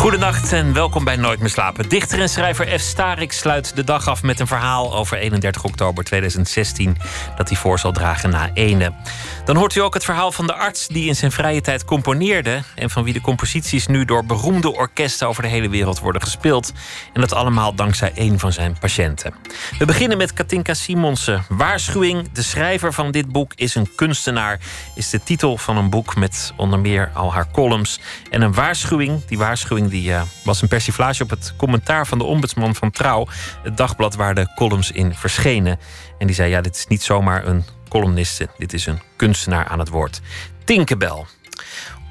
Goedenacht en welkom bij Nooit meer slapen. Dichter en schrijver F. Starik sluit de dag af met een verhaal over 31 oktober 2016 dat hij voor zal dragen na ene. Dan hoort u ook het verhaal van de arts die in zijn vrije tijd componeerde en van wie de composities nu door beroemde orkesten over de hele wereld worden gespeeld. En dat allemaal dankzij één van zijn patiënten. We beginnen met Katinka Simonsen. Waarschuwing, de schrijver van dit boek is een kunstenaar, is de titel van een boek met onder meer al haar columns. En een waarschuwing, die waarschuwing die uh, was een persiflage op het commentaar van de ombudsman van Trouw, het dagblad waar de columns in verschenen. En die zei: Ja, dit is niet zomaar een columniste, dit is een kunstenaar aan het woord. Tinkerbell.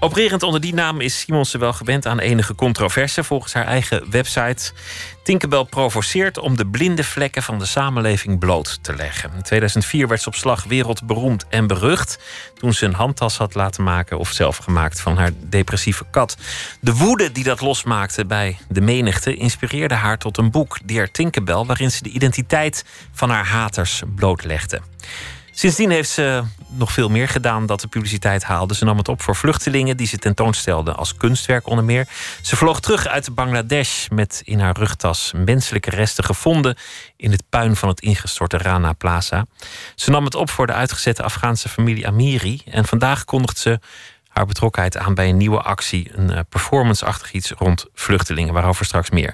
Opererend onder die naam is Simonsen wel gewend aan enige controverse volgens haar eigen website. Tinkerbell provoceert om de blinde vlekken van de samenleving bloot te leggen. In 2004 werd ze op slag wereldberoemd en berucht toen ze een handtas had laten maken of zelf gemaakt van haar depressieve kat. De woede die dat losmaakte bij de menigte inspireerde haar tot een boek, Dear Tinkerbell, waarin ze de identiteit van haar haters blootlegde. Sindsdien heeft ze nog veel meer gedaan dat de publiciteit haalde. Ze nam het op voor vluchtelingen die ze tentoonstelden als kunstwerk onder meer. Ze vloog terug uit Bangladesh met in haar rugtas menselijke resten gevonden in het puin van het ingestorte Rana Plaza. Ze nam het op voor de uitgezette Afghaanse familie Amiri en vandaag kondigt ze haar betrokkenheid aan bij een nieuwe actie. Een uh, performance-achtig iets rond vluchtelingen, waarover straks meer.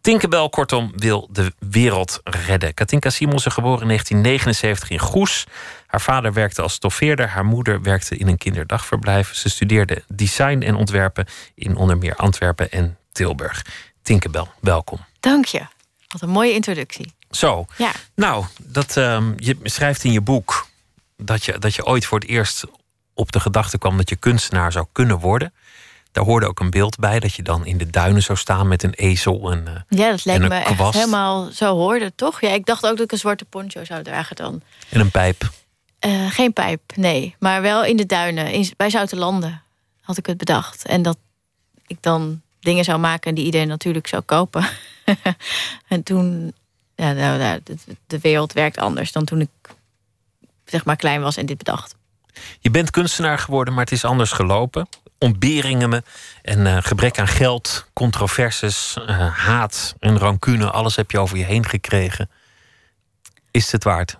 Tinkerbell, kortom, wil de wereld redden. Katinka Simonsen, geboren in 1979 in Goes. Haar vader werkte als stoffeerder, haar moeder werkte in een kinderdagverblijf. Ze studeerde design en ontwerpen in onder meer Antwerpen en Tilburg. Tinkerbell, welkom. Dank je. Wat een mooie introductie. Zo. Ja. Nou, dat, um, je schrijft in je boek dat je, dat je ooit voor het eerst op de gedachte kwam dat je kunstenaar zou kunnen worden. Daar hoorde ook een beeld bij dat je dan in de duinen zou staan met een ezel en uh, Ja, dat een me echt helemaal zo hoorde, toch? Ja, ik dacht ook dat ik een zwarte poncho zou dragen dan. En een pijp. Uh, geen pijp, nee. Maar wel in de duinen, in, bij Zoutelanden had ik het bedacht. En dat ik dan dingen zou maken die iedereen natuurlijk zou kopen. en toen, ja, nou, nou, de, de wereld werkt anders dan toen ik zeg maar klein was en dit bedacht. Je bent kunstenaar geworden, maar het is anders gelopen. Ontberingen en uh, gebrek aan geld, controverses, uh, haat en rancune, alles heb je over je heen gekregen. Is het waard?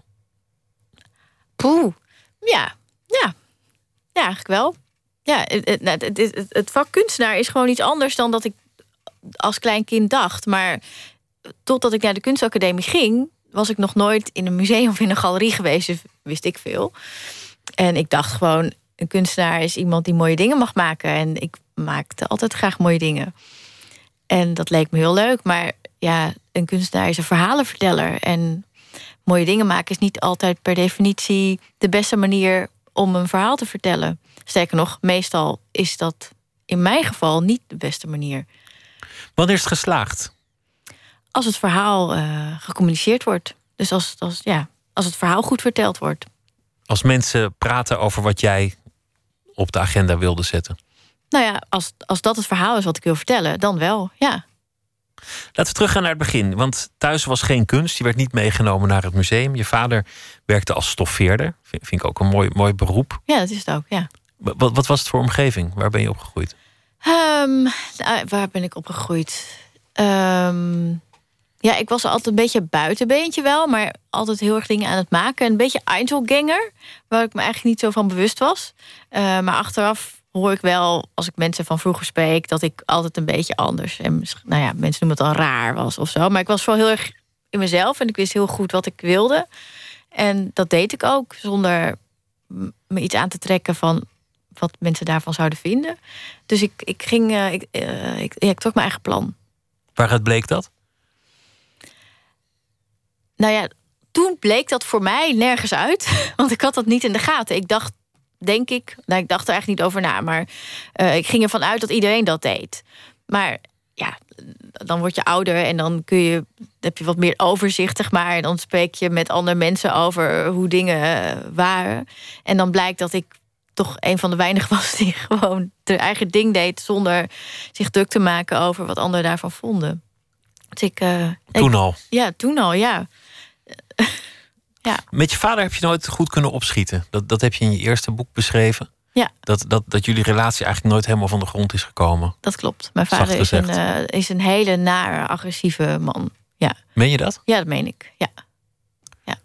Poeh, ja, ja, ja, eigenlijk wel. Ja, het, het, het, het, vak kunstenaar is gewoon iets anders dan dat ik als klein kind dacht. Maar totdat ik naar de kunstacademie ging, was ik nog nooit in een museum of in een galerie geweest, dus wist ik veel. En ik dacht gewoon, een kunstenaar is iemand die mooie dingen mag maken. En ik maakte altijd graag mooie dingen. En dat leek me heel leuk. Maar ja, een kunstenaar is een verhalenverteller. En mooie dingen maken is niet altijd per definitie de beste manier om een verhaal te vertellen. Sterker nog, meestal is dat in mijn geval niet de beste manier. Wanneer is het geslaagd? Als het verhaal uh, gecommuniceerd wordt. Dus als, als, ja, als het verhaal goed verteld wordt. Als mensen praten over wat jij op de agenda wilde zetten? Nou ja, als, als dat het verhaal is wat ik wil vertellen, dan wel, ja. Laten we teruggaan naar het begin. Want thuis was geen kunst. Je werd niet meegenomen naar het museum. Je vader werkte als stoffeerder. Vind, ik ook een mooi, mooi beroep. Ja, dat is het ook, ja. Wat, wat was het voor omgeving? Waar ben je opgegroeid? Um, nou, waar ben ik opgegroeid? Um, ja, ik was altijd een beetje buitenbeentje wel, maar altijd heel erg dingen aan het maken. Een beetje Einzelganger, waar ik me eigenlijk niet zo van bewust was. Uh, maar achteraf hoor ik wel, als ik mensen van vroeger spreek, dat ik altijd een beetje anders en nou ja, mensen noemen het al raar was of zo. Maar ik was wel heel erg in mezelf en ik wist heel goed wat ik wilde. En dat deed ik ook zonder me iets aan te trekken van wat mensen daarvan zouden vinden. Dus ik, ik ging, uh, ik, uh, ik, ja, ik trok mijn eigen plan. Waaruit bleek dat? Nou ja, toen bleek dat voor mij nergens uit. Want ik had dat niet in de gaten. Ik dacht, denk ik, nou, ik dacht er eigenlijk niet over na. Maar uh, ik ging ervan uit dat iedereen dat deed. Maar ja, dan word je ouder en dan kun je, heb je wat meer overzichtig. Maar en dan spreek je met andere mensen over hoe dingen waren. En dan blijkt dat ik toch een van de weinigen was die gewoon de eigen ding deed zonder zich druk te maken over wat anderen daarvan vonden. Dus ik, uh, toen al? Ja, toen al, ja. ja. Met je vader heb je nooit goed kunnen opschieten. Dat, dat heb je in je eerste boek beschreven. Ja. Dat, dat, dat jullie relatie eigenlijk nooit helemaal van de grond is gekomen. Dat klopt. Mijn vader is een, uh, is een hele nare, agressieve man. Ja. Meen je dat? Ja, dat meen ik. Ja. ja.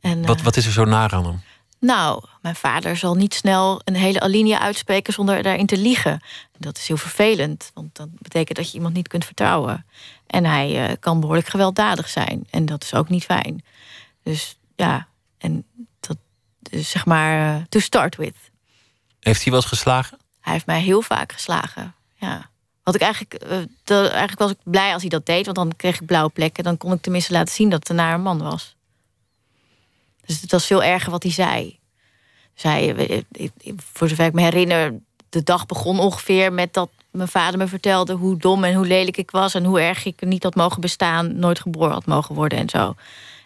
En, wat, uh, wat is er zo naar aan hem? Nou, mijn vader zal niet snel een hele alinea uitspreken zonder daarin te liegen. Dat is heel vervelend, want dat betekent dat je iemand niet kunt vertrouwen. En hij uh, kan behoorlijk gewelddadig zijn. En dat is ook niet fijn. Dus ja, en dat is zeg maar uh, to start with. Heeft hij wel eens geslagen? Hij heeft mij heel vaak geslagen. Ja. Wat ik eigenlijk, uh, dat, eigenlijk was ik blij als hij dat deed, want dan kreeg ik blauwe plekken. Dan kon ik tenminste laten zien dat het een nare man was. Dus het was veel erger wat hij zei. Zij, voor zover ik me herinner, de dag begon ongeveer met dat mijn vader me vertelde hoe dom en hoe lelijk ik was en hoe erg ik niet had mogen bestaan, nooit geboren had mogen worden en zo.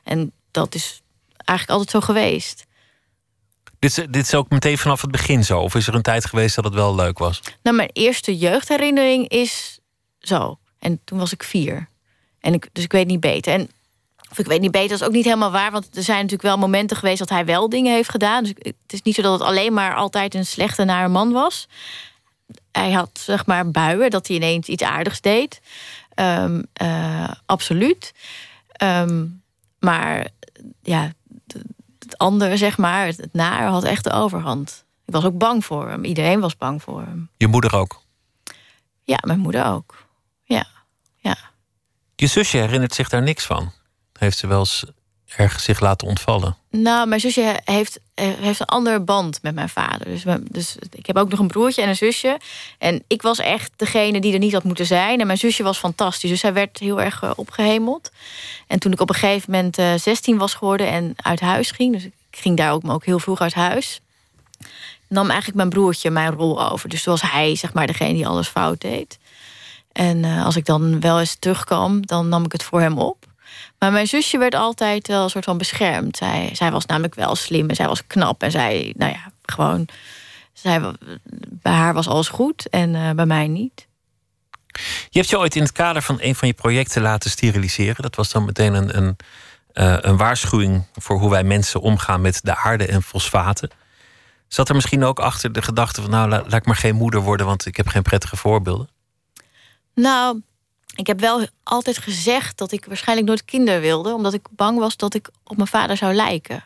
En dat is eigenlijk altijd zo geweest. Dit is, dit is ook meteen vanaf het begin zo? Of is er een tijd geweest dat het wel leuk was? Nou, mijn eerste jeugdherinnering is zo. En toen was ik vier. En ik, dus ik weet niet beter. En of ik weet niet beter, dat is ook niet helemaal waar. Want er zijn natuurlijk wel momenten geweest dat hij wel dingen heeft gedaan. Dus het is niet zo dat het alleen maar altijd een slechte nare man was. Hij had zeg maar buien, dat hij ineens iets aardigs deed. Um, uh, absoluut. Um, maar ja, het andere, zeg maar, het, het naar had echt de overhand. Ik was ook bang voor hem. Iedereen was bang voor hem. Je moeder ook? Ja, mijn moeder ook. Ja, ja. Je zusje herinnert zich daar niks van? Heeft ze wel eens ergens zich laten ontvallen? Nou, mijn zusje heeft, heeft een andere band met mijn vader. Dus, dus ik heb ook nog een broertje en een zusje. En ik was echt degene die er niet had moeten zijn. En mijn zusje was fantastisch. Dus zij werd heel erg uh, opgehemeld. En toen ik op een gegeven moment uh, 16 was geworden en uit huis ging... dus ik ging daar ook, ook heel vroeg uit huis... nam eigenlijk mijn broertje mijn rol over. Dus was hij zeg maar degene die alles fout deed. En als ik dan wel eens terugkwam, dan nam ik het voor hem op. Maar mijn zusje werd altijd wel een soort van beschermd. Zij, zij was namelijk wel slim en zij was knap. En zij, nou ja, gewoon. Zij, bij haar was alles goed en uh, bij mij niet. Je hebt je ooit in het kader van een van je projecten laten steriliseren. Dat was dan meteen een, een, uh, een waarschuwing voor hoe wij mensen omgaan met de aarde en fosfaten. Zat er misschien ook achter de gedachte van, nou, laat, laat ik maar geen moeder worden, want ik heb geen prettige voorbeelden? Nou, ik heb wel altijd gezegd dat ik waarschijnlijk nooit kinderen wilde, omdat ik bang was dat ik op mijn vader zou lijken.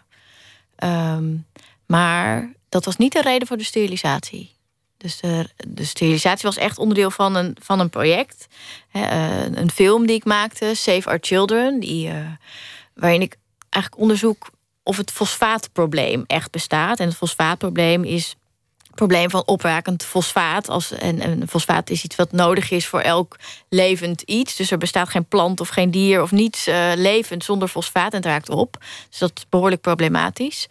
Um, maar dat was niet de reden voor de sterilisatie. Dus de, de sterilisatie was echt onderdeel van een, van een project. Hè, een film die ik maakte, Save Our Children, die, uh, waarin ik eigenlijk onderzoek of het fosfaatprobleem echt bestaat. En het fosfaatprobleem is probleem van oprakend fosfaat. Als, en, en fosfaat is iets wat nodig is voor elk levend iets. Dus er bestaat geen plant of geen dier of niets uh, levend zonder fosfaat en het raakt op. Dus dat is behoorlijk problematisch.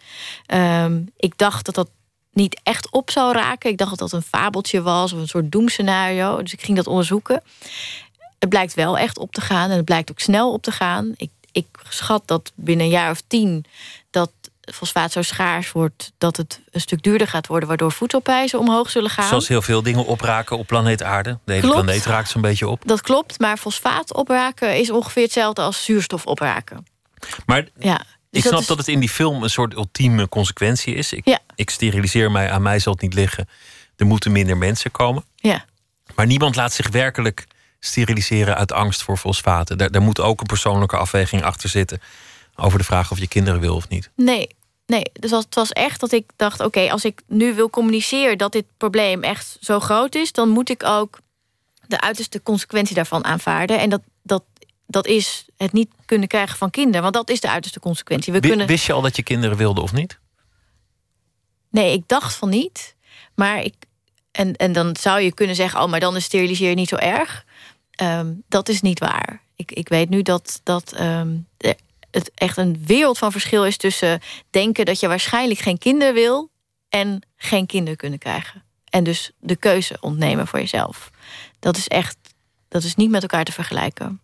Um, ik dacht dat dat niet echt op zou raken. Ik dacht dat dat een fabeltje was of een soort doemscenario. Dus ik ging dat onderzoeken. Het blijkt wel echt op te gaan en het blijkt ook snel op te gaan. Ik, ik schat dat binnen een jaar of tien dat fosfaat zo schaars wordt dat het een stuk duurder gaat worden, waardoor voedselprijzen omhoog zullen gaan. Zoals heel veel dingen opraken op planeet Aarde. De hele klopt. planeet raakt zo'n beetje op. Dat klopt, maar fosfaat opraken is ongeveer hetzelfde als zuurstof opraken. Maar ja, dus ik snap dat, is... dat, het in die film een soort ultieme consequentie is. Ik, ja. ik steriliseer mij, aan mij zal het niet liggen. Er moeten minder mensen komen. Ja. Maar niemand laat zich werkelijk steriliseren uit angst voor fosfaten. Daar, daar moet ook een persoonlijke afweging achter zitten over de vraag of je kinderen wil of niet. Nee, nee. Dus het was echt dat ik dacht: oké, okay, als ik nu wil communiceren dat dit probleem echt zo groot is, dan moet ik ook de uiterste consequentie daarvan aanvaarden. En dat, dat, dat is het niet kunnen krijgen van kinderen, want dat is de uiterste consequentie. We kunnen... Wist je al dat je kinderen wilde of niet? Nee, ik dacht van niet. Maar ik. En, en dan zou je kunnen zeggen: oh, maar dan is steriliseren niet zo erg. Um, dat is niet waar. Ik, ik weet nu dat, dat um, het echt een wereld van verschil is tussen denken dat je waarschijnlijk geen kinderen wil en geen kinderen kunnen krijgen. En dus de keuze ontnemen voor jezelf. Dat is echt, dat is niet met elkaar te vergelijken.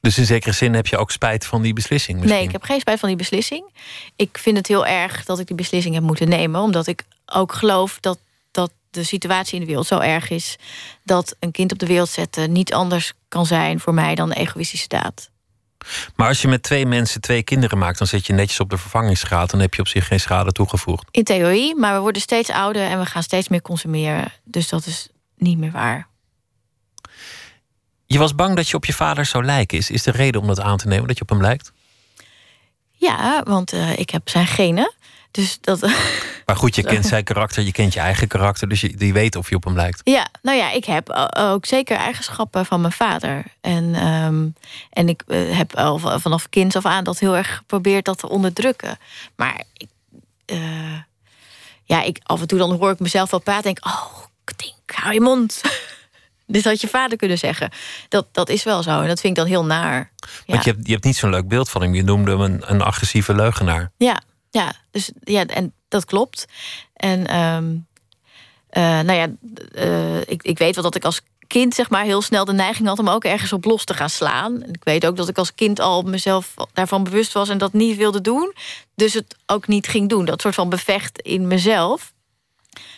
Dus in zekere zin heb je ook spijt van die beslissing? Misschien? Nee, ik heb geen spijt van die beslissing. Ik vind het heel erg dat ik die beslissing heb moeten nemen, omdat ik ook geloof dat, dat de situatie in de wereld zo erg is dat een kind op de wereld zetten niet anders kan zijn voor mij dan een egoïstische daad. Maar als je met twee mensen twee kinderen maakt, dan zit je netjes op de vervangingsgraad. Dan heb je op zich geen schade toegevoegd. In theorie, maar we worden steeds ouder en we gaan steeds meer consumeren. Dus dat is niet meer waar. Je was bang dat je op je vader zou lijken. Is, is de reden om dat aan te nemen, dat je op hem lijkt? Ja, want uh, ik heb zijn genen. Dus dat. Maar goed, je kent zijn karakter, je kent je eigen karakter, dus je, die weet of je op hem lijkt. Ja, nou ja, ik heb ook zeker eigenschappen van mijn vader. En, um, en ik uh, heb al vanaf kind af aan dat heel erg geprobeerd dat te onderdrukken. Maar ik, uh, ja, ik, af en toe dan hoor ik mezelf wel praten en denk, oh, ding, hou je mond. Dit had je vader kunnen zeggen. Dat, dat is wel zo. En dat vind ik dan heel naar. Want je, hebt, je hebt niet zo'n leuk beeld van hem. Je noemde hem een, een agressieve leugenaar. Ja, ja, dus ja, en dat klopt. En um, uh, nou ja, uh, ik, ik weet wel dat ik als kind zeg maar heel snel de neiging had om ook ergens op los te gaan slaan. En ik weet ook dat ik als kind al mezelf daarvan bewust was en dat niet wilde doen. Dus het ook niet ging doen. Dat soort van bevecht in mezelf.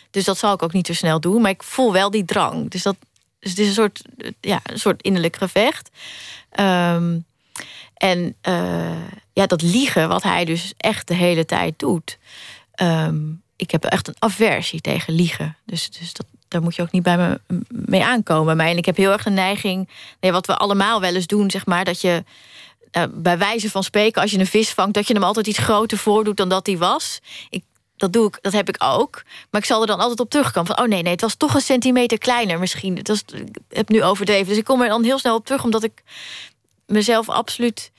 Dus dat zal ik ook niet zo snel doen. Maar ik voel wel die drang. Dus, dat, dus het is een soort, ja, een soort innerlijk gevecht. Um, en uh, ja, dat liegen, wat hij dus echt de hele tijd doet. Um, ik heb echt een aversie tegen liegen. Dus, dus dat, daar moet je ook niet bij me mee aankomen. Maar en ik heb heel erg een neiging, nee, wat we allemaal wel eens doen, zeg maar, dat je uh, bij wijze van spreken, als je een vis vangt, dat je hem altijd iets groter voordoet dan dat hij was. Ik, dat doe ik, dat heb ik ook. Maar ik zal er dan altijd op terugkomen. Van, oh nee, nee, het was toch een centimeter kleiner misschien. Het was, ik heb nu overdreven. Dus ik kom er dan heel snel op terug, omdat ik mezelf absoluut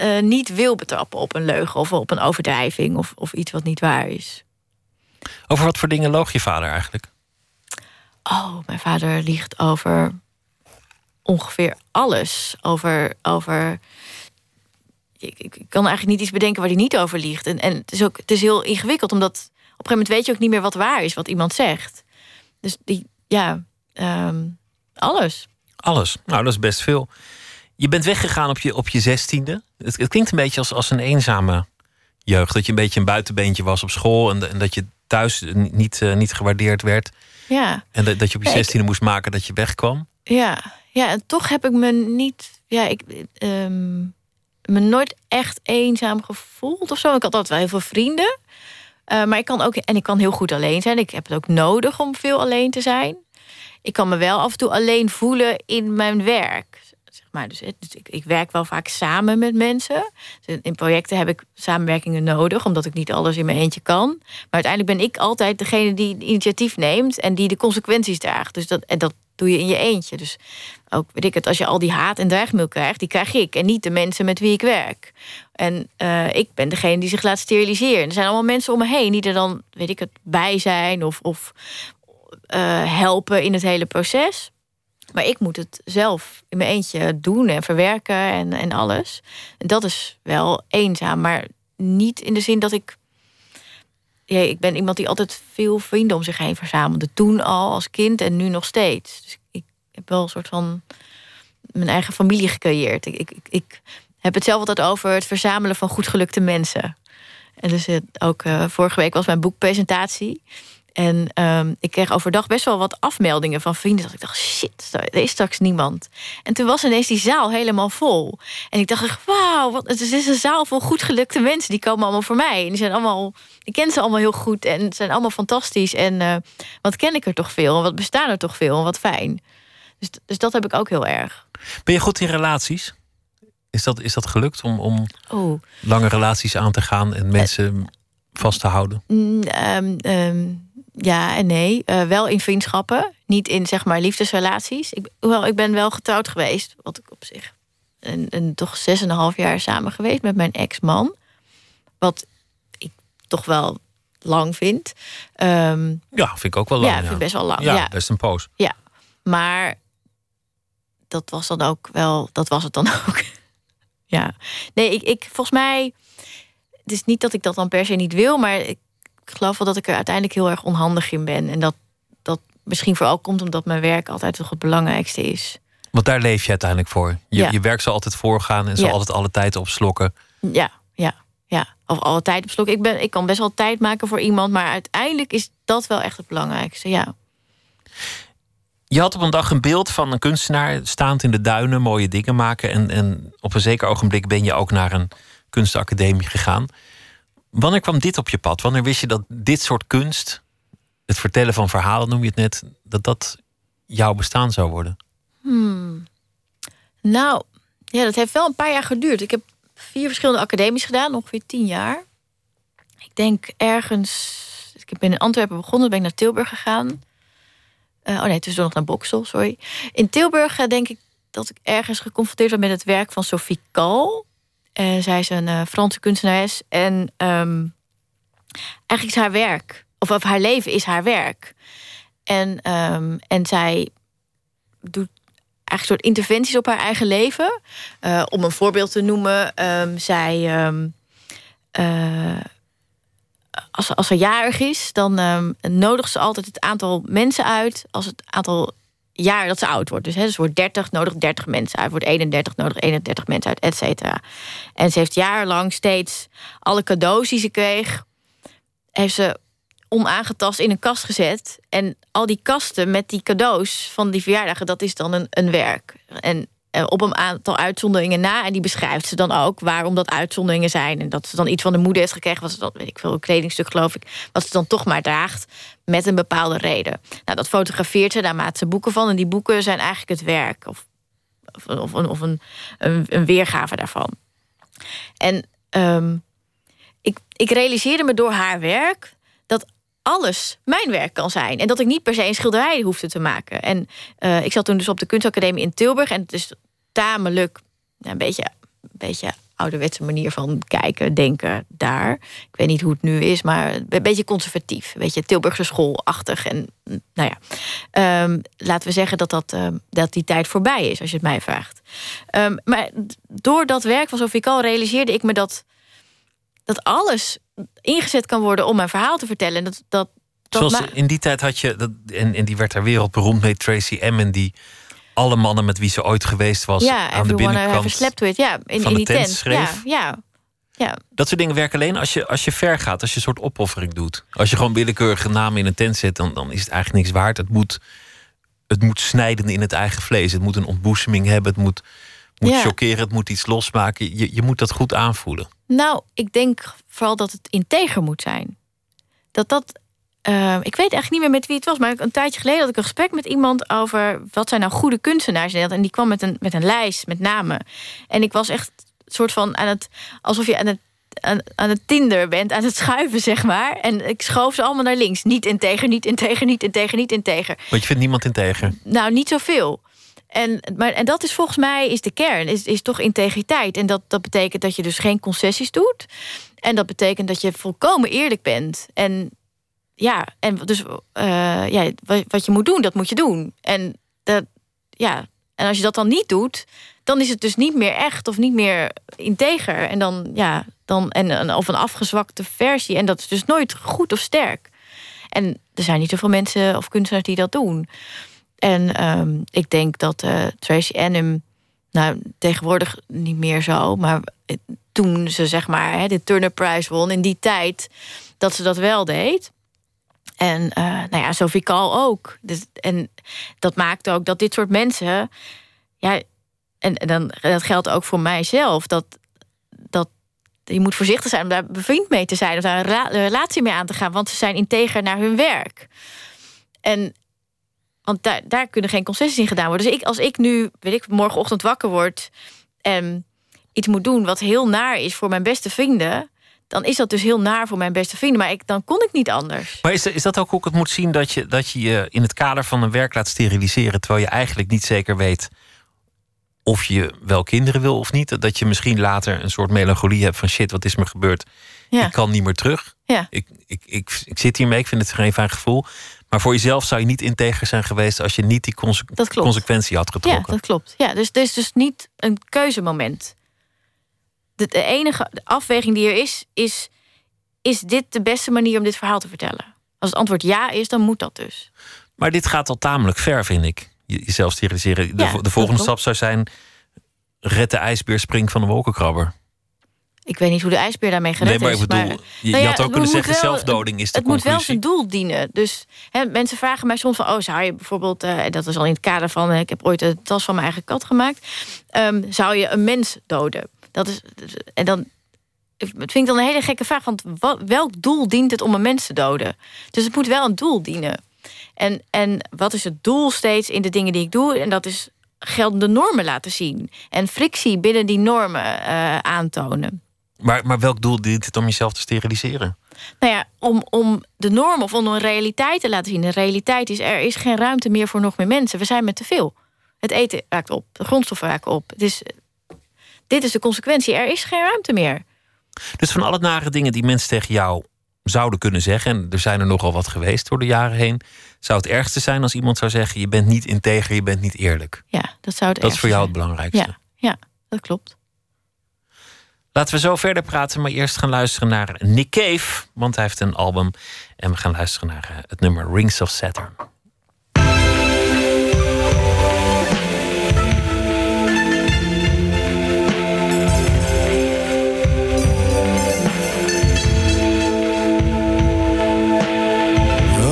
uh, niet wil betrappen op een leugen of op een overdrijving of, of iets wat niet waar is. Over wat voor dingen loog je vader eigenlijk? Oh, mijn vader liegt over ongeveer alles. Over. over ik, ik, kan eigenlijk niet iets bedenken waar hij niet over liegt. En, en het, is ook, het is heel ingewikkeld, omdat op een gegeven moment weet je ook niet meer wat waar is, wat iemand zegt. Dus die, ja, um, alles. Alles. Nou, dat is best veel. Je bent weggegaan op je, op je zestiende. Het, het klinkt een beetje als, als een eenzame jeugd. Dat je een beetje een buitenbeentje was op school. En, en dat je thuis niet, uh, niet gewaardeerd werd. Ja. En dat, dat je op je zestiende moest maken dat je wegkwam. Ja, ja en toch heb ik me niet... Ja, ik... Um, me nooit echt eenzaam gevoeld of zo. Ik had altijd wel heel veel vrienden. Uh, maar ik kan ook... En ik kan heel goed alleen zijn. Ik heb het ook nodig om veel alleen te zijn. Ik kan me wel af en toe alleen voelen in mijn werk maar. Dus, dus ik, ik, werk wel vaak samen met mensen. Dus in projecten heb ik samenwerkingen nodig, omdat ik niet alles in mijn eentje kan. Maar uiteindelijk ben ik altijd degene die het initiatief neemt en die de consequenties draagt. Dus dat, en dat doe je in je eentje. Dus ook weet ik het, als je al die haat en dreigmail krijgt, die krijg ik en niet de mensen met wie ik werk. En uh, ik ben degene die zich laat steriliseren. Er zijn allemaal mensen om me heen die er dan, weet ik het, bij zijn of, of uh, helpen in het hele proces. Maar ik moet het zelf in mijn eentje doen en verwerken en, en alles. En dat is wel eenzaam, maar niet in de zin dat ik. Ja, ik ben iemand die altijd veel vrienden om zich heen verzamelde. Toen al als kind en nu nog steeds. Dus ik heb wel een soort van mijn eigen familie gecreëerd. Ik, ik, ik heb het zelf altijd over het verzamelen van goed gelukte mensen. En dus ook uh, vorige week was mijn boekpresentatie. En um, ik kreeg overdag best wel wat afmeldingen van vrienden. Dat ik dacht, shit, er is straks niemand. En toen was ineens die zaal helemaal vol. En ik dacht, wauw, wat, het is een zaal vol goed gelukte mensen. Die komen allemaal voor mij. En die zijn allemaal, ik ken ze allemaal heel goed. En het zijn allemaal fantastisch. En uh, wat ken ik er toch veel. En wat bestaan er toch veel. En wat fijn. Dus, dus dat heb ik ook heel erg. Ben je goed in relaties? Is dat, is dat gelukt om, om oh. lange relaties aan te gaan en mensen uh, vast te houden? Um, um, ja en nee. Uh, wel in vriendschappen. Niet in zeg maar liefdesrelaties. Ik, hoewel, ik ben wel getrouwd geweest. Wat ik op zich. En, en toch zes en een half jaar samen geweest met mijn ex-man. Wat ik toch wel lang vind. Um, ja, vind ik ook wel lang. Ja, vind ik best wel lang. Ja, ja, best een poos. Ja, maar dat was dan ook wel. Dat was het dan ook. ja. Nee, ik, ik volgens mij. Het is niet dat ik dat dan per se niet wil, maar ik geloof wel dat ik er uiteindelijk heel erg onhandig in ben. En dat dat misschien vooral komt omdat mijn werk altijd toch het belangrijkste is. Want daar leef je uiteindelijk voor. Je, ja. je werk zal altijd voorgaan en zal altijd alle tijd opslokken. Ja, ja, ja. of alle tijd op slok. Ik, ben, ik kan best wel tijd maken voor iemand, maar uiteindelijk is dat wel echt het belangrijkste. Ja. Je had op een dag een beeld van een kunstenaar staand in de duinen, mooie dingen maken. En, en op een zeker ogenblik ben je ook naar een kunstacademie gegaan. Wanneer kwam dit op je pad? Wanneer wist je dat dit soort kunst, het vertellen van verhalen noem je het net, dat dat jouw bestaan zou worden? Hmm. Nou, ja, dat heeft wel een paar jaar geduurd. Ik heb vier verschillende academies gedaan, ongeveer tien jaar. Ik denk ergens. Ik ben in Antwerpen begonnen, ben ik naar Tilburg gegaan. Uh, oh nee, tussendoor nog naar Boksel, sorry. In Tilburg uh, denk ik dat ik ergens geconfronteerd werd met het werk van Sophie Kal. Uh, zij is een Franse kunstenares. En um, eigenlijk is haar werk, of, of, haar leven is haar werk. En, um, en zij doet eigenlijk soort interventies op haar eigen leven. Uh, om een voorbeeld te noemen, um, zij. Um, uh, als, als ze jarig is, dan um, nodigt ze altijd het aantal mensen uit. als het aantal jaar dat ze oud wordt. Dus, hè, dus wordt 30, nodig 30 mensen uit. Wordt 31, nodig 31 mensen uit, et cetera. En ze heeft jarenlang steeds alle cadeaus die ze kreeg. heeft ze onaangetast in een kast gezet. En al die kasten met die cadeaus van die verjaardagen, dat is dan een, een werk. En op een aantal uitzonderingen na. En die beschrijft ze dan ook waarom dat uitzonderingen zijn. En dat ze dan iets van de moeder heeft gekregen, wat ze dan, weet ik veel, een kledingstuk geloof ik, wat ze dan toch maar draagt met een bepaalde reden. Nou, dat fotografeert ze, daar maakt ze boeken van. En die boeken zijn eigenlijk het werk. Of, of, of, een, een, weergave daarvan. En um, ik, ik realiseerde me door haar werk dat alles mijn werk kan zijn. En dat ik niet per se een schilderij hoefde te maken. En uh, ik zat toen dus op de kunstacademie in Tilburg. En het is tamelijk een beetje, een beetje ouderwetse manier van kijken, denken daar. Ik weet niet hoe het nu is, maar een beetje conservatief. Weet je, Tilburgse schoolachtig. En nou ja, um, laten we zeggen dat, dat, um, dat die tijd voorbij is, als je het mij vraagt. Um, maar door dat werk van Sophie Kal realiseerde ik me dat, dat alles ingezet kan worden om mijn verhaal te vertellen. En dat, dat, dat Zoals in die tijd had je, dat, en, en die werd daar wereldberoemd mee, Tracy Emin, die alle mannen met wie ze ooit geweest was ja, aan de binnenkant with. Ja, in, van in die tent, tent. schreef. Ja, ja, ja. Dat soort dingen werken alleen als je, als je ver gaat, als je een soort opoffering doet. Als je gewoon willekeurige namen in een tent zet, dan, dan is het eigenlijk niks waard. Het moet, het moet snijden in het eigen vlees. Het moet een ontboezeming hebben. Het moet, moet Ja. chockeren. Het moet iets losmaken. Je, je moet dat goed aanvoelen. Nou, ik denk vooral dat het integer moet zijn. Dat dat. eh, ik weet eigenlijk niet meer met wie het was, maar een tijdje geleden had ik een gesprek met iemand over wat zijn nou goede kunstenaars in. En die kwam met een, met een lijst met namen. En ik was echt soort van aan het. alsof je aan het. Aan, aan het Tinder bent, aan het schuiven, zeg maar. En ik schoof ze allemaal naar links. Niet integer, niet integer, niet integer, niet integer. Want je vindt niemand integer. Nou, niet zoveel. En, maar, en dat is volgens mij is de kern, is, is toch integriteit. En dat, dat betekent dat je dus geen concessies doet. En dat betekent dat je volkomen eerlijk bent. En ja, en dus eh, ja, wat, je moet doen, dat moet je doen. En, dat, ja, en als je dat dan niet doet, dan is het dus niet meer echt of niet meer integer. En dan, ja, dan, en, of een afgezwakte versie. En dat is dus nooit goed of sterk. En er zijn niet zoveel mensen of kunstenaars die dat doen. En ehm, ik denk dat eh, Tracy Annum, nou tegenwoordig niet meer zo, maar eh, toen ze zeg maar hè, de Turner Prize won in die tijd, dat ze dat wel deed. En eh, nou ja, Sophie Kal ook. Dus, en dat maakt ook dat dit soort mensen, ja, en, en dan dat geldt ook voor mijzelf, dat dat je moet voorzichtig zijn om daar bevriend mee te zijn of daar een relatie mee aan te gaan, want ze zijn integer naar hun werk. En want daar, daar kunnen geen concessies in gedaan worden. Dus ik, als ik nu, weet ik, morgenochtend wakker word en iets moet doen wat heel naar is voor mijn beste vrienden, dan is dat dus heel naar voor mijn beste vrienden. Maar ik, dan kon ik niet anders. Maar is, is dat ook hoe ik het moet zien dat je, dat je je in het kader van een werk laat steriliseren, terwijl je eigenlijk niet zeker weet of je wel kinderen wil of niet? Dat je misschien later een soort melancholie hebt van shit, wat is me gebeurd? Ja. Ik kan niet meer terug. Ja. Ik, ik, ik, ik zit hiermee, ik vind het geen fijn gevoel. Maar voor jezelf zou je niet integer zijn geweest als je niet die conse- consequentie had Ja, getrokken. dat klopt. Ja, dus het is dus niet een keuzemoment. De, de enige afweging die er is, is... is dit de beste manier om dit verhaal te vertellen? Als het antwoord ja is, dan moet dat dus. Maar dit gaat al tamelijk ver, vind ik. Je- Jezelf steriliseren. De, Ja, volgende stap zou zijn: red de ijsbeer, spring van de wolkenkrabber. Ik weet niet hoe de ijsbeer daarmee gered nee, maar is. ik bedoel, maar, je, nou ja, had ook het kunnen zeggen wel- zelfdoding is de het moet wel zijn doel dienen. Dus hè, mensen vragen mij soms van... oh, zou je bijvoorbeeld... eh, dat is al in het kader van... eh, ik heb ooit een tas van mijn eigen kat gemaakt. ehm, zou je een mens doden? Dat is, en dan... Het vind ik dan een hele gekke vraag. Want wa- welk doel dient het om een mens te doden? Dus het moet wel een doel dienen. En, en wat is het doel steeds in de dingen die ik doe? En dat is geldende normen laten zien. En frictie binnen die normen eh, aantonen. Maar, maar welk doel dient het om jezelf te steriliseren? Nou ja, om, om de norm of om een realiteit te laten zien. De realiteit is, er is geen ruimte meer voor nog meer mensen. We zijn met te veel. Het eten raakt op, de grondstoffen raken op. Dit is de consequentie. Er is geen ruimte meer. Dus van alle nare dingen die mensen tegen jou zouden kunnen zeggen, en er zijn er nogal wat geweest door de jaren heen, zou het ergste zijn als iemand zou zeggen: je bent niet integer, je bent niet eerlijk. Ja, dat zou het Dat is voor jou het belangrijkste. Ja, ja, dat klopt. Laten we zo verder praten, maar eerst gaan luisteren naar Nick Cave, want hij heeft een album. En we gaan luisteren naar eh, het nummer Rings of Saturn.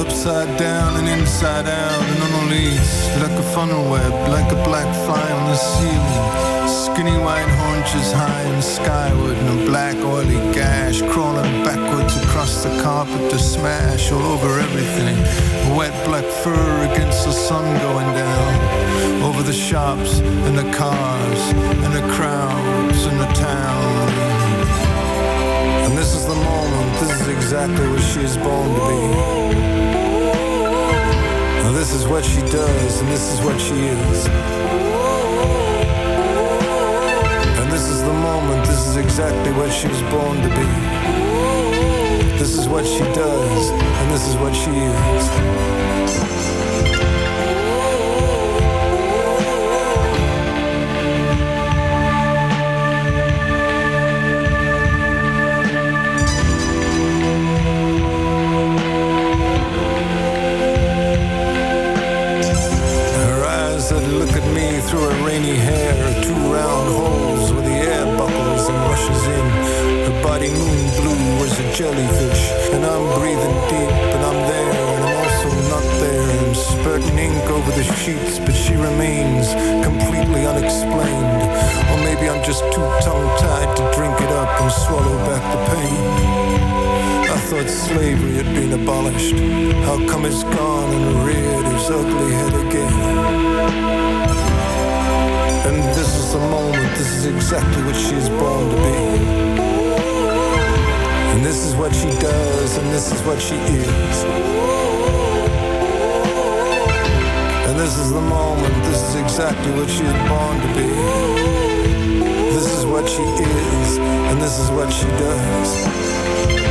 Upside down and inside out and on a leash Like a funnel web, like a black fly on the ceiling Skinny white haunches high and skyward And a black oily gash crawling backwards across the carpet to smash all over everything Wet black fur against the sun going down Over the shops and the cars and the crowds and the town and this is the moment, this is exactly what she is born to be. Now this is what she does, and this is what she is. This is the moment, this is exactly what she was born to be. This is what she does, and this is what she is. She does, and this is what she is. And this is the moment, this is exactly what she is born to be. This is what she is, and this is what she does.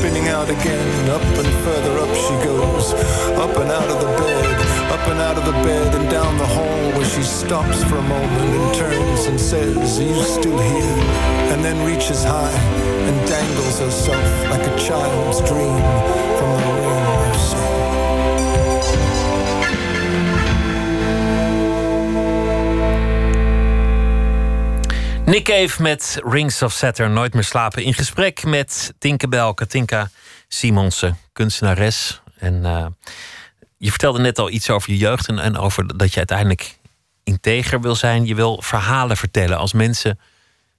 Spinning out again. Up and further up she goes, up and out of the bed, up and out of the bed and down the hall where she stops for a moment and turns and says, Are you still here? And then reaches high and dangles herself like a child's dream from the ring Nick Cave met Rings of Saturn, Nooit meer slapen. In gesprek met Tinke Belke, Tinka Simonsen, kunstenares. En eh, je vertelde net al iets over je jeugd en, en over dat je uiteindelijk integer wil zijn. Je wil verhalen vertellen. Als mensen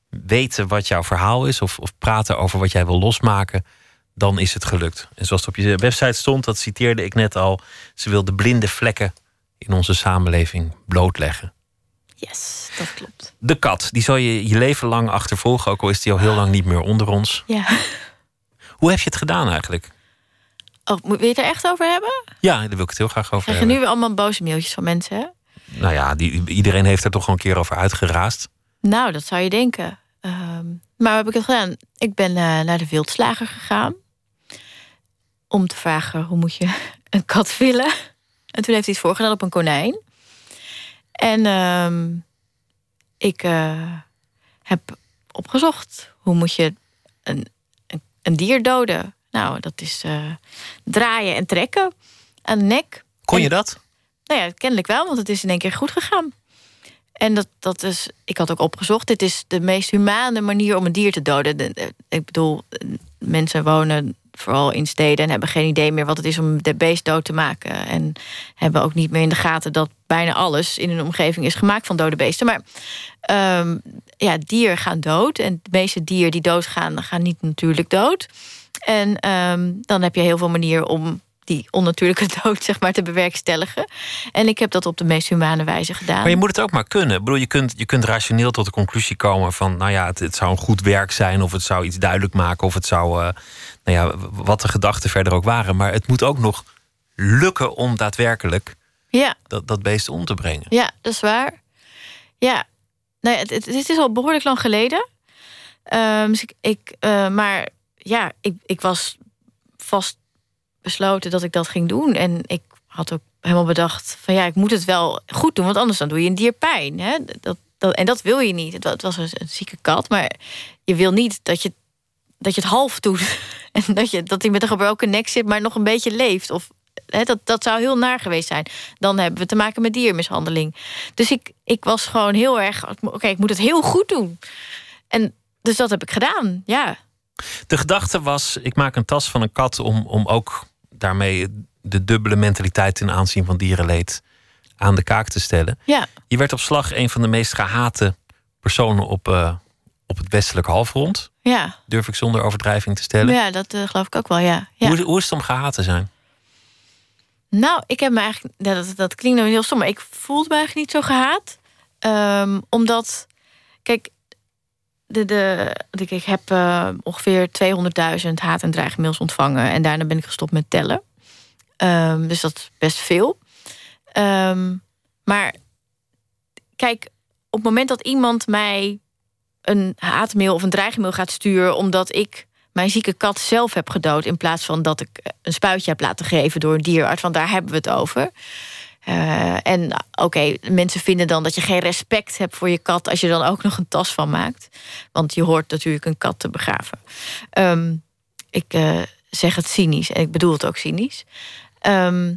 weten wat jouw verhaal is of, of praten over wat jij wil losmaken, dan is het gelukt. En zoals het op je website stond, dat citeerde ik net al, ze wil de blinde vlekken in onze samenleving blootleggen. Yes, dat klopt. De kat, die zal je je leven lang achtervolgen, ook al is die al heel lang niet meer onder ons. Ja. Hoe heb je het gedaan eigenlijk? Oh, moet wil je het er echt over hebben? Ja, daar wil ik het heel graag over Krijg hebben. nu weer allemaal boze mailtjes van mensen, hè? Nou ja, die, iedereen heeft er toch al een keer over uitgeraasd. Nou, dat zou je denken. Ehm, maar hoe heb ik het gedaan? Ik ben eh, naar de wildslager gegaan. Om te vragen hoe moet je een kat villen. En toen heeft hij het voorgedaan op een konijn. En ehm, ik eh, heb opgezocht hoe moet je een, een, een dier doden. Nou, dat is eh, draaien en trekken aan de nek. Kon je En- dat? nou ja, kennelijk wel, want het is in één keer goed gegaan. En dat, dat is, ik had ook opgezocht, dit is de meest humane manier om een dier te doden. De- de- ik bedoel, eh, mensen wonen vooral in steden en hebben geen idee meer wat het is om de beest dood te maken. En hebben ook niet meer in de gaten dat bijna alles in hun omgeving is gemaakt van dode beesten. Maar ehm, ja, dieren gaan dood. En de meeste dieren die doodgaan, gaan niet natuurlijk dood. En ehm, dan heb je heel veel manieren om die onnatuurlijke dood zeg maar, te bewerkstelligen. En ik heb dat op de meest humane wijze gedaan. Maar je moet het ook maar kunnen. Ik bedoel, je kunt, je kunt rationeel tot de conclusie komen van, nou ja, het, zou een goed werk zijn, of het zou iets duidelijk maken, of het zou, eh, nou ja, wat de gedachten verder ook waren. Maar het moet ook nog lukken om daadwerkelijk Ja, dat, dat beest om te brengen. ja, dat is waar. Ja, nou ja, het, het, is al behoorlijk lang geleden. Ehm, dus ik, ik, eh, maar ja, ik, ik was vast besloten dat ik dat ging doen. En ik had ook helemaal bedacht van ja, ik moet het wel goed doen, want anders dan doe je een dier pijn. Hè? Dat, dat, en dat wil je niet. Het was een, een zieke kat, maar je wil niet dat je, dat je het half doet. En dat, je, dat hij met een gebroken nek zit, maar nog een beetje leeft. Of, hè, dat, dat zou heel naar geweest zijn. Dan hebben we te maken met diermishandeling. Dus ik, ik was gewoon heel erg. Oké, ik moet het heel goed doen. En dus dat heb ik gedaan. Ja. De gedachte was, ik maak een tas van een kat om, om ook daarmee de dubbele mentaliteit ten aanzien van dierenleed aan de kaak te stellen. Ja. Je werd op slag een van de meest gehate personen op, eh, op het westelijke halfrond. Ja. Durf ik zonder overdrijving te stellen. Ja, dat eh, geloof ik ook wel, ja. ja. Hoe, hoe is het om gehaat te zijn? Nou, ik heb me eigenlijk. ja, Dat, dat klinkt nou heel stom, maar ik voelde me eigenlijk niet zo gehaat. Ehm, omdat, kijk, de, de, de- ik heb eh, ongeveer 200.000 haat- en dreigmails ontvangen. En daarna ben ik gestopt met tellen. Ehm, dus dat is best veel. Ehm, maar kijk, op het moment dat iemand mij een haatmail of een dreigmail gaat sturen... omdat ik mijn zieke kat zelf heb gedood... in plaats van dat ik een spuitje heb laten geven door een dierarts... want daar hebben we het over... Eh, en oké, mensen vinden dan dat je geen respect hebt voor je kat als je dan ook nog een tas van maakt. Want je hoort natuurlijk een kat te begraven. Ehm, ik eh, zeg het cynisch en ik bedoel het ook cynisch. Ehm,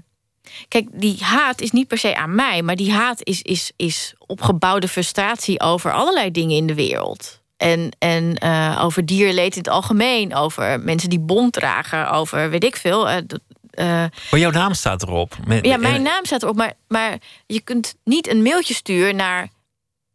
kijk, die haat is niet per se aan mij, maar die haat is, is, is opgebouwde frustratie over allerlei dingen in de wereld. En, en eh, over dierleed in het algemeen, over mensen die bont dragen, over weet ik veel. eh, eh, Maar jouw naam staat erop. Ja, mijn naam staat erop, maar, maar je kunt niet een mailtje sturen naar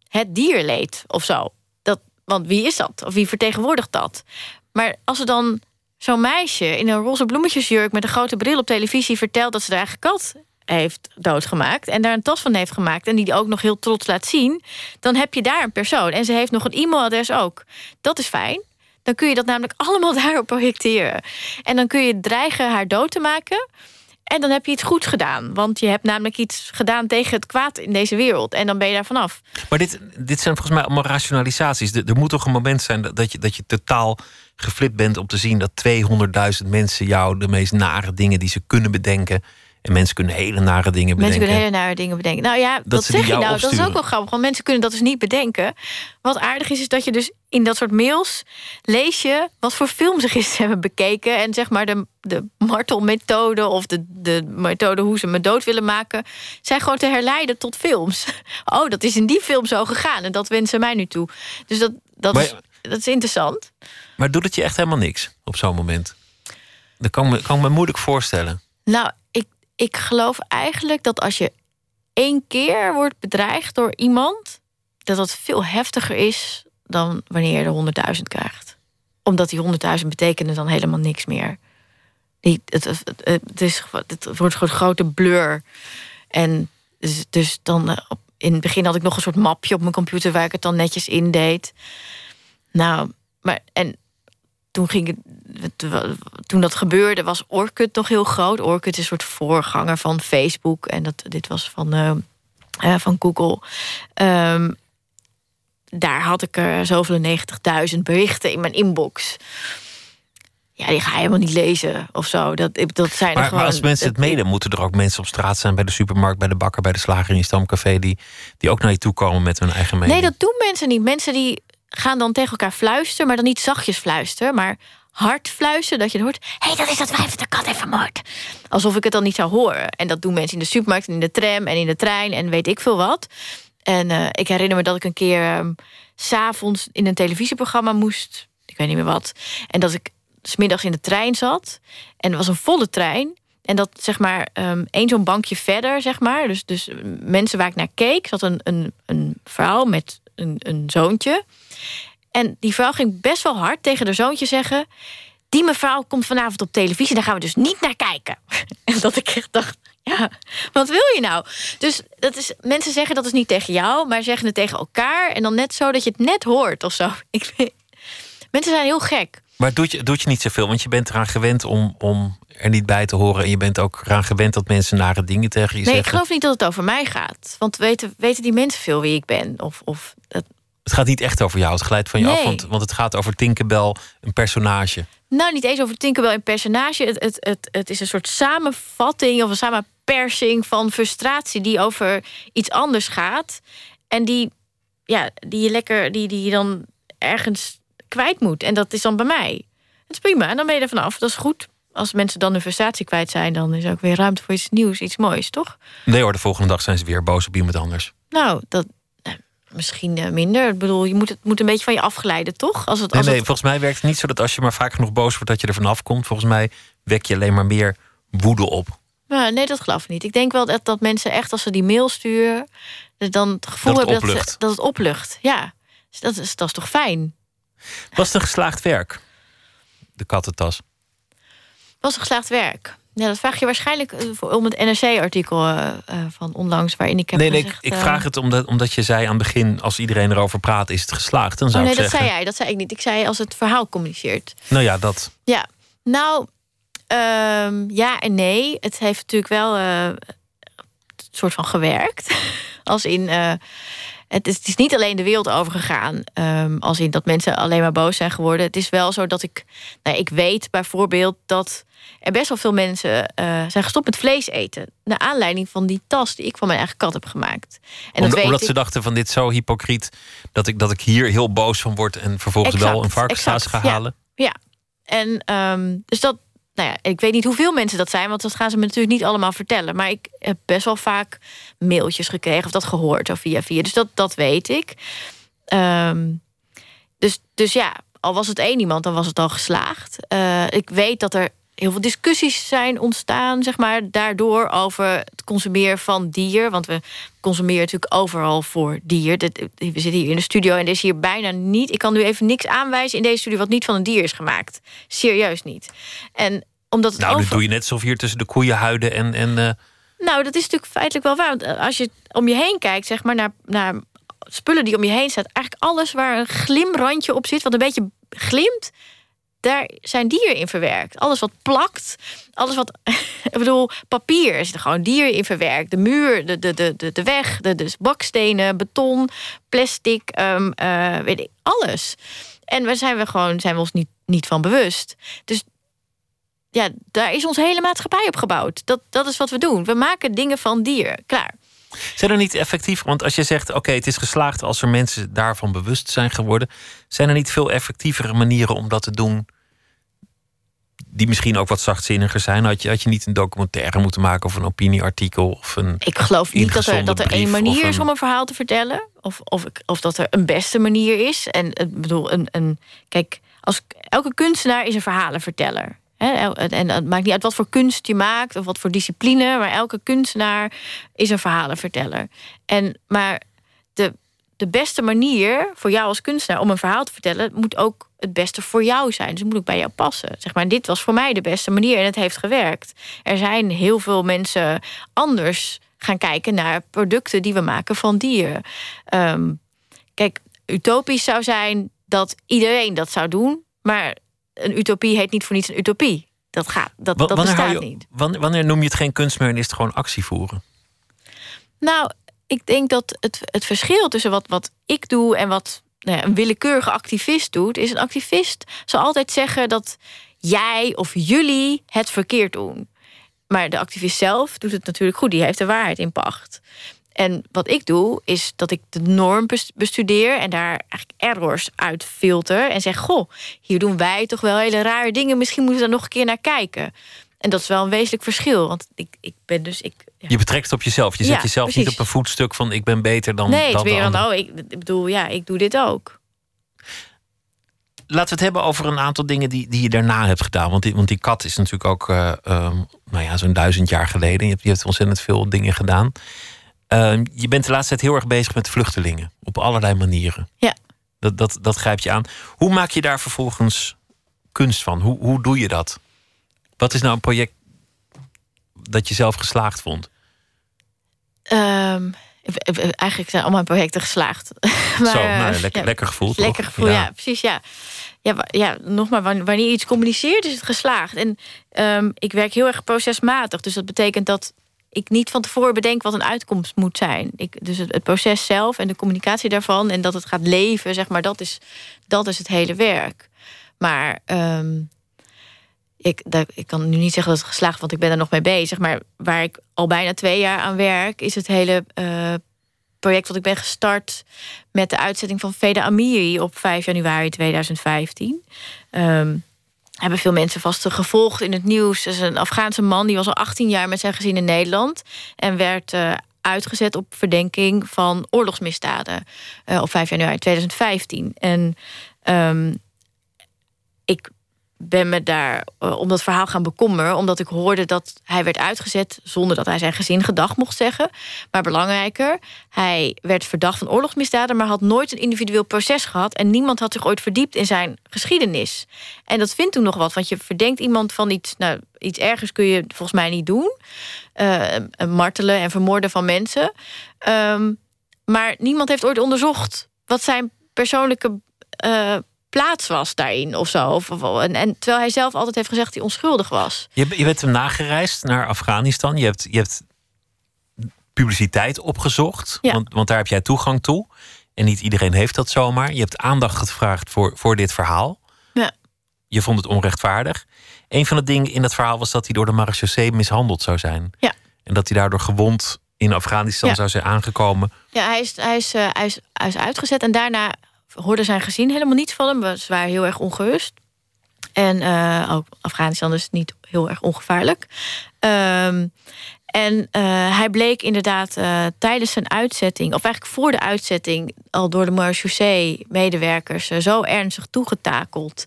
het dierleed of zo. Dat, want wie is dat? Of wie vertegenwoordigt dat? Maar als er dan zo'n meisje in een roze bloemetjesjurk met een grote bril op televisie vertelt dat ze haar eigen kat heeft doodgemaakt en daar een tas van heeft gemaakt en die ook nog heel trots laat zien, dan heb je daar een persoon. En ze heeft nog een e-mailadres ook. Dat is fijn. Dan kun je dat namelijk allemaal daarop projecteren. En dan kun je dreigen haar dood te maken. En dan heb je iets goeds gedaan. Want je hebt namelijk iets gedaan tegen het kwaad in deze wereld. En dan ben je daar vanaf. Maar dit, dit zijn volgens mij allemaal rationalisaties. Er, moet toch een moment zijn dat, je, dat je totaal geflipt bent om te zien dat 200.000 mensen jou de meest nare dingen die ze kunnen bedenken. En mensen kunnen hele nare dingen bedenken. Mensen kunnen hele nare dingen bedenken. Nou ja, dat, zeg je nou. Dat is ook wel grappig. Want mensen kunnen dat dus niet bedenken. Wat aardig is, is dat je dus in dat soort mails lees je wat voor films ze gisteren hebben bekeken. En zeg maar de, de martelmethode of de, de methode hoe ze me dood willen maken, zijn gewoon te herleiden tot films. Oh, dat is in die film zo gegaan. En dat wensen mij nu toe. Dus dat, dat, Maar- is, dat is interessant. Maar doet het je echt helemaal niks op zo'n moment? Dat kan, me, kan ik me moeilijk voorstellen. Nou, ik, ik geloof eigenlijk dat als je één keer wordt bedreigd door iemand, dat dat veel heftiger is dan wanneer je er honderdduizend krijgt. Omdat die honderdduizend betekenen dan helemaal niks meer. Die, het, is, het wordt een grote blur. En dus, dus dan, eh, in het begin had ik nog een soort mapje op mijn computer waar ik het dan netjes in deed. Nou, maar en toen ging het, toen dat gebeurde, was Orkut nog heel groot. Orkut is een soort voorganger van Facebook en dat dit was van, uh, van Google. Um, daar had ik er zoveel 90.000 berichten in mijn inbox. Ja, die ga je helemaal niet lezen of zo. Dat, dat zijn maar, er gewoon, maar als mensen het mede, moeten er ook mensen op straat zijn bij de supermarkt, bij de bakker, bij de slager in je stamcafé, die, die ook naar je toe komen met hun eigen mening. Nee, dat doen mensen niet. Mensen die gaan dan tegen elkaar fluisteren, maar dan niet zachtjes fluisteren, maar hard fluisteren, dat je hoort... hé, hey, dat is dat wijf de kat heeft vermoord. Alsof ik het dan niet zou horen. En dat doen mensen in de supermarkt, in de tram en in de trein... en weet ik veel wat. En uh, ik herinner me dat ik een keer... Um, s'avonds in een televisieprogramma moest... ik weet niet meer wat. En dat ik smiddags in de trein zat. En het was een volle trein. En dat zeg maar um, één zo'n bankje verder, zeg maar. Dus, dus mensen waar ik naar keek, zat een, een, een vrouw met een, een zoontje. En die vrouw ging best wel hard tegen haar zoontje zeggen... die mevrouw komt vanavond op televisie, daar gaan we dus niet naar kijken. En dat ik echt dacht, ja, wat wil je nou? Dus dat is, mensen zeggen dat is niet tegen jou, maar zeggen het tegen elkaar... en dan net zo dat je het net hoort of zo. Ik mensen zijn heel gek. Maar doet je, doet je niet zoveel, want je bent eraan gewend om, om er niet bij te horen... en je bent ook eraan gewend dat mensen nare dingen tegen je nee, zeggen. Nee, ik geloof niet dat het over mij gaat. Want weten, weten die mensen veel wie ik ben? Of, of dat, het gaat niet echt over jou, het glijdt van je nee. af, want, want het gaat over Tinkerbell, een personage. Nou, niet eens over Tinkerbell, een personage. Het, het, het, het is een soort samenvatting of een samenpersing van frustratie die over iets anders gaat. En die, ja, die je lekker, die, die je dan ergens kwijt moet. En dat is dan bij mij. Het is prima, en dan ben je er vanaf. Dat is goed. Als mensen dan hun frustratie kwijt zijn, dan is er ook weer ruimte voor iets nieuws, iets moois, toch? Nee hoor, de volgende dag zijn ze weer boos op iemand anders. Nou, dat, misschien minder. Ik bedoel, je moet het moet een beetje van je afgeleiden, toch? Als het, nee, als nee, het... volgens mij werkt het niet zo dat als je maar vaak genoeg boos wordt, dat je er vanaf komt. Volgens mij wek je alleen maar meer woede op. Nee, dat geloof ik niet. Ik denk wel dat, dat mensen echt, als ze die mail sturen, dan het gevoel dat het hebben dat, ze, dat het oplucht. Ja, dus dat is, dat is toch fijn? Was het een geslaagd werk? De kattentas. Was een geslaagd werk? Ja, dat vraag je waarschijnlijk eh, om het NRC-artikel eh, eh, van onlangs, waarin ik heb nee, nee, ik, gezegd... ik vraag het omdat, omdat je zei aan het begin, als iedereen erover praat, is het geslaagd. Dan zou Oh nee, dat zeggen, zei jij. Dat zei ik niet. Ik zei als het verhaal communiceert. nou ja, dat. Ja, nou, ehm, ja en nee. Het heeft natuurlijk wel een soort van gewerkt. Als in, eh, het, is, het is niet alleen de wereld overgegaan. ehm, als in dat mensen alleen maar boos zijn geworden. Het is wel zo dat ik, nou, ik weet bijvoorbeeld dat er best wel veel mensen eh, zijn gestopt met vlees eten. Naar aanleiding van die tas die ik van mijn eigen kat heb gemaakt. En dat Omdat, ik. ze dachten van dit is zo hypocriet dat ik, dat ik hier heel boos van word en vervolgens wel een varkenssaus exact, ga ja. halen. Ja, en um, dus dat, nou ja, ik weet niet hoeveel mensen dat zijn, want dat gaan ze me natuurlijk niet allemaal vertellen. Maar ik heb best wel vaak mailtjes gekregen of dat gehoord of via via. Dus dat, dat weet ik. Um, dus, dus ja, al was het één iemand, dan was het al geslaagd. Uh, ik weet dat er heel veel discussies zijn ontstaan, zeg maar, daardoor over het consumeren van dier. Want we consumeren natuurlijk overal voor dier. We zitten hier in de studio en er is hier bijna niet. Ik kan nu even niks aanwijzen in deze studio wat niet van een dier is gemaakt. Serieus niet. En omdat het nou, nu over... doe je net alsof hier tussen de koeienhuiden en. en uh... Nou, dat is natuurlijk feitelijk wel waar. Want als je om je heen kijkt, zeg maar, naar, naar spullen die om je heen staan, eigenlijk alles waar een glimrandje op zit, wat een beetje glimt, daar zijn dieren in verwerkt. Alles wat plakt, alles wat. ik bedoel, papier is er gewoon dieren in verwerkt. De muur, de, de, de, de, weg, de, de bakstenen, beton, plastic, um, uh, weet ik, alles. En daar zijn we gewoon zijn we ons niet, niet van bewust. Dus ja, daar is ons hele maatschappij op gebouwd. Dat, dat is wat we doen. We maken dingen van dier. Klaar. Zijn er niet effectief, want als je zegt: oké, okay, het is geslaagd als er mensen daarvan bewust zijn geworden, zijn er niet veel effectievere manieren om dat te doen? Die misschien ook wat zachtzinniger zijn. Had je, had je niet een documentaire moeten maken of een opinieartikel? Of een ik geloof niet dat er, dat er één manier een... is om een verhaal te vertellen. Of, of, of dat er een beste manier is. En ik bedoel, een, een, kijk, als, elke kunstenaar is een verhalenverteller. En het maakt niet uit wat voor kunst je maakt of wat voor discipline, maar elke kunstenaar is een verhalenverteller. En, maar de, de beste manier voor jou als kunstenaar om een verhaal te vertellen, moet ook het beste voor jou zijn. Dus moet ook bij jou passen. Zeg maar, dit was voor mij de beste manier en het heeft gewerkt. Er zijn heel veel mensen anders gaan kijken naar producten die we maken van dieren. Ehm, kijk, utopisch zou zijn dat iedereen dat zou doen, maar een utopie heet niet voor niets een utopie. Dat gaat, dat, dat bestaat je, niet. Wanneer noem je het geen kunst meer en is het gewoon actie voeren? Nou, ik denk dat het, het verschil tussen wat, wat ik doe en wat nou ja, een willekeurige activist doet, is een activist zal altijd zeggen dat jij of jullie het verkeerd doen. Maar de activist zelf doet het natuurlijk goed, die heeft de waarheid in pacht. En wat ik doe, is dat ik de norm bestudeer en daar eigenlijk errors uit filter. En zeg: Goh, hier doen wij toch wel hele rare dingen. Misschien moeten we daar nog een keer naar kijken. En dat is wel een wezenlijk verschil. Want ik, ik ben dus. Ik, Je betrekt het op jezelf. Je zet jezelf niet op een voetstuk van ik ben beter dan. Nee, het dan weer een, oh, ik, ik bedoel, ja, ik doe dit ook. Laten we het hebben over een aantal dingen die, die je daarna hebt gedaan. Want die, want die kat is natuurlijk ook uh, nou ja, zo'n duizend jaar geleden. Je hebt, je hebt ontzettend veel dingen gedaan. Uh, je bent de laatste tijd heel erg bezig met vluchtelingen. Op allerlei manieren. Ja. Dat, dat, dat grijpt je aan. Hoe maak je daar vervolgens kunst van? Hoe, hoe doe je dat? Wat is nou een project dat je zelf geslaagd vond? Um, eigenlijk zijn allemaal projecten geslaagd. maar, Zo, nou, lekker, ja, lekker gevoel. Lekker gevoel, ja. precies. Ja. Ja, ja, nogmaals, wanneer je iets communiceert, is het geslaagd. En um, ik werk heel erg procesmatig. Dus dat betekent dat ik niet van tevoren bedenk wat een uitkomst moet zijn. Ik, dus het, proces zelf en de communicatie daarvan en dat het gaat leven, zeg maar, dat is, dat is het hele werk. Maar um, ik, ik kan nu niet zeggen dat het geslaagd, want ik ben er nog mee bezig. Maar waar ik al bijna twee jaar aan werk, is het hele uh, project wat ik ben gestart met de uitzetting van Veda Amiri op 5 januari 2015. Um, hebben veel mensen vast gevolgd in het nieuws. Dat is een Afghaanse man die was al 18 jaar met zijn gezin in Nederland en werd uh, uitgezet op verdenking van oorlogsmisdaden uh, op 5 januari 2015. En um, ik ben me daar uh, om dat verhaal gaan bekommeren. Omdat ik hoorde dat hij werd uitgezet zonder dat hij zijn gezin gedag mocht zeggen. Maar belangrijker, hij werd verdacht van oorlogsmisdaden, maar had nooit een individueel proces gehad. En niemand had zich ooit verdiept in zijn geschiedenis. En dat vindt toen nog wat, want je verdenkt iemand van iets, nou, iets ergens kun je volgens mij niet doen. Uh, martelen en vermoorden van mensen. Um, maar niemand heeft ooit onderzocht wat zijn persoonlijke plaats was daarin of zo. Of, en, en, terwijl hij zelf altijd heeft gezegd dat hij onschuldig was. Je, je bent hem nagereisd naar Afghanistan. Je hebt, je hebt publiciteit opgezocht, ja. want, want daar heb jij toegang toe. En niet iedereen heeft dat zomaar. Je hebt aandacht gevraagd voor, voor dit verhaal. Ja. Je vond het onrechtvaardig. Een van de dingen in dat verhaal was dat hij door de marechaussee mishandeld zou zijn. Ja. En dat hij daardoor gewond in Afghanistan zou zijn aangekomen. Ja, hij is, hij, is, uh, hij, is, hij is uitgezet en daarna hoorden zijn gezien helemaal niets van hem. Ze waren heel erg ongerust. En uh, ook Afghanistan is niet heel erg ongevaarlijk. Um, en uh, hij bleek inderdaad uh, tijdens zijn uitzetting, of eigenlijk voor de uitzetting, al door de marechaussee-medewerkers zo ernstig toegetakeld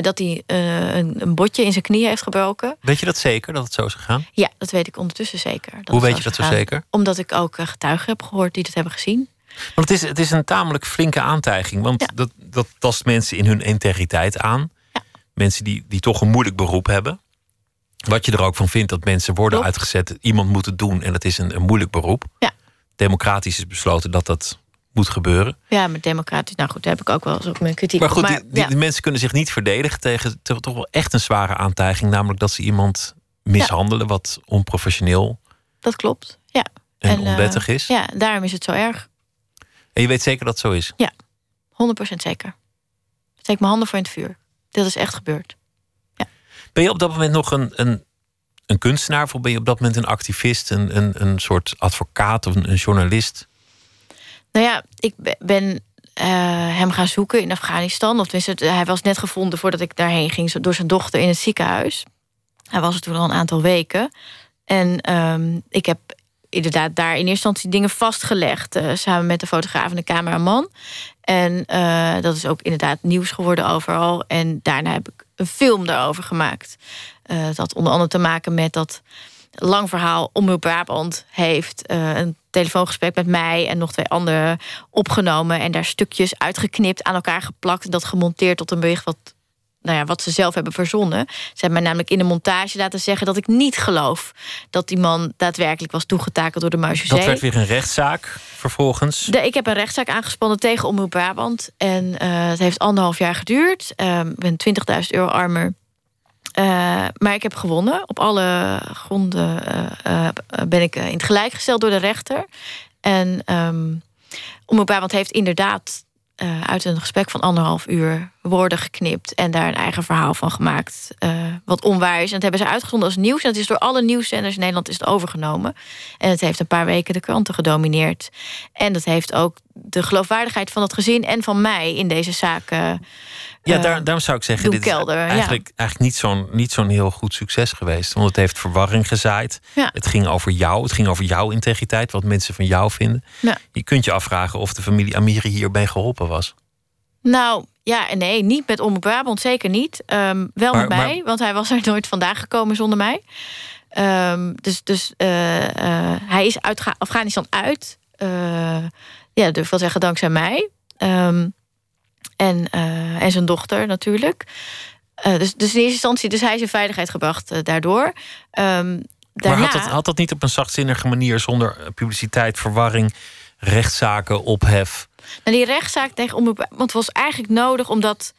dat hij een, een, botje in zijn knie heeft gebroken. Weet je dat zeker dat het zo is gegaan? Ja, dat weet ik ondertussen zeker. Hoe weet je dat zo zeker? Omdat ik ook getuigen heb gehoord die dat hebben gezien. Want het is, het is een tamelijk flinke aantijging. Want dat, dat tast mensen in hun integriteit aan. Ja. Mensen die, die toch een moeilijk beroep hebben. Wat je er ook van vindt dat mensen worden uitgezet. Iemand moet het doen en dat is een, een moeilijk beroep. Ja. Democratisch is besloten dat dat moet gebeuren. Ja, met democratisch. Nou goed, daar heb ik ook wel eens op mijn kritiek. Maar goed, maar, die, die, mensen kunnen zich niet verdedigen tegen toch wel echt een zware aantijging. Namelijk dat ze iemand mishandelen wat onprofessioneel. Dat klopt, ja. En, en onwettig uh, is. Ja, daarom is het zo erg. En je weet zeker dat het zo is? Ja, 100% zeker. Steek mijn handen voor in het vuur. Dit is echt gebeurd. Ja. Ben je op dat moment nog een, een, een kunstenaar? Of ben je op dat moment een activist, een, een, een soort advocaat of een, een journalist? Nou ja, ik ben uh, hem gaan zoeken in Afghanistan. Of tenminste, hij was net gevonden voordat ik daarheen ging... door zijn dochter in het ziekenhuis. Hij was er toen al een aantal weken. En um, ik heb inderdaad daar in eerste instantie dingen vastgelegd. Uh, samen met de fotograaf en de cameraman. En uh, dat is ook inderdaad nieuws geworden overal. En daarna heb ik een film daarover gemaakt. Uh, dat onder andere te maken met dat lang verhaal, Omroep Brabant heeft een telefoongesprek met mij en nog twee anderen opgenomen en daar stukjes uitgeknipt, aan elkaar geplakt en dat gemonteerd tot een bericht wat nou ja, wat ze zelf hebben verzonnen. Ze hebben mij namelijk in de montage laten zeggen dat ik niet geloof dat die man daadwerkelijk was toegetakeld door de Muizezee. Dat werd weer een rechtszaak vervolgens. De, ik heb een rechtszaak aangespannen tegen Omroep Brabant. En uh, het heeft anderhalf jaar geduurd. Uh, ik ben 20.000 euro armer. Uh, maar ik heb gewonnen. Op alle gronden ben ik in het gelijk gesteld door de rechter. En um, Omroep Brabant heeft inderdaad uit een gesprek van anderhalf uur woorden geknipt en daar een eigen verhaal van gemaakt. Uh, wat onwaar is. En dat hebben ze uitgezonden als nieuws. En het is door alle nieuwszenders in Nederland is het overgenomen. En het heeft een paar weken de kranten gedomineerd. En dat heeft ook de geloofwaardigheid van het gezin en van mij in deze zaak. Uh, ja, daar, daarom zou ik zeggen, dit is eigenlijk, eigenlijk niet zo'n niet zo'n heel goed succes geweest. Want het heeft verwarring gezaaid. Ja. Het ging over jou, het ging over jouw integriteit, wat mensen van jou vinden. Ja. Je kunt je afvragen of de familie Amiri hierbij geholpen was. Nou, ja en nee, niet met Omroep Brabant, zeker niet. Um, wel Maar- met mij, maar- want hij was er nooit vandaag gekomen zonder mij. Ehm, dus dus eh, eh, hij is uit Afghanistan uit. Eh, ja, durf ik wel zeggen, dankzij mij. Ehm, en, en zijn dochter natuurlijk. Dus, dus in eerste instantie, dus hij is in veiligheid gebracht daardoor. Ehm, daarna, Maar had dat, had dat niet op een zachtzinnige manier zonder publiciteit, verwarring, rechtszaken, ophef? Nou, die rechtszaak tegen Omroep Brabant was eigenlijk nodig omdat...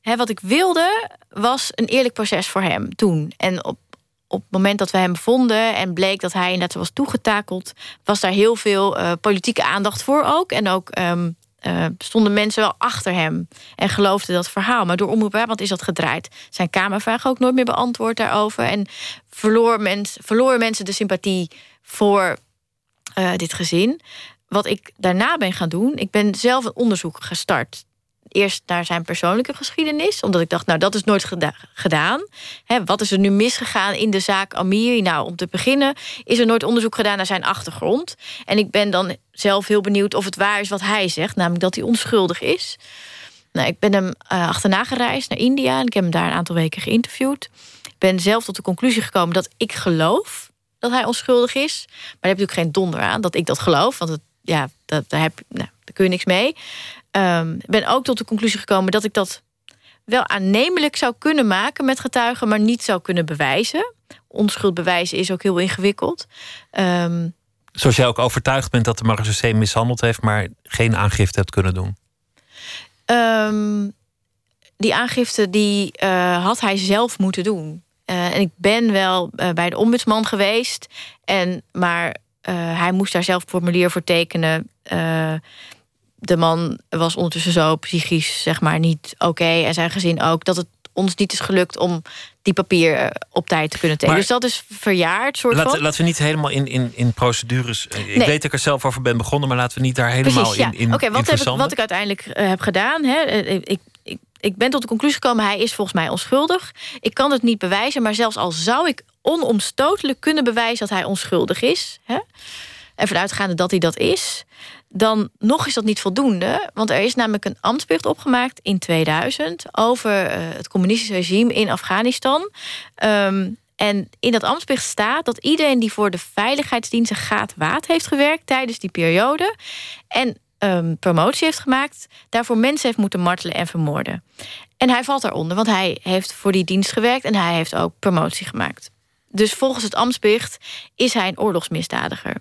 Hè, wat ik wilde, was een eerlijk proces voor hem toen. En op, op het moment dat we hem vonden en bleek dat hij inderdaad was toegetakeld... was daar heel veel eh, politieke aandacht voor ook. En ook ehm, eh, stonden mensen wel achter hem en geloofden dat verhaal. Maar door Omroep Brabant is dat gedraaid. Zijn kamervragen ook nooit meer beantwoord daarover. En verloor mens, verloren mensen de sympathie voor eh, dit gezin. Wat ik daarna ben gaan doen, ik ben zelf een onderzoek gestart. Eerst naar zijn persoonlijke geschiedenis, omdat ik dacht, nou, dat is nooit geda- gedaan. Wat is er nu misgegaan in de zaak Amiri? Nou, om te beginnen is er nooit onderzoek gedaan naar zijn achtergrond. En ik ben dan zelf heel benieuwd of het waar is wat hij zegt, namelijk dat hij onschuldig is. Nou, ik ben hem eh, achterna gereisd naar India en ik heb hem daar een aantal weken geïnterviewd. Ik ben zelf tot de conclusie gekomen dat ik geloof dat hij onschuldig is. Maar daar heb natuurlijk geen donder aan dat ik dat geloof. Want het, ja, dat, daar, heb, nou, daar kun je niks mee. Ik ben ook tot de conclusie gekomen dat ik dat wel aannemelijk zou kunnen maken met getuigen, maar niet zou kunnen bewijzen. Onschuld bewijzen is ook heel ingewikkeld. Ehm, Zoals jij ook overtuigd bent dat de marechaussee mishandeld heeft, maar geen aangifte hebt kunnen doen. Ehm, die aangifte die eh, had hij zelf moeten doen. Eh, en ik ben wel eh, bij de ombudsman geweest. En, maar hij moest daar zelf een formulier voor tekenen. Eh, de man was ondertussen zo psychisch zeg maar niet oké. en zijn gezin ook. Dat het ons niet is gelukt om die papier eh, op tijd te kunnen tekenen. Dus dat is verjaard, soort Laten, van. laten we niet helemaal in, in, in procedures. eh, Ik Nee. weet dat ik er zelf over ben begonnen, maar laten we niet daar helemaal Precies, ja. in, in, Oké, wat, heb ik, wat ik uiteindelijk eh, heb gedaan... Hè, eh, ik, ik, ik ben tot de conclusie gekomen... hij is volgens mij onschuldig. Ik kan het niet bewijzen, maar zelfs al zou ik onomstotelijk kunnen bewijzen... dat hij onschuldig is... Hè, en vanuitgaande dat hij dat is... dan nog is dat niet voldoende. Want er is namelijk een ambtsbericht opgemaakt in 2000... over eh, het communistische regime in Afghanistan... Ehm, en in dat ambtsbericht staat dat iedereen die voor de veiligheidsdiensten gaat waad heeft gewerkt tijdens die periode en ehm, promotie heeft gemaakt, daarvoor mensen heeft moeten martelen en vermoorden. En hij valt daaronder, want hij heeft voor die dienst gewerkt en hij heeft ook promotie gemaakt. Dus volgens het ambtsbericht is hij een oorlogsmisdadiger.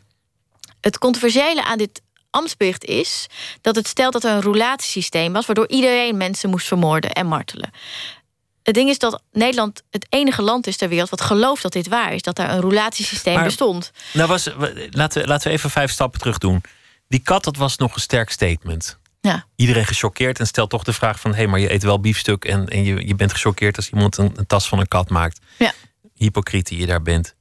Het controversiële aan dit ambtsbericht is dat het stelt dat er een roulatiesysteem was, waardoor iedereen mensen moest vermoorden en martelen. Het ding is dat Nederland het enige land is ter wereld wat gelooft dat dit waar is, dat daar een roulatiesysteem Maar- bestond. Nou was, laten, we, laten we even vijf stappen terug doen. Die kat, dat was nog een sterk statement. Ja. Iedereen gechoqueerd en stelt toch de vraag van... hé, hey, maar je eet wel biefstuk en, en je, je bent gechoqueerd... als iemand een, een tas van een kat maakt. Ja. Hypocriet die je daar bent.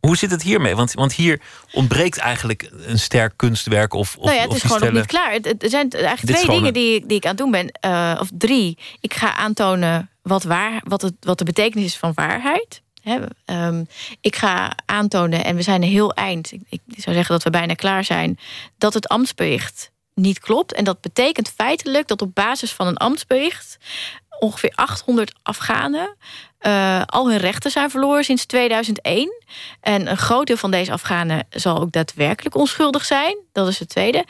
Hoe zit het hiermee? Want, want hier ontbreekt eigenlijk een sterk kunstwerk... of, of, nou ja, het is gewoon nog niet klaar. Er zijn eigenlijk twee dingen een- die, ik- die ik aan het doen ben. eh, of drie. Ik ga aantonen wat, waar, wat, het, wat de betekenis is van waarheid. Ehm, ik ga aantonen, en we zijn een heel eind... Ik, ik zou zeggen dat we bijna klaar zijn... dat het ambtsbericht niet klopt. En dat betekent feitelijk dat op basis van een ambtsbericht... ongeveer 800 Afghanen uh, al hun rechten zijn verloren sinds 2001. En een groot deel van deze Afghanen zal ook daadwerkelijk onschuldig zijn. Dat is het tweede.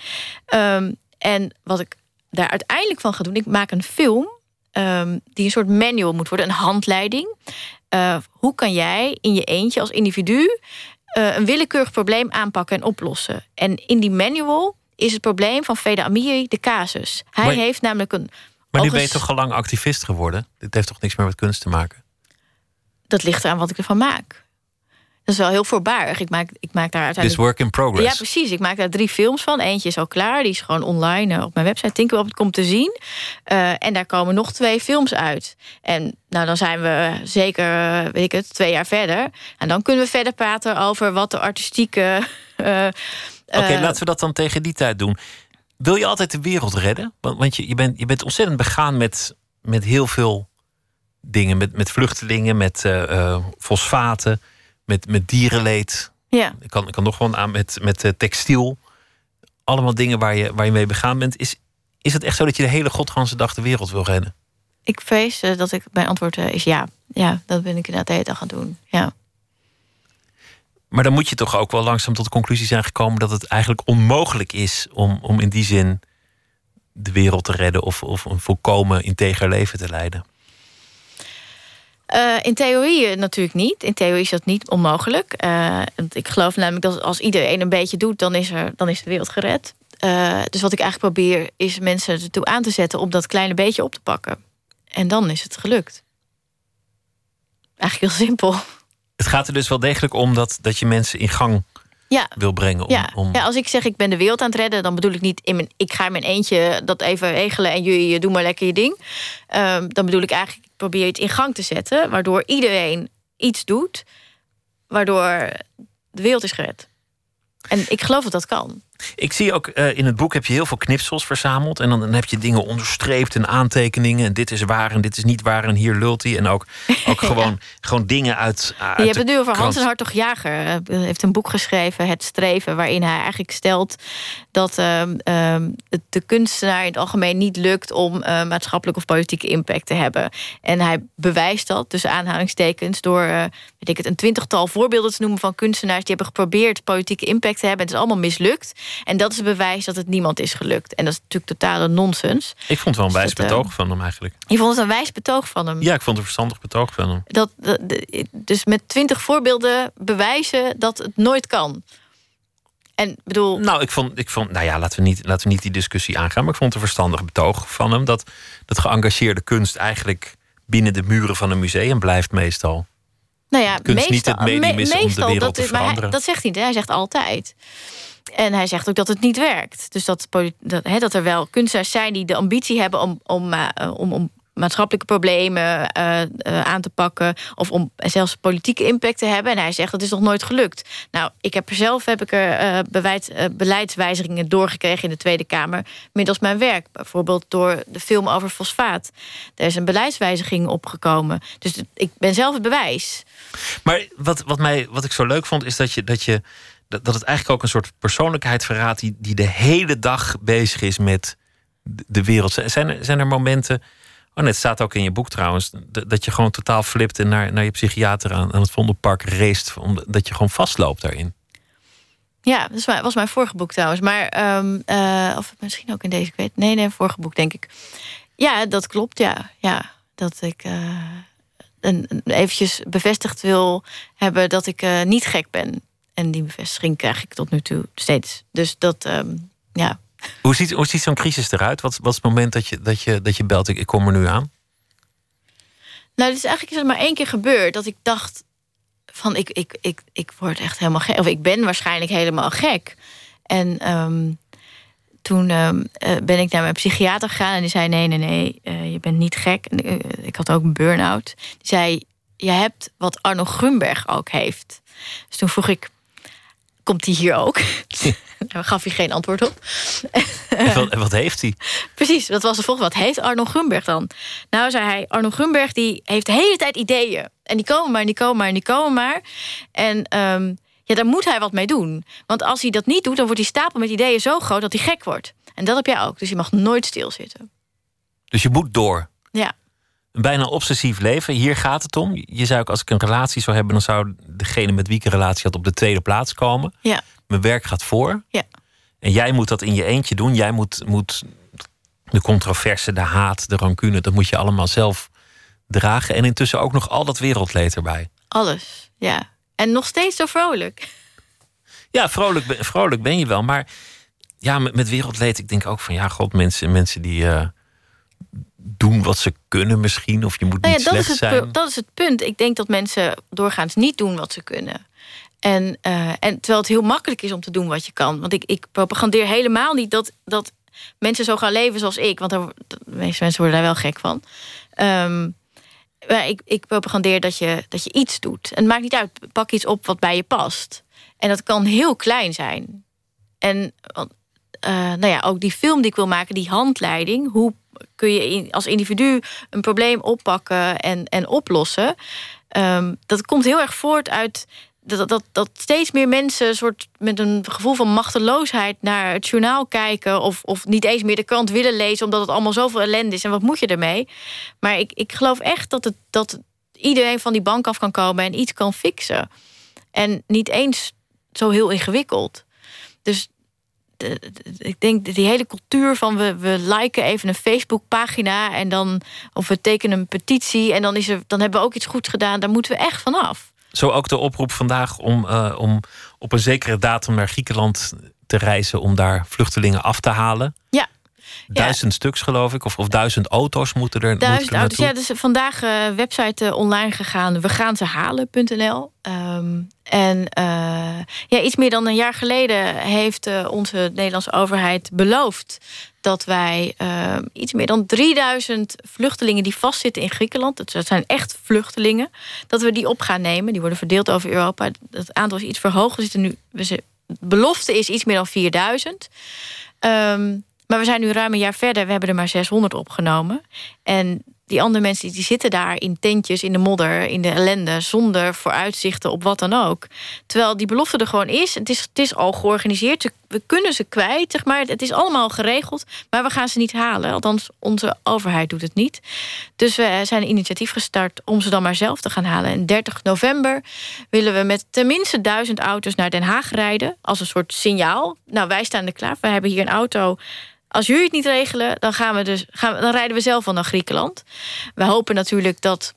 Um, en wat ik daar uiteindelijk van ga doen, ik maak een film um, die een soort manual moet worden, een handleiding. Uh, hoe kan jij in je eentje als individu uh, een willekeurig probleem aanpakken en oplossen? En in die manual is het probleem van Veda Amiri de casus. Hij heeft namelijk een. Maar nu ben je toch al lang activist geworden? Dit heeft toch niks meer met kunst te maken? Dat ligt eraan wat ik ervan maak. Dat is wel heel voorbarig. Ik maak, ik maak daar uiteindelijk... This work in progress. Ja, precies. Ik maak daar drie films van. Eentje is al klaar. Die is gewoon online eh, op mijn website. Tinkerweb komt te zien. Uh, en daar komen nog twee films uit. En nou, dan zijn we zeker, uh, weet ik het, twee jaar verder. En dan kunnen we verder praten over wat de artistieke... Oké, okay, laten we dat dan tegen die tijd doen. Wil je altijd de wereld redden? Want, want je, je, bent, je bent ontzettend begaan met, met heel veel dingen. Met, met vluchtelingen, met fosfaten met, met dierenleed. Ja. Ik kan, ik kan nog gewoon aan met, met uh, textiel. Allemaal dingen waar je, waar je mee begaan bent. Is, is het echt zo dat je de hele godganse dag de wereld wil redden? Ik vrees uh, dat ik, mijn antwoord uh, is ja. Ja, dat ben ik inderdaad de hele dag gaan doen. Ja. Maar dan moet je toch ook wel langzaam tot de conclusie zijn gekomen dat het eigenlijk onmogelijk is om, om in die zin de wereld te redden of, of een volkomen integer leven te leiden. Uh, in theorie natuurlijk niet. In theorie is dat niet onmogelijk. Uh, ik geloof namelijk dat als iedereen een beetje doet, dan is, er, dan is de wereld gered. Dus wat ik eigenlijk probeer, is mensen ertoe aan te zetten om dat kleine beetje op te pakken. En dan is het gelukt. Eigenlijk heel simpel. Het gaat er dus wel degelijk om dat, dat je mensen in gang ja. wil brengen. Om, ja. om... ja, als ik zeg ik ben de wereld aan het redden, dan bedoel ik niet in mijn, ik ga in mijn eentje dat even regelen en jullie doen maar lekker je ding. Um, dan bedoel ik eigenlijk, ik probeer het in gang te zetten, waardoor iedereen iets doet, waardoor de wereld is gered. En ik geloof dat dat kan. Ik zie ook uh, in het boek heb je heel veel knipsels verzameld. En dan, dan, heb je dingen onderstreept en aantekeningen. En dit is waar en dit is niet waar. En hier lult hij. En ook, ook ja. gewoon, gewoon dingen uit. uit je hebt het nu over Hans en Hartog Jager. Hij heeft een boek geschreven, Het Streven. Waarin hij eigenlijk stelt dat uh, uh, de kunstenaar in het algemeen niet lukt om uh, maatschappelijk of politieke impact te hebben. En hij bewijst dat tussen aanhalingstekens door weet ik het, een twintigtal voorbeelden te noemen van kunstenaars die hebben geprobeerd politieke impact te hebben. En het is allemaal mislukt. En dat is een bewijs dat het niemand is gelukt. En dat is natuurlijk totale nonsens. Ik vond het wel een wijs Dus betoog eh, van hem eigenlijk. Je vond het een wijs betoog van hem. Ja, ik vond het een verstandig betoog van hem. Dat, dat- dus met twintig voorbeelden bewijzen dat het nooit kan. En bedoel, Nou, ik vond, ik vond nou ja, laten we, niet, laten we niet die discussie aangaan. Maar ik vond het een verstandig betoog van hem. Dat, dat geëngageerde kunst eigenlijk binnen de muren van een museum blijft meestal. Nou ja, kunst niet het medium om de meestal, wereld dat, te maar hij- veranderen. dat zegt hij niet, hè? hij zegt altijd. En hij zegt ook dat het niet werkt. Dus dat, dat, dat er wel kunstenaars zijn die de ambitie hebben om, om, eh, om, om maatschappelijke problemen eh, eh, aan te pakken. Of om zelfs politieke impact te hebben. En hij zegt dat is nog nooit gelukt. Nou, ik heb zelf heb ik er eh, beleidswijzigingen doorgekregen in de Tweede Kamer. Middels mijn werk. Bijvoorbeeld door de film over fosfaat. Er is een beleidswijziging opgekomen. Dus ik ben zelf het bewijs. Maar wat, wat, mij, wat ik zo leuk vond, is dat, je, dat, je, dat, het eigenlijk ook een soort persoonlijkheid verraadt. Die, die de hele dag bezig is met de wereld. Zijn zijn er momenten. Oh, net staat ook in je boek trouwens. Dat je gewoon totaal flipt en naar, naar je psychiater aan, het Vondelpark race. Omdat je gewoon vastloopt daarin. Ja, dat was mijn vorige boek trouwens. Maar, ehm, eh, of misschien ook in deze, ik weet Nee, nee, vorige boek denk ik. Ja, dat klopt, ja. ja dat ik eh, een, eventjes bevestigd wil hebben dat ik eh, niet gek ben. En die bevestiging krijg ik tot nu toe steeds. Dus dat, ehm, ja. Hoe ziet, hoe ziet zo'n crisis eruit? Wat, wat is het moment dat je, dat je, dat je belt? Ik, ik kom er nu aan. Nou, het is eigenlijk is het maar één keer gebeurd dat ik dacht van ik, ik, ik, ik word echt helemaal gek. Of ik ben waarschijnlijk helemaal gek. En ehm, toen ehm, eh, ben ik naar mijn psychiater gegaan en die zei: Nee, nee, nee, eh, je bent niet gek. En, eh, ik had ook een burn-out. Die zei: Je hebt wat Arno Grunberg ook heeft. Dus toen vroeg ik: Komt hij hier ook? Daar gaf hij geen antwoord op. En wat, en wat heeft hij? Precies, dat was de volgende. Wat heeft Arno Grunberg dan? Nou, zei hij, Arno Grunberg die heeft de hele tijd ideeën. En die komen maar, en die komen maar, en die komen maar. En ja, daar moet hij wat mee doen. Want als hij dat niet doet, dan wordt die stapel met ideeën zo groot dat hij gek wordt. En dat heb jij ook. Dus je mag nooit stilzitten. Dus je moet door. Ja. een bijna obsessief leven. Hier gaat het om. Je zou ook, als ik een relatie zou hebben, dan zou degene met wie ik een relatie had op de tweede plaats komen. Ja. Mijn werk gaat voor. Ja. En jij moet dat in je eentje doen. Jij moet, moet de controverse, de haat, de rancune, dat moet je allemaal zelf dragen. En intussen ook nog al dat wereldleed erbij. Alles, ja. En nog steeds zo vrolijk. Ja, vrolijk, ben- vrolijk ben je wel. Maar ja, met, met wereldleed, ik denk ook van ja, god, mensen, mensen die eh, doen wat ze kunnen misschien. Of je moet Nou niet ja, dat is, slecht het, zijn. dat is het punt. Ik denk dat mensen doorgaans niet doen wat ze kunnen. En, eh, en terwijl het heel makkelijk is om te doen wat je kan. Want ik, ik propagandeer helemaal niet dat, dat mensen zo gaan leven zoals ik. Want de meeste mensen worden daar wel gek van. Ehm, maar ik, ik propagandeer dat je, dat je iets doet. En het maakt niet uit, pak iets op wat bij je past. En dat kan heel klein zijn. En eh, nou ja, ook die film die ik wil maken, die handleiding. Hoe kun je als individu een probleem oppakken en, en oplossen? Ehm, dat komt heel erg voort uit dat, dat, dat steeds meer mensen soort met een gevoel van machteloosheid naar het journaal kijken. Of, of niet eens meer de krant willen lezen, omdat het allemaal zoveel ellende is. En wat moet je ermee? Maar ik, ik geloof echt dat, het, dat iedereen van die bank af kan komen en iets kan fixen. En niet eens zo heel ingewikkeld. Dus ik denk die hele cultuur van we, we liken even een Facebookpagina en dan of we tekenen een petitie en dan, is er, dan hebben we ook iets goeds gedaan. Daar moeten we echt vanaf. Zo ook de oproep vandaag om, eh, om op een zekere datum naar Griekenland te reizen om daar vluchtelingen af te halen. Ja. Duizend stuks geloof ik, of, of duizend auto's moeten er, moeten Duizend er auto's. Ja, dus vandaag eh website eh, online gegaan. We gaan ze halen.nl. Ehm, en eh, ja, iets meer dan een jaar geleden heeft onze Nederlandse overheid beloofd dat wij eh, iets meer dan 3000 vluchtelingen die vastzitten in Griekenland, dat zijn echt vluchtelingen, dat we die op gaan nemen. Die worden verdeeld over Europa. Het aantal is iets verhoogd. We zitten nu, de belofte is iets meer dan 4000. Ehm, maar we zijn nu ruim een jaar verder. We hebben er maar 600 opgenomen. En die andere mensen die zitten daar in tentjes, in de modder, in de ellende, zonder vooruitzichten op wat dan ook. Terwijl die belofte er gewoon is. Het is, het is al georganiseerd. We kunnen ze kwijt, zeg maar. Het is allemaal geregeld. Maar we gaan ze niet halen. Althans, onze overheid doet het niet. Dus we zijn een initiatief gestart om ze dan maar zelf te gaan halen. En 30 november willen we met tenminste duizend auto's naar Den Haag rijden. Als een soort signaal. Nou, wij staan er klaar. We hebben hier een auto. Als jullie het niet regelen, dan, gaan we dus, gaan we, dan rijden we zelf wel naar Griekenland. We hopen natuurlijk dat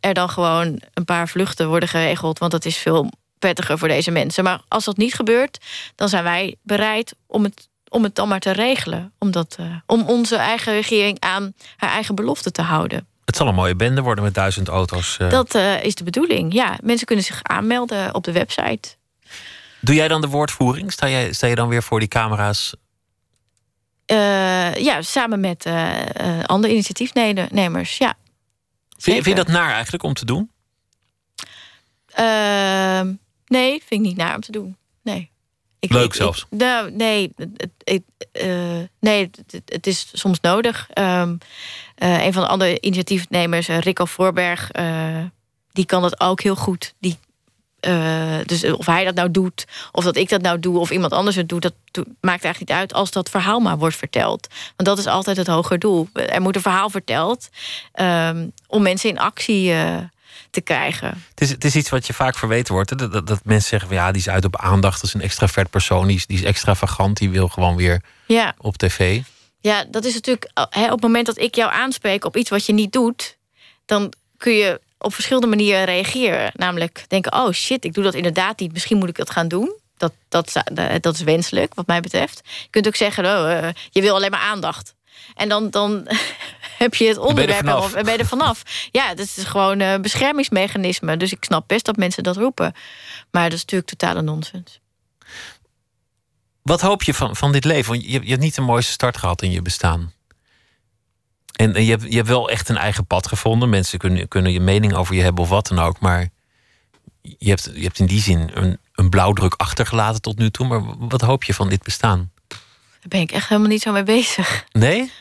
er dan gewoon een paar vluchten worden geregeld. Want dat is veel prettiger voor deze mensen. Maar als dat niet gebeurt, dan zijn wij bereid om het, om het dan maar te regelen. Om, dat, eh, om onze eigen regering aan haar eigen belofte te houden. Het zal een mooie bende worden met duizend auto's. eh. Dat eh, is de bedoeling. Ja, mensen kunnen zich aanmelden op de website. Doe jij dan de woordvoering? Sta, jij, sta je dan weer voor die camera's? Eh, ja, samen met eh, eh, andere initiatiefnemers. Ja. Vind, je- vind je dat naar eigenlijk om te doen? Ehm, nee, vind ik niet naar om te doen. Nee. Ik, Leuk ik- ik- zelfs. nou, nee, het, nee het, is soms nodig. Ehm, eh, een van de andere initiatiefnemers, Rico Voorberg, die kan dat ook heel goed. Die, eh, dus of hij dat nou doet, of dat ik dat nou doe, of iemand anders het doet, dat maakt eigenlijk niet uit als dat verhaal maar wordt verteld. Want dat is altijd het hoger doel. Er moet een verhaal verteld ehm, om mensen in actie eh, te krijgen. Het is, het is iets wat je vaak verweten wordt. hè? Dat, dat, dat mensen zeggen van ja, die is uit op aandacht. Dat is een extravert persoon. Die is, die is extravagant. Die wil gewoon weer Ja. op tv. Ja, dat is natuurlijk hè, op het moment dat ik jou aanspreek op iets wat je niet doet, dan kun je op verschillende manieren reageren. Namelijk denken: oh shit, ik doe dat inderdaad niet. Misschien moet ik dat gaan doen. Dat, dat, zou- dat is wenselijk, wat mij betreft. Je kunt ook zeggen: oh, eh, je wil alleen maar aandacht. En dan, dan heb je het onderwerp en ben je er vanaf. Ja, dat is gewoon een beschermingsmechanisme. Dus ik snap best dat mensen dat roepen. Maar dat is natuurlijk totale nonsens. Wat hoop je van, van dit leven? Want je, je hebt niet de mooiste start gehad in je bestaan. En, en je, hebt, je hebt wel echt een eigen pad gevonden. Mensen kunnen, kunnen je mening over je hebben of wat dan ook. Maar je hebt, je hebt in die zin een, een blauwdruk achtergelaten tot nu toe. Maar wat hoop je van dit bestaan? Daar ben ik echt helemaal niet zo mee bezig. Nee?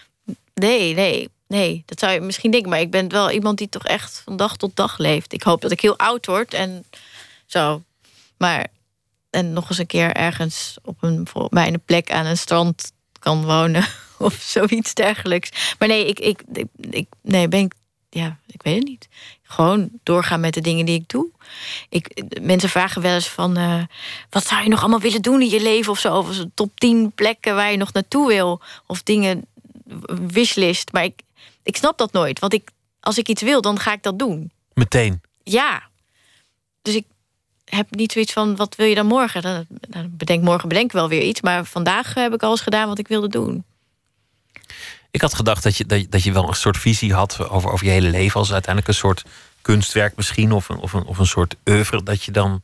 Nee, nee, nee. Dat zou je misschien denken. Maar ik ben wel iemand die toch echt van dag tot dag leeft. Ik hoop dat ik heel oud word en zo. Maar en nog eens een keer ergens op een, bij een plek aan een strand kan wonen. Of zoiets dergelijks. Maar nee, ik, ik, ik, ik- nee ben ik ja, ik weet het niet. Gewoon doorgaan met de dingen die ik doe. Ik, mensen vragen wel eens van... Uh, wat zou je nog allemaal willen doen in je leven of zo? Of een top 10 plekken waar je nog naartoe wil. Of dingen, wishlist. Maar ik, ik snap dat nooit. Want ik, als ik iets wil, dan ga ik dat doen. Meteen? Ja. Dus ik heb niet zoiets van, wat wil je dan morgen? Dan, dan bedenk morgen bedenk ik wel weer iets. Maar vandaag heb ik alles gedaan wat ik wilde doen. Ik had gedacht dat je, dat, dat je wel een soort visie had over, over je hele leven. Als uiteindelijk een soort kunstwerk misschien. Of een, of een, of een soort oeuvre dat je dan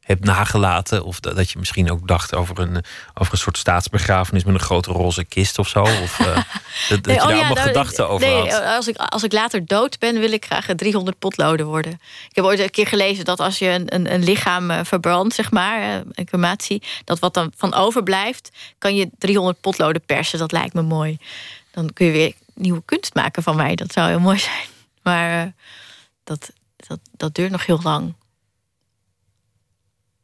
hebt nagelaten. Of dat, dat je misschien ook dacht over een, over een soort staatsbegrafenis met een grote roze kist of zo. Of uh, dat, dat je oh daar allemaal gedachten over nee, had. Als ik, als ik later dood ben, wil ik graag 300 potloden worden. Ik heb ooit een keer gelezen dat als je een, een, een lichaam eh, verbrandt, zeg maar, eh, een crematie, dat wat dan van overblijft, kan je 300 potloden persen. Dat lijkt me mooi dan kun je weer nieuwe kunst maken van mij. Dat zou heel mooi zijn. Maar uh, dat, dat, dat duurt nog heel lang.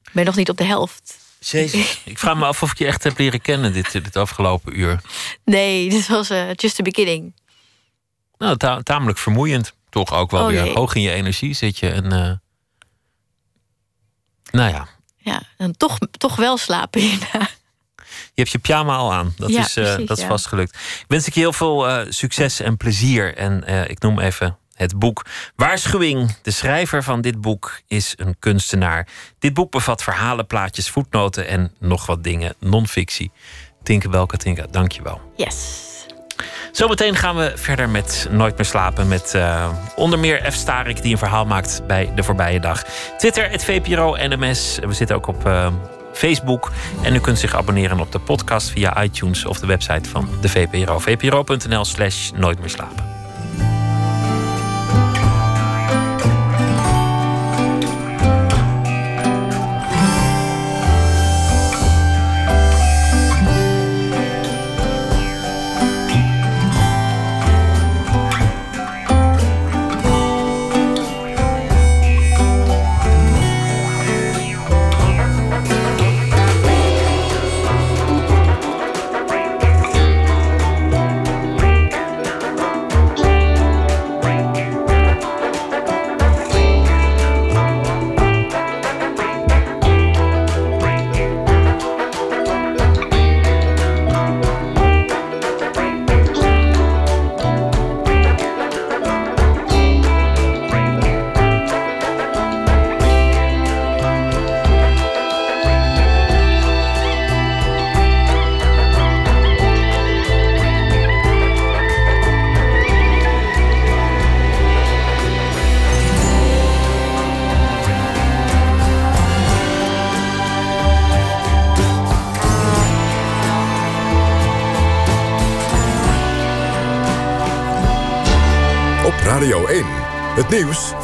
Ik ben nog niet op de helft. Jezus, ik vraag me af of ik je echt heb leren kennen dit, dit afgelopen uur. Nee, dit was uh, just the beginning. Nou, ta tamelijk vermoeiend. Toch ook wel Oh, weer hoog in je energie zit je. En, uh, nou ja, Ja, en toch, toch wel slapen hierna. Je hebt je pyjama al aan. Dat Ja, is, precies, dat is vast gelukt. Ik wens ik je heel veel uh, succes en plezier. En uh, ik noem even het boek. Waarschuwing. De schrijver van dit boek is een kunstenaar. Dit boek bevat verhalen, plaatjes, voetnoten en nog wat dingen. Non-fictie. Tinke dank je wel. Yes. Zometeen gaan we verder met Nooit meer slapen. Met uh, onder meer F. Starik, die een verhaal maakt bij de voorbije dag. Twitter, het VPRO NMS. We zitten ook op uh, Facebook. En u kunt zich abonneren op de podcast via iTunes of de website van de VPRO. VPRO.nl slash Nooit meer slapen.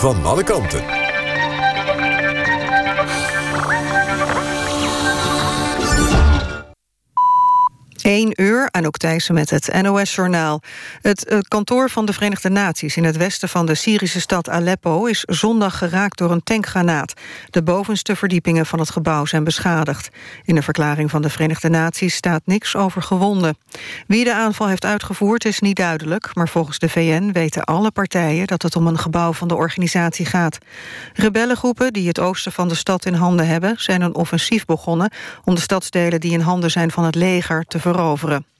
Van alle kanten. Anouk Thijssen met het NOS-journaal. Het uh, kantoor van de Verenigde Naties in het westen van de Syrische stad Aleppo... is zondag geraakt door een tankgranaat. De bovenste verdiepingen van het gebouw zijn beschadigd. In de verklaring van de Verenigde Naties staat niks over gewonden. Wie de aanval heeft uitgevoerd is niet duidelijk... maar volgens de VN weten alle partijen dat het om een gebouw van de organisatie gaat. Rebellengroepen die het oosten van de stad in handen hebben... zijn een offensief begonnen om de stadsdelen die in handen zijn van het leger te veroveren.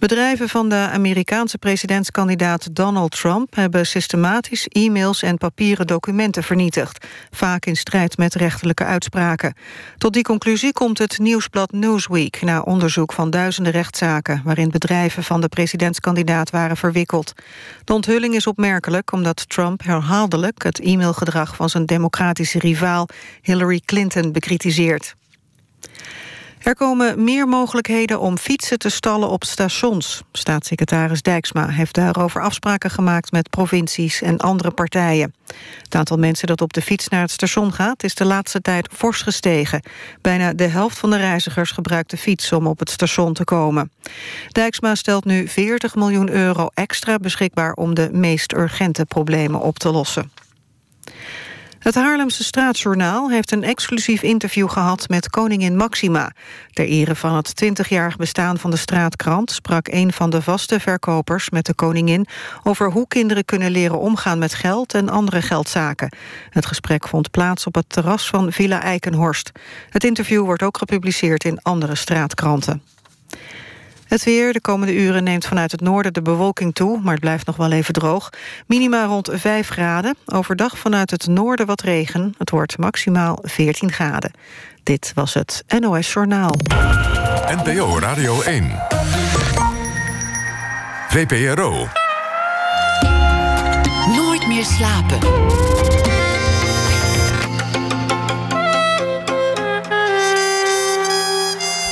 Bedrijven van de Amerikaanse presidentskandidaat Donald Trump... hebben systematisch e-mails en papieren documenten vernietigd. Vaak in strijd met rechterlijke uitspraken. Tot die conclusie komt het nieuwsblad Newsweek... na onderzoek van duizenden rechtszaken... waarin bedrijven van de presidentskandidaat waren verwikkeld. De onthulling is opmerkelijk omdat Trump herhaaldelijk... het e-mailgedrag van zijn democratische rivaal Hillary Clinton bekritiseert. Er komen meer mogelijkheden om fietsen te stallen op stations. Staatssecretaris Dijksma heeft daarover afspraken gemaakt met provincies en andere partijen. Het aantal mensen dat op de fiets naar het station gaat is de laatste tijd fors gestegen. Bijna de helft van de reizigers gebruikt de fiets om op het station te komen. Dijksma stelt nu 40 miljoen euro extra beschikbaar om de meest urgente problemen op te lossen. Het Haarlemse Straatjournaal heeft een exclusief interview gehad met koningin Maxima. Ter ere van het 20-jarig bestaan van de straatkrant... sprak een van de vaste verkopers met de koningin... over hoe kinderen kunnen leren omgaan met geld en andere geldzaken. Het gesprek vond plaats op het terras van Villa Eikenhorst. Het interview wordt ook gepubliceerd in andere straatkranten. Het weer de komende uren neemt vanuit het noorden de bewolking toe... maar het blijft nog wel even droog. Minima rond 5 graden. Overdag vanuit het noorden wat regen. Het wordt maximaal 14 graden. Dit was het NOS Journaal. NPO Radio 1. VPRO. Nooit meer slapen.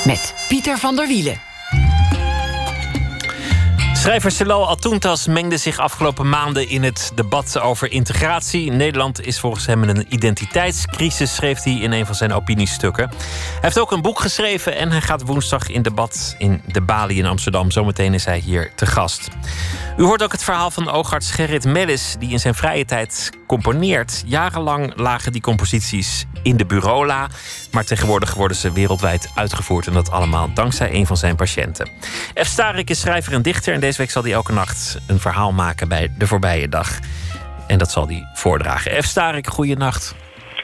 Met Pieter van der Wielen. Schrijver Celal Atuntas mengde zich afgelopen maanden in het debat over integratie. Nederland is volgens hem een identiteitscrisis, schreef hij in een van zijn opiniestukken. Hij heeft ook een boek geschreven en hij gaat woensdag in debat in de Bali in Amsterdam. Zometeen is hij hier te gast. U hoort ook het verhaal van oogarts Gerrit Mellis, die in zijn vrije tijd componeert. Jarenlang lagen die composities in de bureaula, maar tegenwoordig worden ze wereldwijd uitgevoerd en dat allemaal dankzij een van zijn patiënten. F. Starik is schrijver en dichter en deze week zal hij elke nacht een verhaal maken bij de voorbije dag. En dat zal hij voordragen. F. Starik, goeienacht.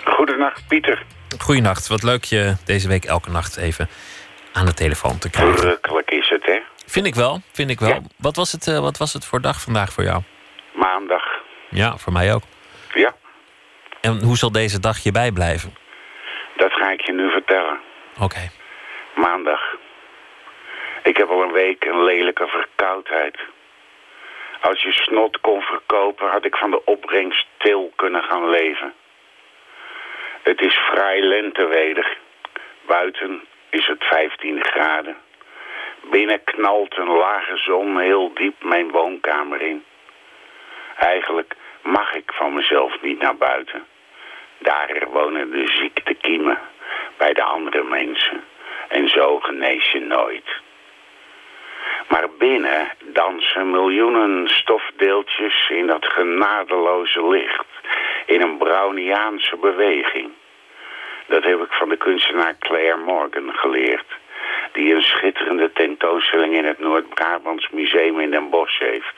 Goedenacht, Pieter. Goeienacht, wat leuk je deze week elke nacht even aan de telefoon te krijgen. Verrukkelijk is het, hè? Vind ik wel, vind ik wel. Ja. Wat, was het, eh, wat was het voor dag vandaag voor jou? Maandag. Ja, voor mij ook. Ja, En hoe zal deze dag je bijblijven? dat ga ik je nu vertellen. Oké. Maandag. Ik heb al een week een lelijke verkoudheid. Als je snot kon verkopen, had ik van de opbrengst til kunnen gaan leven. Het is vrij lenteweder. Buiten is het 15 graden. Binnen knalt een lage zon heel diep mijn woonkamer in. Eigenlijk mag ik van mezelf niet naar buiten. Daar wonen de ziektekiemen bij de andere mensen. En zo genees je nooit. Maar binnen dansen miljoenen stofdeeltjes in dat genadeloze licht. In een Browniaanse beweging. Dat heb ik van de kunstenaar Claire Morgan geleerd. Die een schitterende tentoonstelling in het Noord-Brabants Museum in Den Bosch heeft.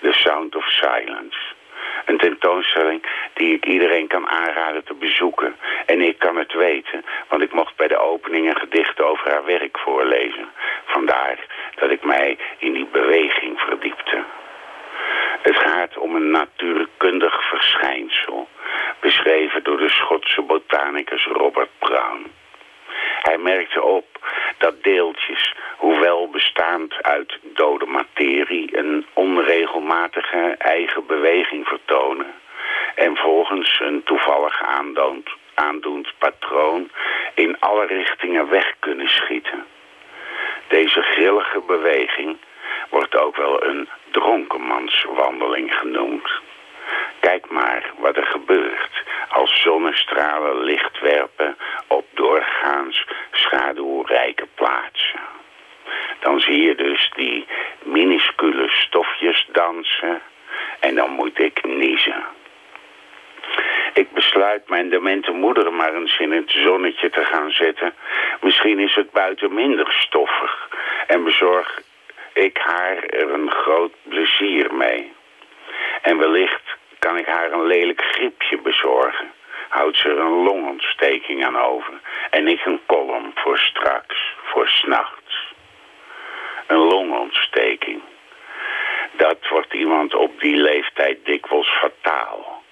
The Sound of Silence. Een tentoonstelling die ik iedereen kan aanraden te bezoeken. En ik kan het weten, want ik mocht bij de opening een gedicht over haar werk voorlezen. Vandaar dat ik mij in die beweging verdiepte. Het gaat om een natuurkundig verschijnsel, beschreven door de Schotse botanicus Robert Brown. Hij merkte op dat deeltjes, hoewel bestaand uit dode materie, een onregelmatige eigen beweging vertonen en volgens een toevallig aandoend, aandoend patroon in alle richtingen weg kunnen schieten. Deze grillige beweging wordt ook wel een dronkenmanswandeling genoemd. Kijk maar wat er gebeurt als zonnestralen licht werpen op doorgaans schaduwrijke plaatsen. Dan zie je dus die minuscule stofjes dansen en dan moet ik niezen. Ik besluit mijn demente moeder maar eens in het zonnetje te gaan zetten. Misschien is het buiten minder stoffig en bezorg ik haar er een groot plezier mee. En wellicht kan ik haar een lelijk griepje bezorgen. Houdt ze er een longontsteking aan over. En ik een kolom voor straks, voor s'nachts. Een longontsteking. Dat wordt iemand op die leeftijd dikwijls fataal.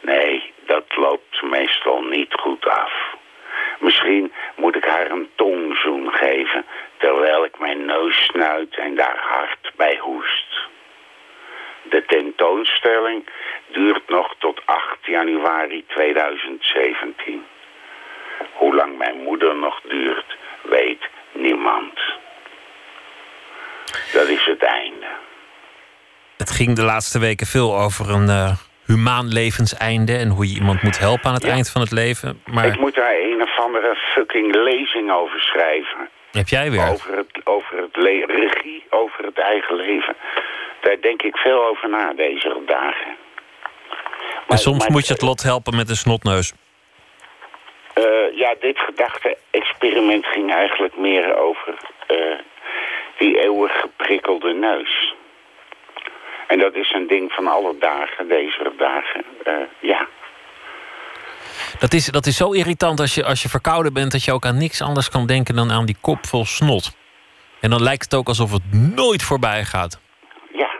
Nee, dat loopt meestal niet goed af. Misschien moet ik haar een tongzoen geven... terwijl ik mijn neus snuit en daar hard bij hoest. De tentoonstelling duurt nog tot 8 januari 2017. Hoe lang mijn moeder nog duurt, weet niemand. Dat is het einde. Het ging de laatste weken veel over een eh, humaan levenseinde en hoe je iemand moet helpen aan het Ja. eind van het leven. Maar Ik moet daar een of andere fucking lezing over schrijven. heb jij weer? Over het, over het regie, over het eigen leven. Daar denk ik veel over na deze dagen. en soms moet je het lot helpen met een snotneus. Uh, ja, dit gedachte-experiment ging eigenlijk meer over uh, die eeuwig geprikkelde neus. En dat is een ding van alle dagen, deze dagen. Uh, ja. Dat is, dat is zo irritant als je, als je verkouden bent... dat je ook aan niks anders kan denken dan aan die kop vol snot. En dan lijkt het ook alsof het nooit voorbij gaat. Ja.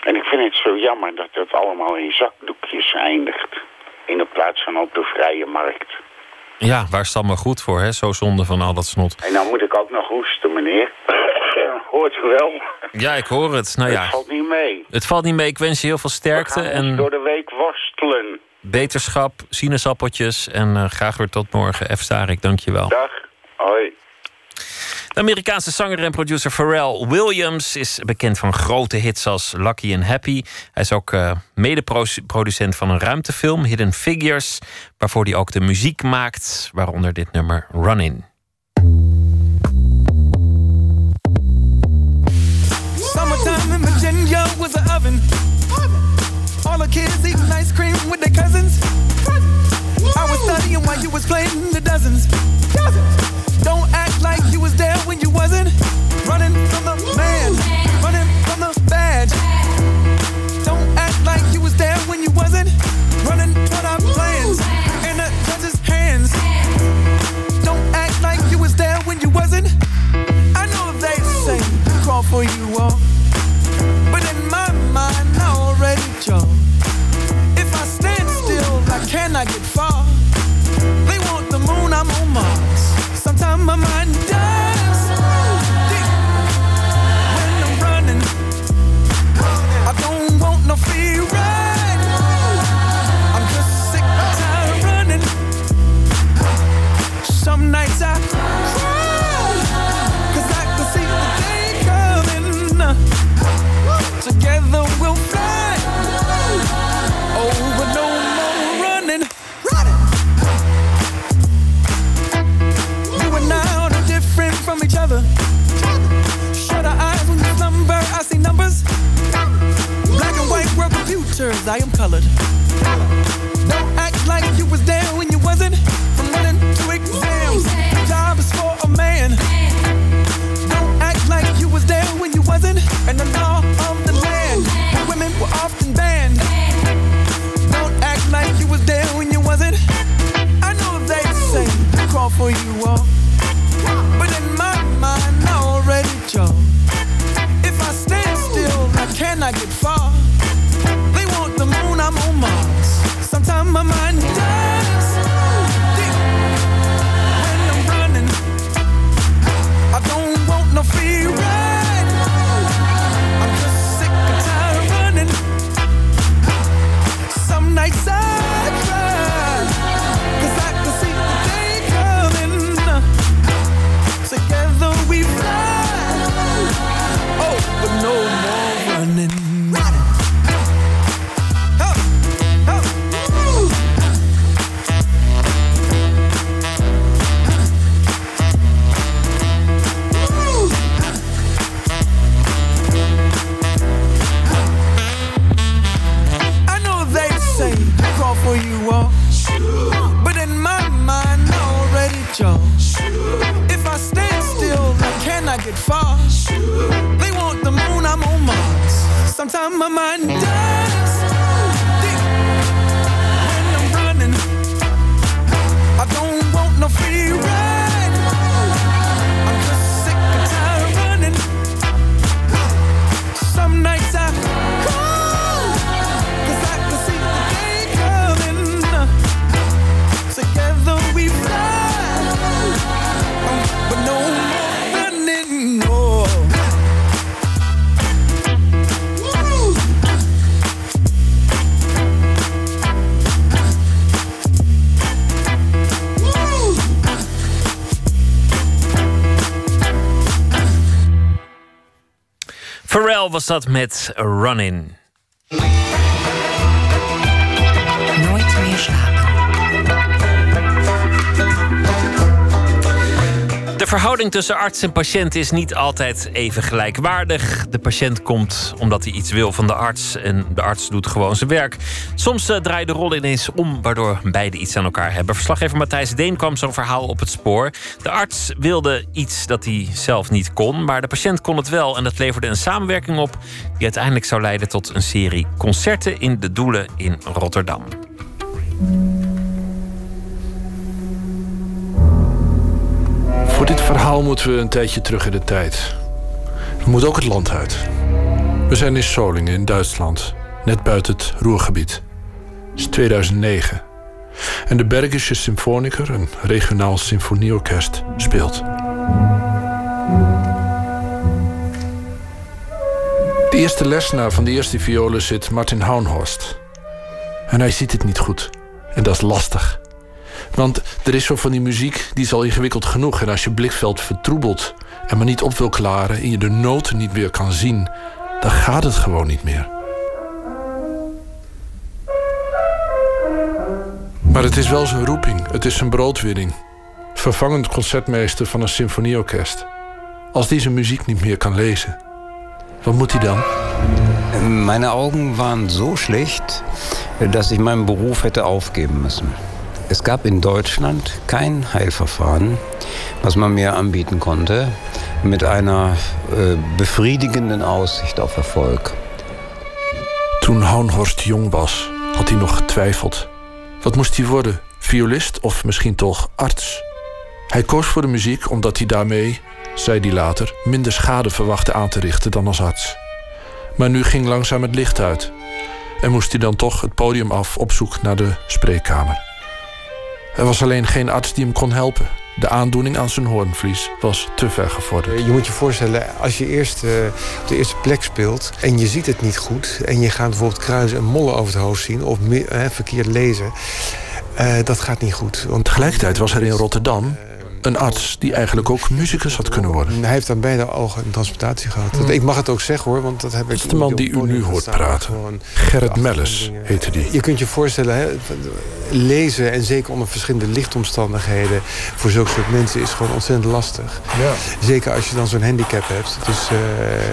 En ik vind het zo jammer dat het allemaal in zakdoekjes eindigt. In de plaats van op de vrije markt. Ja, waar is het allemaal goed voor, hè? Zo zonde van al dat snot. En dan moet ik ook nog hoesten, meneer. Hoort u wel? Ja, ik hoor het. Nou ja. Het valt niet mee. Het valt niet mee. Ik wens je heel veel sterkte. en door de week worstelen. Beterschap, sinaasappeltjes en uh, graag weer tot morgen. F. Starik, dank je wel. Dag. Hoi. Amerikaanse zanger en producer Pharrell Williams is bekend van grote hits als Lucky and Happy. Hij is ook uh, mede-producent van een ruimtefilm, Hidden Figures, waarvoor hij ook de muziek maakt, waaronder dit nummer Running. Summertime in Virginia was an oven. All the kids eating ice cream with their cousins. I was studying while you was playing the dozens. Don't act like you was there when you wasn't. Running from the man, running from the badge. Don't act like you was there when you wasn't. Running toward our plans in the judge's hands. Don't act like you was there when you wasn't. I know they say crawl for you all, but in my mind I already chose. If I stand still, I cannot get far. They want the moon, I'm on Mars. My mind deep when I'm running. I don't want no free colored. Don't act like you was there when you wasn't. From running to exams, the job is for a man. Don't act like you was there when you wasn't. And the law of the land, where women were often banned. Don't act like you was there when you wasn't. I know they say crawl for you all, was dat met Running. De verhouding tussen arts en patiënt is niet altijd even gelijkwaardig. De patiënt komt omdat hij iets wil van de arts en de arts doet gewoon zijn werk. Soms uh, draaien de rollen ineens om, waardoor beide iets aan elkaar hebben. Verslaggever Matthijs Deen kwam zo'n verhaal op het spoor. De arts wilde iets dat hij zelf niet kon, maar de patiënt kon het wel. En dat leverde een samenwerking op die uiteindelijk zou leiden tot een serie concerten in de Doelen in Rotterdam. Verhaal moeten we een tijdje terug in de tijd. We moeten ook het land uit. We zijn in Solingen in Duitsland, net buiten het Roergebied. Het is 2009. En de Bergische Symfoniker, een regionaal symfonieorkest, speelt. De eerste lesnaar van de eerste violen zit Martin Haunhorst. En hij ziet het niet goed. En dat is lastig. Want er is zo van die muziek, die is al ingewikkeld genoeg. En als je blikveld vertroebelt en maar niet op wil klaren... en je de noten niet meer kan zien, dan gaat het gewoon niet meer. Maar het is wel zijn roeping, het is zijn broodwinning. Vervangend concertmeester van een symfonieorkest. Als die zijn muziek niet meer kan lezen, wat moet hij dan? Mijn ogen waren zo slecht, dat ik mijn beroep hätte aufgeben müssen. Es gab in Deutschland kein Heilverfahren, was man mir anbieten konnte, mit einer äh, befriedigenden Aussicht auf Erfolg. Toen Haunhorst jong was, had hij nog getwijfeld. Wat moest hij worden? Violist of misschien toch arts? Hij koos voor de muziek omdat hij daarmee, zei hij later, minder schade verwachtte aan te richten dan als arts. Maar nu ging langzaam het licht uit en moest hij dan toch het podium af op zoek naar de spreekkamer. Er was alleen geen arts die hem kon helpen. De aandoening aan zijn hoornvlies was te ver gevorderd. Je moet je voorstellen, als je eerst uh, op de eerste plek speelt... en je ziet het niet goed... en je gaat bijvoorbeeld kruisen en mollen over het hoofd zien... of uh, verkeerd lezen, uh, dat gaat niet goed. Want... Tegelijkertijd was er in Rotterdam een arts die eigenlijk ook muzikus had kunnen worden. Hij heeft aan beide ogen een transplantatie gehad. Mm. Ik mag het ook zeggen hoor, want dat heb ik... Dat is de man die u nu hoort praten. Gerrit Melles heette die. Je kunt je voorstellen, hè, lezen en zeker onder verschillende lichtomstandigheden... voor zulke soort mensen is gewoon ontzettend lastig. Ja. Zeker als je dan zo'n handicap hebt. Dus, uh...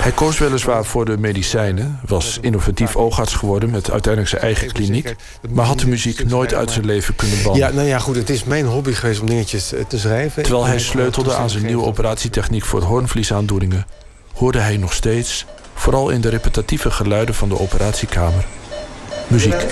Hij koos weliswaar voor de medicijnen, was innovatief oogarts geworden... met uiteindelijk zijn eigen kliniek, maar had de muziek nooit uit zijn leven kunnen bannen. Ja, nou ja, goed, het is mijn hobby geweest om dingetjes te schrijven. Terwijl hij sleutelde aan zijn nieuwe operatietechniek voor hoornvliesaandoeningen, hoorde hij nog steeds, vooral in de repetitieve geluiden van de operatiekamer, muziek.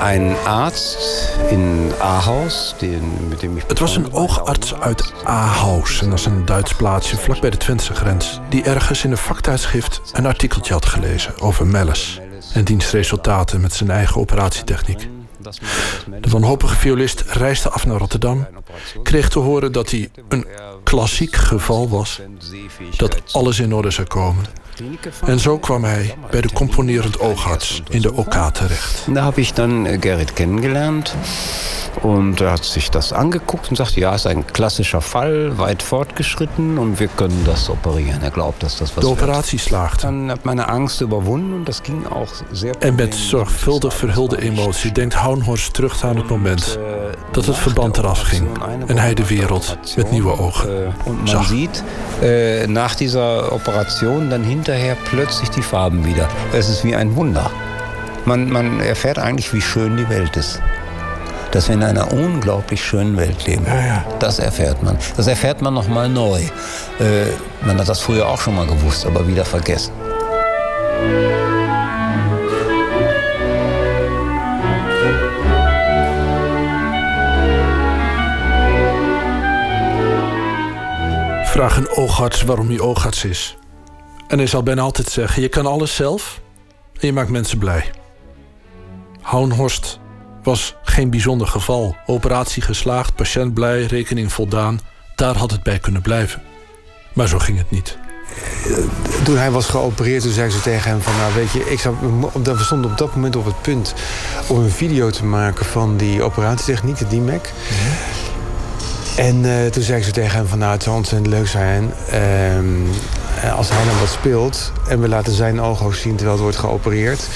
Een arts in Ahaus, dem. Het was een oogarts uit Ahaus, en dat is een Duits plaatsje vlakbij de Twentse grens, die ergens in een vaktijdschrift een artikeltje had gelezen over Melles en diens resultaten met zijn eigen operatietechniek. De wanhopige violist reisde af naar Rotterdam, kreeg te horen dat hij een klassiek geval was, dat alles in orde zou komen en zo kwam hij bij de componerend oogarts in de OK terecht. Daar heb ik dan äh, Gerrit kennengelernt. Und er hat sich das angeguckt und sagt, ja, ist ein klassischer Fall, weit fortgeschritten und wir können das operieren. Er glaubt, dass das was De operatie slaagde. Dan heb meine Angst überwunden und das ging auch sehr En met zorgvuldig verhulde emotie denkt Haunhorst terug aan het moment dat het verband eraf ging en hij de wereld met nieuwe ogen Und man zag. sieht äh, nach dieser Operation dann hinterher plötzlich die Farben wieder. Es ist wie ein Wunder. Man, man erfährt eigentlich, wie schön die Welt ist. dass wir in einer unglaublich schönen Welt leben. Ja, ja. Das erfährt man. Das erfährt man noch mal neu. Äh, man hat das früher auch schon mal gewusst, aber wieder vergessen. Vraag een oogarts waarom hij oogarts is. En hij zal bijna altijd zeggen: je kan alles zelf en je maakt mensen blij. Haunhorst was geen bijzonder geval. Operatie geslaagd, patiënt blij, rekening voldaan. Daar had het bij kunnen blijven. Maar zo ging het niet. toen hij was geopereerd, toen zei zo tegen hem van... nou weet je, ik zou, we stonden op dat moment op het punt... om een video te maken van die operatietechniek, de DMAC. En uh, toen zei ik zo tegen hem van... nou, het zou ontzettend leuk zijn... Uh, als hij dan wat speelt... en we laten zijn ogen zien terwijl het wordt geopereerd...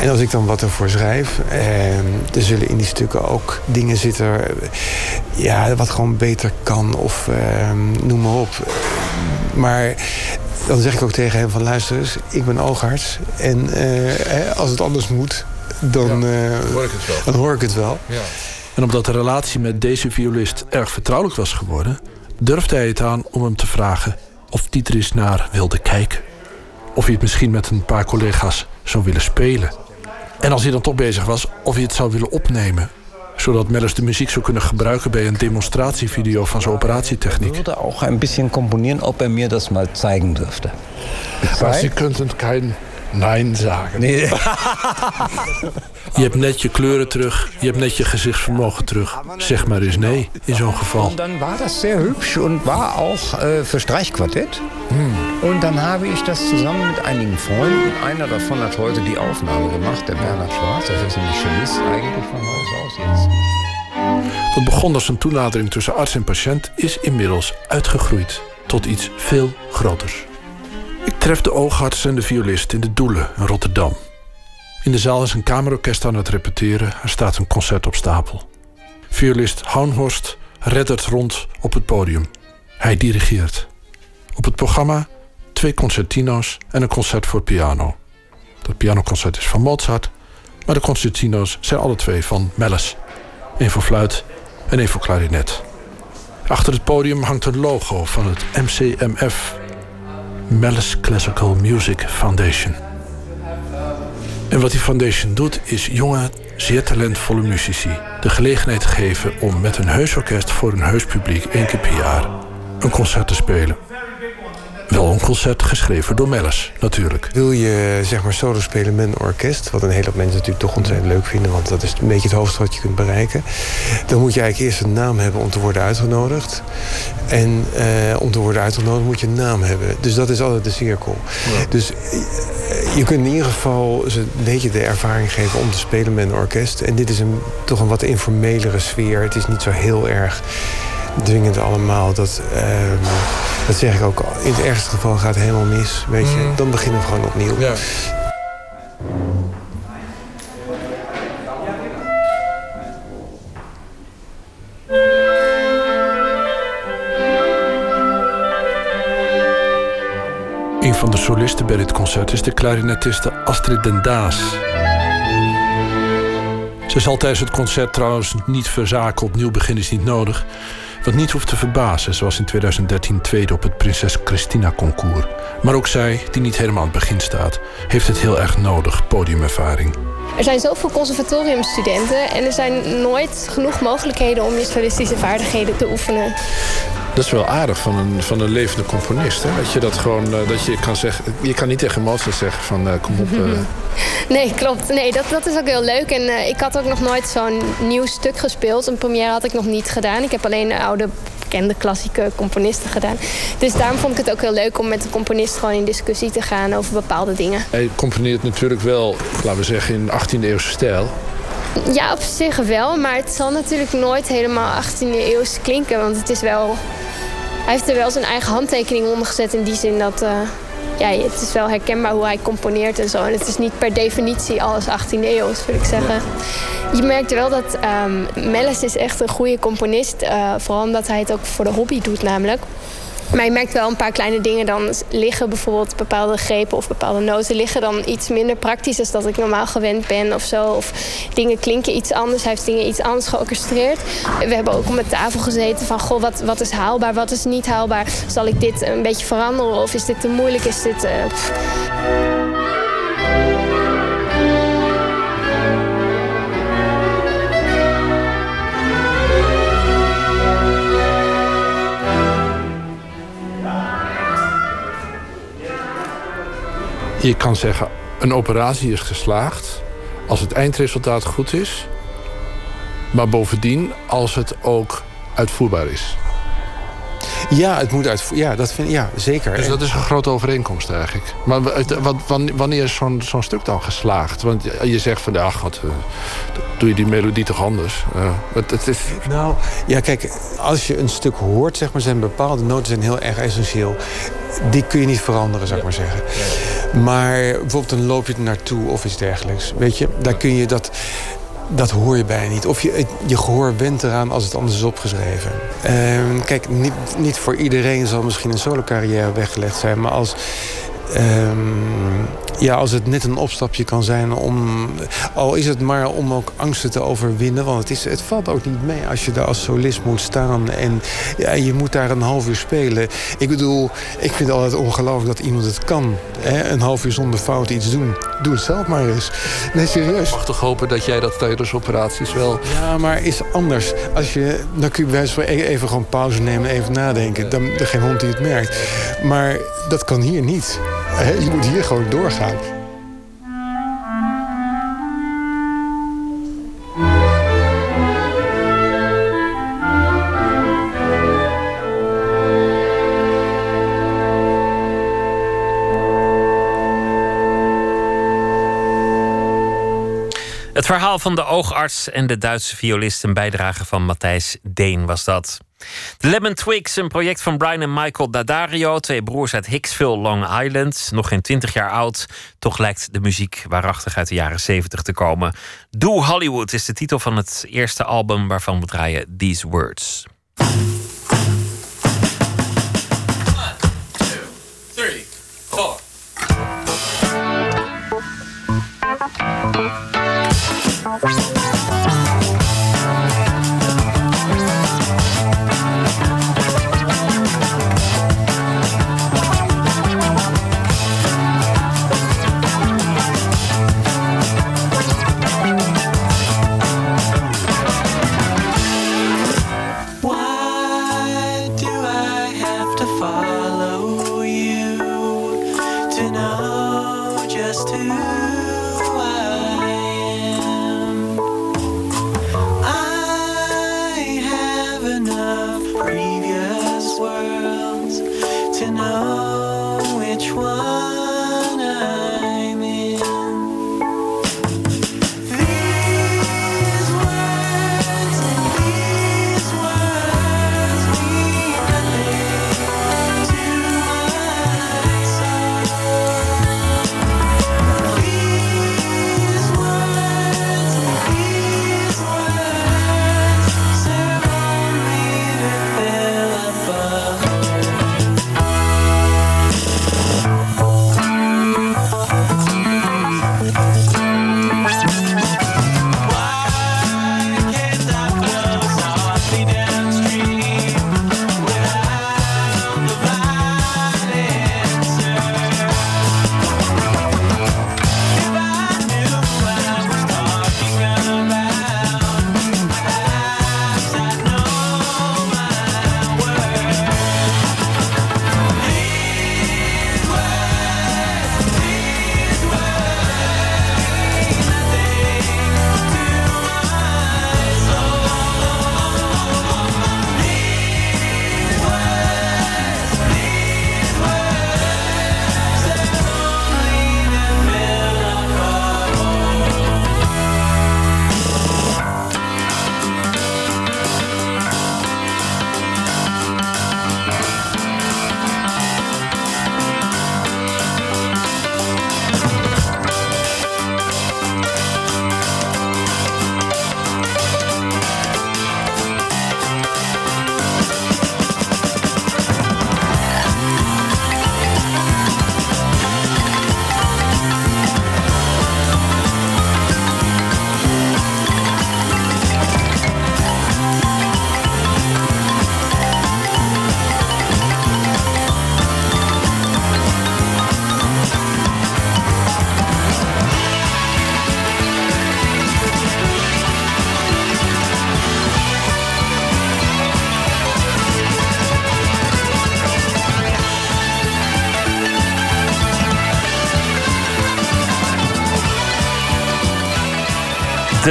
En als ik dan wat ervoor schrijf, eh, er zullen in die stukken ook dingen zitten ja, wat gewoon beter kan of eh, noem maar op. Maar dan zeg ik ook tegen hem van luister eens, ik ben oogarts. En eh, als het anders moet, dan, ja, hoor ik het wel. dan hoor ik het wel. Ja. En omdat de relatie met deze violist erg vertrouwelijk was geworden... durfde hij het aan om hem te vragen of hij er eens naar wilde kijken. Of hij het misschien met een paar collega's zou willen spelen. En als hij dan toch bezig was, of hij het zou willen opnemen zodat Mellis de muziek zou kunnen gebruiken bij een demonstratievideo van zijn operatietechniek. Ik wilde ook een beetje componeren of hij mir dat mal zeigen durfte. Maar ze kunt geen nein zeggen. Nee. je hebt net je kleuren terug, je hebt net je gezichtsvermogen terug. Zeg maar eens nee in zo'n geval. En dan was dat zeer hübsch en war ook uh, für Streichquartett. Hm. Und dann habe ich das zusammen mit einigen Freunden, einer davon hat heute die Aufnahme gemacht, der Bernhard Schwarz, das ist ein Cellist eigentlich von Haus aus jetzt. Wat begon als een toenadering tussen arts en patiënt is inmiddels uitgegroeid tot iets veel groters. Ik tref de oogarts en de violist in de Doelen in Rotterdam. In de zaal is een kamerorkest aan het repeteren. Er staat een concert op stapel. Violist Haunhorst reddert rond op het podium. Hij dirigeert. Op het programma twee concertino's en een concert voor piano. Dat pianoconcert is van Mozart, maar de concertino's zijn alle twee van Mellis. Eén voor fluit en één voor klarinet. Achter het podium hangt een logo van het MCMF, Mellis Classical Music Foundation. En wat die foundation doet, is jonge, zeer talentvolle muzici de gelegenheid geven om met een heus orkest voor een heus publiek één keer per jaar een concert te spelen. Wel een concert geschreven door Mellis, natuurlijk. Wil je zeg maar solo spelen met een orkest... wat een hele hoop mensen natuurlijk toch ontzettend leuk vinden... want dat is een beetje het hoogste wat je kunt bereiken... dan moet je eigenlijk eerst een naam hebben om te worden uitgenodigd. En eh, om te worden uitgenodigd moet je een naam hebben. Dus dat is altijd de cirkel. Dus eh, je kunt in ieder geval ze een beetje de ervaring geven om te spelen met een orkest. En dit is een, toch een wat informelere sfeer. Het is niet zo heel erg dwingend allemaal. Dat, um, dat zeg ik ook. In het ergste geval gaat het helemaal mis. Weet je, Mm. dan beginnen we gewoon opnieuw. Ja. Een van de solisten bij dit concert is de klarinetiste Astrid Den Daas. Ze zal tijdens het concert trouwens niet verzaken, opnieuw beginnen is niet nodig. Wat niet hoeft te verbazen, zoals in 2013 tweede op het Prinses Christina concours. Maar ook zij, die niet helemaal aan het begin staat, heeft het heel erg nodig, podiumervaring. Er zijn zoveel conservatoriumstudenten en er zijn nooit genoeg mogelijkheden om je solistische vaardigheden te oefenen. Dat is wel aardig van een, van een levende componist. Hè? Dat je dat gewoon, eh, dat je kan zeggen. Je kan niet tegen Mozart zeggen van eh, kom op. eh, Nee, klopt. Nee, dat, dat is ook heel leuk. En ik had ook nog nooit zo'n nieuw stuk gespeeld. Een première had ik nog niet gedaan. Ik heb alleen oude, bekende, klassieke componisten gedaan. Dus daarom vond ik het ook heel leuk om met de componist gewoon in discussie te gaan over bepaalde dingen. Hij componeert natuurlijk wel, laten we zeggen, in 18e eeuwse stijl. Ja, op zich wel. Maar het zal natuurlijk nooit helemaal 18e eeuws klinken. Want het is wel... Hij heeft er wel zijn eigen handtekening onder gezet in die zin dat... eh, ja, het is wel herkenbaar hoe hij componeert en zo. En het is niet per definitie alles 18e eeuws, wil ik zeggen. Je merkt wel dat ehm Mellis is echt een goede componist. eh vooral omdat hij het ook voor de hobby doet namelijk. Maar je merkt wel een paar kleine dingen dan liggen. Bijvoorbeeld bepaalde grepen of bepaalde noten liggen dan iets minder praktisch... dan dat ik normaal gewend ben of zo. Of dingen klinken iets anders. Hij heeft dingen iets anders georchestreerd. We hebben ook om de tafel gezeten van... goh, wat, wat is haalbaar, wat is niet haalbaar? Zal ik dit een beetje veranderen of is dit te moeilijk? Is dit... eh, Je kan zeggen, een operatie is geslaagd als het eindresultaat goed is. Maar bovendien als het ook uitvoerbaar is. Ja, het moet uit. Ja, dat vind, ja zeker. Dus dat is een grote overeenkomst eigenlijk. Maar wanneer is zo'n zo'n stuk dan geslaagd? Want je zegt van, ja, god, uh, doe je die melodie toch anders? Uh, het, is... Nou, ja, kijk, als je een stuk hoort, zeg maar, zijn bepaalde noten zijn heel erg essentieel. Die kun je niet veranderen, zou ik maar zeggen. Maar bijvoorbeeld een loop je er naartoe of iets dergelijks. Weet je, daar kun je dat dat hoor je bijna niet. Of je, je gehoor bent eraan als het anders is opgeschreven. Uh, kijk, niet, niet voor iedereen zal misschien een solo carrière weggelegd zijn. Maar als Um, ja, als het net een opstapje kan zijn om... al is het maar om ook angsten te overwinnen... want het, is, het valt ook niet mee als je daar als solist moet staan... en ja, je moet daar een half uur spelen. Ik bedoel, ik vind het altijd ongelooflijk dat iemand het kan. Hè? Een half uur zonder fout iets doen. Doe het zelf maar eens. Nee, serieus. Ik mag toch hopen dat jij dat tijdens operaties wel... Ja, maar is anders. Als je, dan kun je bij van e- even gewoon pauze nemen... even nadenken. Dan, er geen hond die het merkt. Maar dat kan hier niet. Je moet hier gewoon doorgaan. Het verhaal van de oogarts en de Duitse violist, een bijdrage van Matthijs Deen was dat. The Lemon Twigs, een project van Brian en Michael Daddario, twee broers uit Hicksville, Long Island, nog geen 20 jaar oud. Toch lijkt de muziek waarachtig uit de jaren 70 te komen. Do Hollywood is de titel van het eerste album waarvan we draaien These Words.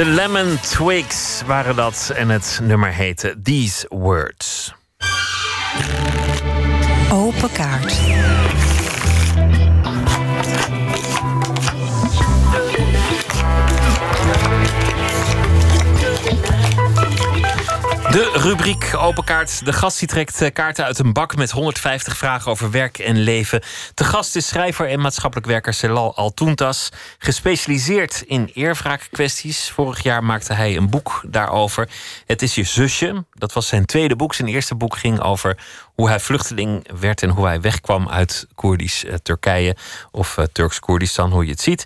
De Lemon Twigs waren dat en het nummer heette These Words. Open kaart. De rubriek Open Kaart. De gast die trekt eh, kaarten uit een bak met 150 vragen over werk en leven. Gast is schrijver en maatschappelijk werker Celal Altuntas. Gespecialiseerd in eerwraakkwesties. Vorig jaar maakte hij een boek daarover. Het is je zusje. Dat was zijn tweede boek. Zijn eerste boek ging over hoe hij vluchteling werd en hoe hij wegkwam uit Koerdisch eh, Turkije of eh, Turks-Koerdistan, hoe je het ziet.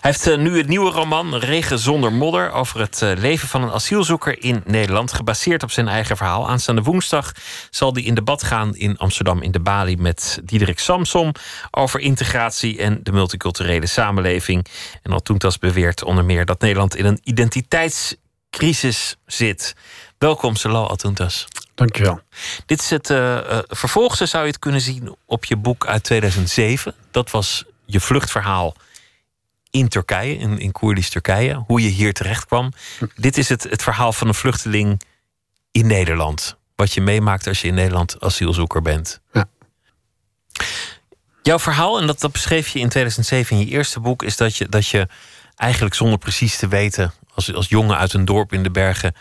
Hij heeft eh, nu het nieuwe roman Regen zonder modder over het leven van een asielzoeker in Nederland, gebaseerd op zijn eigen verhaal. Aanstaande woensdag zal hij in debat gaan in Amsterdam in de Bali met Diederik Samsom over integratie en de multiculturele samenleving. En Altuntas beweert onder meer dat Nederland in een identiteitscrisis zit. Welkom, Salal Altuntas. Dankjewel. Dit is het uh, uh, vervolg, zou je het kunnen zien, op je boek uit 2007. Dat was je vluchtverhaal in Turkije, in, in Koerdisch Turkije. Hoe je hier terecht kwam. Dit is het, het verhaal van een vluchteling in Nederland. Wat je meemaakt als je in Nederland asielzoeker bent. Ja. Jouw verhaal, en dat, dat beschreef je in 2007 in je eerste boek, is dat je, dat je eigenlijk zonder precies te weten, als, als jongen uit een dorp in de bergen,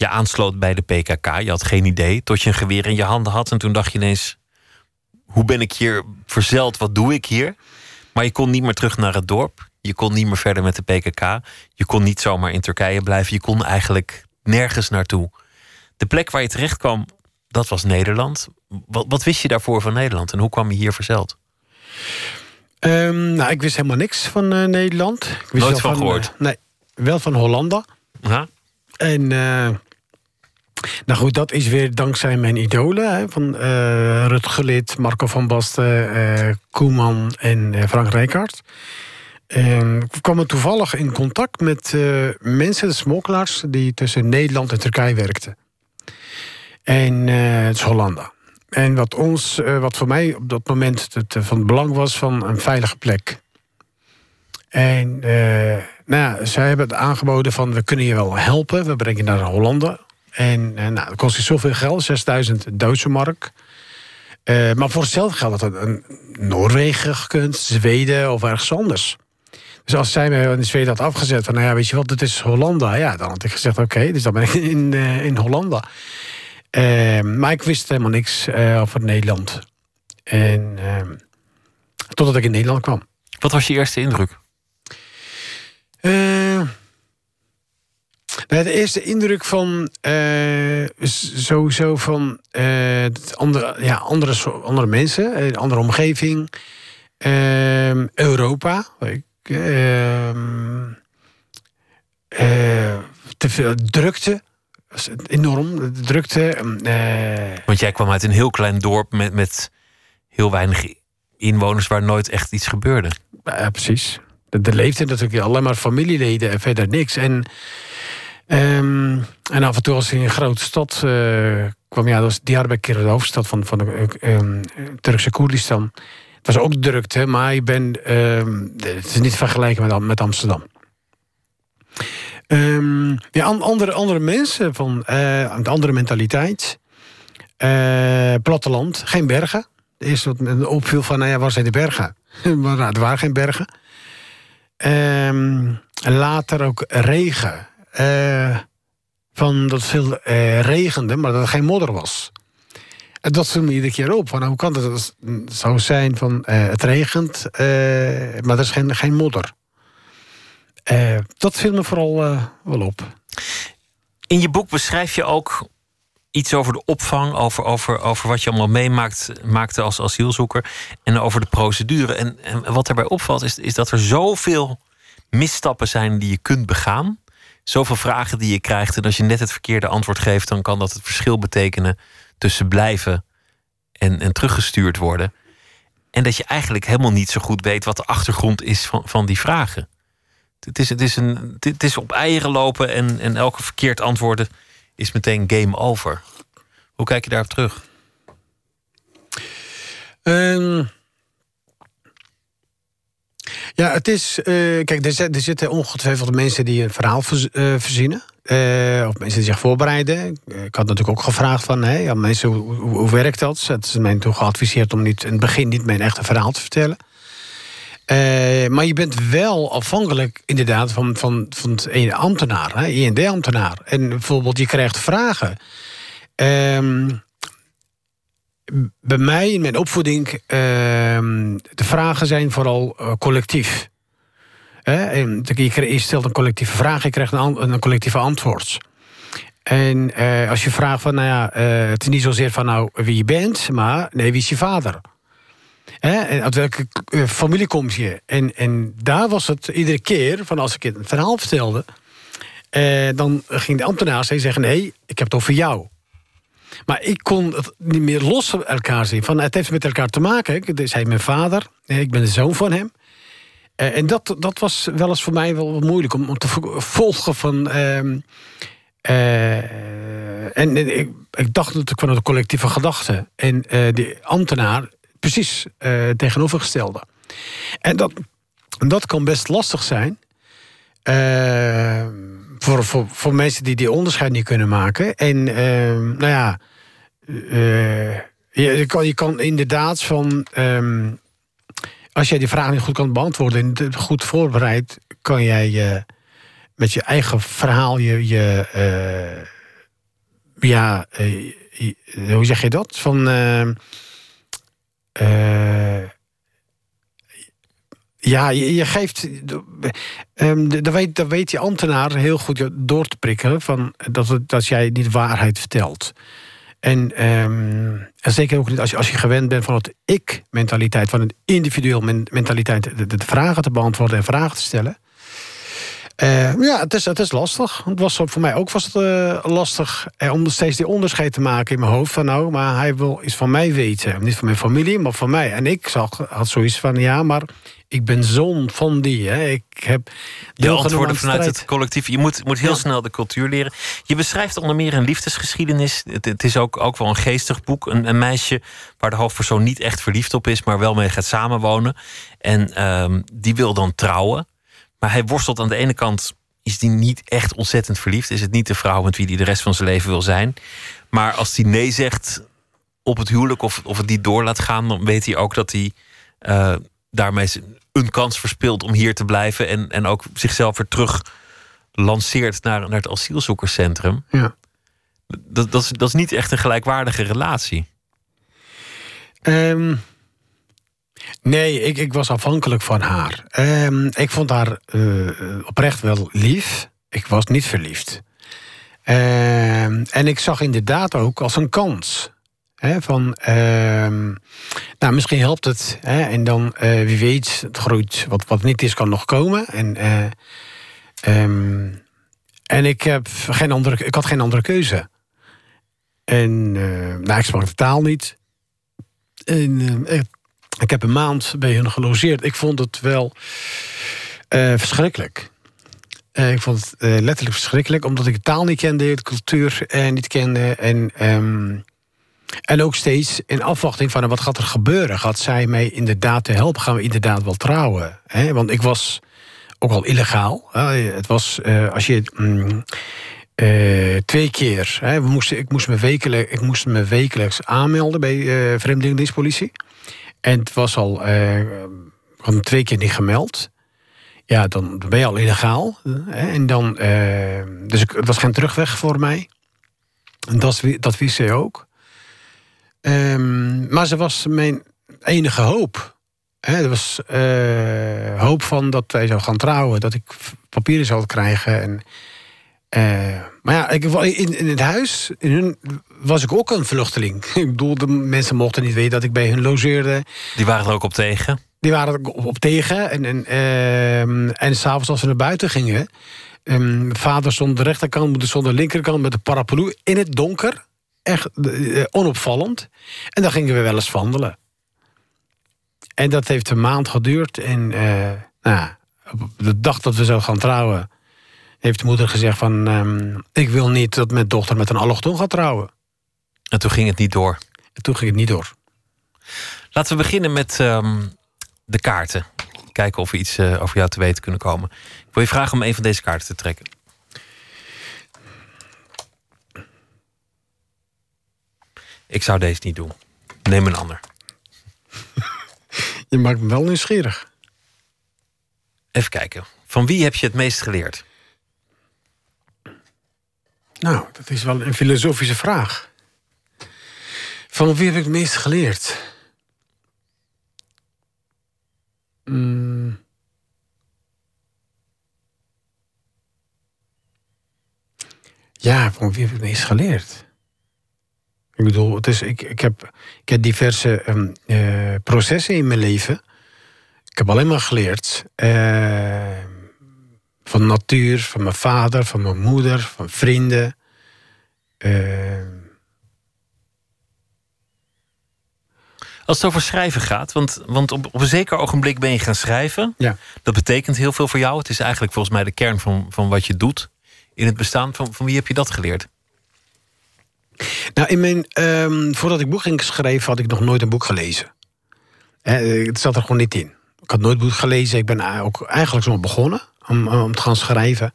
je aansloot bij de PKK. Je had geen idee, tot je een geweer in je handen had. En toen dacht je ineens, hoe ben ik hier verzeld? Wat doe ik hier? Maar je kon niet meer terug naar het dorp. Je kon niet meer verder met de PKK. Je kon niet zomaar in Turkije blijven. Je kon eigenlijk nergens naartoe. De plek waar je terecht kwam, dat was Nederland. Wat, wat wist je daarvoor van Nederland en hoe kwam je hier verzeld? Um, nou, ik wist helemaal niks van uh, Nederland. Ik wist Nooit van gehoord? Uh, nee, wel van Hollanda. Ja. En uh, nou goed, dat is weer dankzij mijn idolen. Hè, van uh, Rutger Lid, Marco van Basten, uh, Koeman en uh, Frank Rijkaard. En we kwamen toevallig in contact met mensen, smokkelaars... die tussen Nederland en Turkije werkten. En het is Hollanda. En wat, ons, wat voor mij op dat moment het, van belang was... van een veilige plek. En nou zij hebben het aangeboden van... we kunnen je wel helpen, we brengen je naar Hollanda... En uh, nou, dat kost je zoveel geld, 6000 Duitse mark. Uh, maar voor hetzelfde geld had het een Noorwegen gekund, Zweden of ergens anders. Dus als zij me in Zweden had afgezet van, nou ja, weet je wat, dit is Hollanda. Ja, dan had ik gezegd, oké, okay, dus dan ben ik in, uh, in Hollanda. maar ik wist helemaal niks over Nederland. En totdat ik in Nederland kwam. Wat was je eerste indruk? De eerste indruk van uh, sowieso van uh, andere, ja, andere, andere mensen, een andere omgeving, uh, Europa. Ik, te veel drukte. Enorm, de drukte. Want jij kwam uit een heel klein dorp met, met heel weinig inwoners waar nooit echt iets gebeurde. Ja, precies. Er leefde natuurlijk alleen maar familieleden en verder niks. En Um, en af en toe als je in een grote stad uh, kwam, ja, dat was Diyarbakir, de hoofdstad van, van de um, Turkse Koerdistan. Het was ook drukte, maar ik ben, um, het is niet vergelijken met, met Amsterdam. ja, andere, andere mensen, van uh, een andere mentaliteit. Uh, platteland, geen bergen. Eerst wat me opviel van, nou ja, waar zijn de bergen? maar er waren geen bergen. later ook regen. Uh, van dat veel uh, regende, maar dat er geen modder was. En dat viel me iedere keer op. Van, hoe kan dat zou zijn van uh, het regent, maar er is geen, geen modder. dat viel me vooral wel op. In je boek beschrijf je ook iets over de opvang, over, over, over wat je allemaal meemaakt maakte als asielzoeker en over de procedure. En, en wat erbij opvalt is, is dat er zoveel misstappen zijn die je kunt begaan zoveel vragen die je krijgt. En als je net het verkeerde antwoord geeft, dan kan dat het verschil betekenen tussen blijven en, en teruggestuurd worden. En dat je eigenlijk helemaal niet zo goed weet wat de achtergrond is van, van die vragen. Het is, het, is een, het is op eieren lopen en, en elke verkeerd antwoorden is meteen game over. Hoe kijk je daarop terug? Um, ja, het is. Uh, kijk, er, er, zitten ongetwijfeld mensen die een verhaal uh, verzinnen. eh, of mensen die zich voorbereiden. Ik had natuurlijk ook gevraagd van, hé, ja, mensen, hoe, werkt dat? Ze is mij toen geadviseerd om niet, in het begin niet mijn echte verhaal te vertellen. Eh, maar je bent wel afhankelijk inderdaad van, van, van het ene ambtenaar, IND-ambtenaar. En bijvoorbeeld, je krijgt vragen. Ehm, bij mij in mijn opvoeding, ehm, de vragen zijn vooral eh, collectief. Je, stelt een collectieve vraag, je krijgt een, collectieve antwoord. En eh, als je vraagt van, nou ja, eh, het is niet zozeer van nou wie je bent, maar nee, wie is je vader? Hè, uit welke familie kom je? En, en daar was het iedere keer, van als ik het verhaal vertelde... dan ging de ambtenaar zeggen, nee, ik heb het over jou. Maar ik kon het niet meer los van elkaar zien. Van, het heeft met elkaar te maken. Het is hij mijn vader, ik ben de zoon van hem. Eh, en dat, dat was wel eens voor mij wel moeilijk om, om te vo- volgen van... ehm, eh, en, ik, ik dacht natuurlijk van de collectieve gedachte. En eh die ambtenaar precies tegenovergestelde. En dat, dat kan best lastig zijn. eh, voor, voor, voor mensen die die onderscheid niet kunnen maken. En eh, nou ja, eh, je, je kan, je kan inderdaad van. ehm, als jij die vraag niet goed kan beantwoorden en goed voorbereid, kan jij eh, met je eigen verhaal je. je eh, ja, eh, je- hoe zeg je dat? Van. eh, eh, ja, je, je geeft. de- dan, weet, dan weet die ambtenaar heel goed je door te prikken van dat, dat jij niet waarheid vertelt. En, ehm, en zeker ook niet als je, als je gewend bent van het ik-mentaliteit, van een individueel men- mentaliteit, de, de vragen te beantwoorden en vragen te stellen. Eh, ja, het is, het is lastig. Het was voor mij ook was het, eh, lastig eh, om steeds die onderscheid te maken in mijn hoofd. Van nou, maar hij wil iets van mij weten. Niet van mijn familie, maar van mij. En ik zag, had zoiets van ja, maar ik ben zoon van die. Hè. Ik heb deelgenomen antwoorden de vanuit het collectief. Je moet, moet heel Ja. snel de cultuur leren. Je beschrijft onder meer een liefdesgeschiedenis. Het, het is ook, ook wel een geestig boek. Een, een meisje waar de hoofdpersoon niet echt verliefd op is, maar wel mee gaat samenwonen. En ehm, die wil dan trouwen. Maar hij worstelt aan de ene kant. Is die niet echt ontzettend verliefd? Is het niet de vrouw met wie hij de rest van zijn leven wil zijn? Maar als hij nee zegt op het huwelijk of, of het niet door laat gaan, dan weet hij ook dat hij eh, daarmee een kans verspeelt om hier te blijven. En, en ook zichzelf weer terug lanceert naar, naar het asielzoekerscentrum. Ja. Dat, dat, is, dat is niet echt een gelijkwaardige relatie. Ehm, nee, ik, ik was afhankelijk van haar. Ehm, ik vond haar eh, oprecht wel lief. Ik was niet verliefd. Ehm, en ik zag inderdaad ook als een kans. Van, ehm, nou, misschien helpt het. En dan, eh, wie weet, het groeit. Wat, wat niet is, kan nog komen. En, eh, en ik, heb geen andere, ik had geen andere keuze. En nou, ik sprak de taal niet. En, ik, heb een maand bij hun gelogeerd. Ik vond het wel eh, verschrikkelijk. Eh, ik vond het eh, letterlijk verschrikkelijk, omdat ik de taal niet kende, de cultuur niet kende. En, ehm, en ook steeds in afwachting van wat gaat er gebeuren. Gaat zij mij inderdaad te helpen? Gaan we inderdaad wel trouwen? Want ik was ook al illegaal. Het was als je. mm, twee keer. Hè. We moesten, ik, moest me wekelijks, ik moest me wekelijks aanmelden bij eh Vreemdelingendienstpolitie. En het was al eh, twee keer niet gemeld. Ja, dan ben je al illegaal. En dan, eh, dus het was geen terugweg voor mij. En dat, dat wist zij ook. Ehm, maar ze was mijn enige hoop. Hè, er was eh, hoop van dat wij zou gaan trouwen. Dat ik papieren zou krijgen. En, eh, maar ja, ik, in, in het huis in hun, was ik ook een vluchteling. Ik bedoel, de mensen mochten niet weten dat ik bij hun logeerde. Die waren er ook op tegen. Die waren er op, op tegen. En, en, ehm, en s'avonds als we naar buiten gingen... ehm, vader stond de rechterkant, moeder stond de linkerkant... met de paraplu in het donker. Echt eh, onopvallend. En dan gingen we wel eens wandelen. En dat heeft een maand geduurd. En eh, nou, op de dag dat we zouden gaan trouwen heeft de moeder gezegd van... Ehm, ik wil niet dat mijn dochter met een allochton gaat trouwen. En toen ging het niet door. En toen ging het niet door. Laten we beginnen met ehm, de kaarten. Kijken of we iets eh, over jou te weten kunnen komen. Ik wil je vragen om een van deze kaarten te trekken. Ik zou deze niet doen. Neem een ander. Je maakt me wel nieuwsgierig. Even kijken. Van wie heb je het meest geleerd? Nou, dat is wel een filosofische vraag. Van wie heb ik het meest geleerd? Mm. Ja, van wie heb ik het meest geleerd? Ik bedoel, het is, ik, ik, heb, ik heb diverse ehm, eh, processen in mijn leven. Ik heb alleen maar geleerd. eh, van natuur, van mijn vader, van mijn moeder, van vrienden. Eh, Als het over schrijven gaat, want, want op, op een zeker ogenblik ben je gaan schrijven. Ja. Dat betekent heel veel voor jou. Het is eigenlijk volgens mij de kern van, van wat je doet in het bestaan. Van, van wie heb je dat geleerd? Nou, in mijn, ehm, voordat ik boek ging schrijven, had ik nog nooit een boek gelezen. Eh, het zat er gewoon niet in. Ik had nooit een boek gelezen. Ik ben ook eigenlijk zo begonnen om, om te gaan schrijven.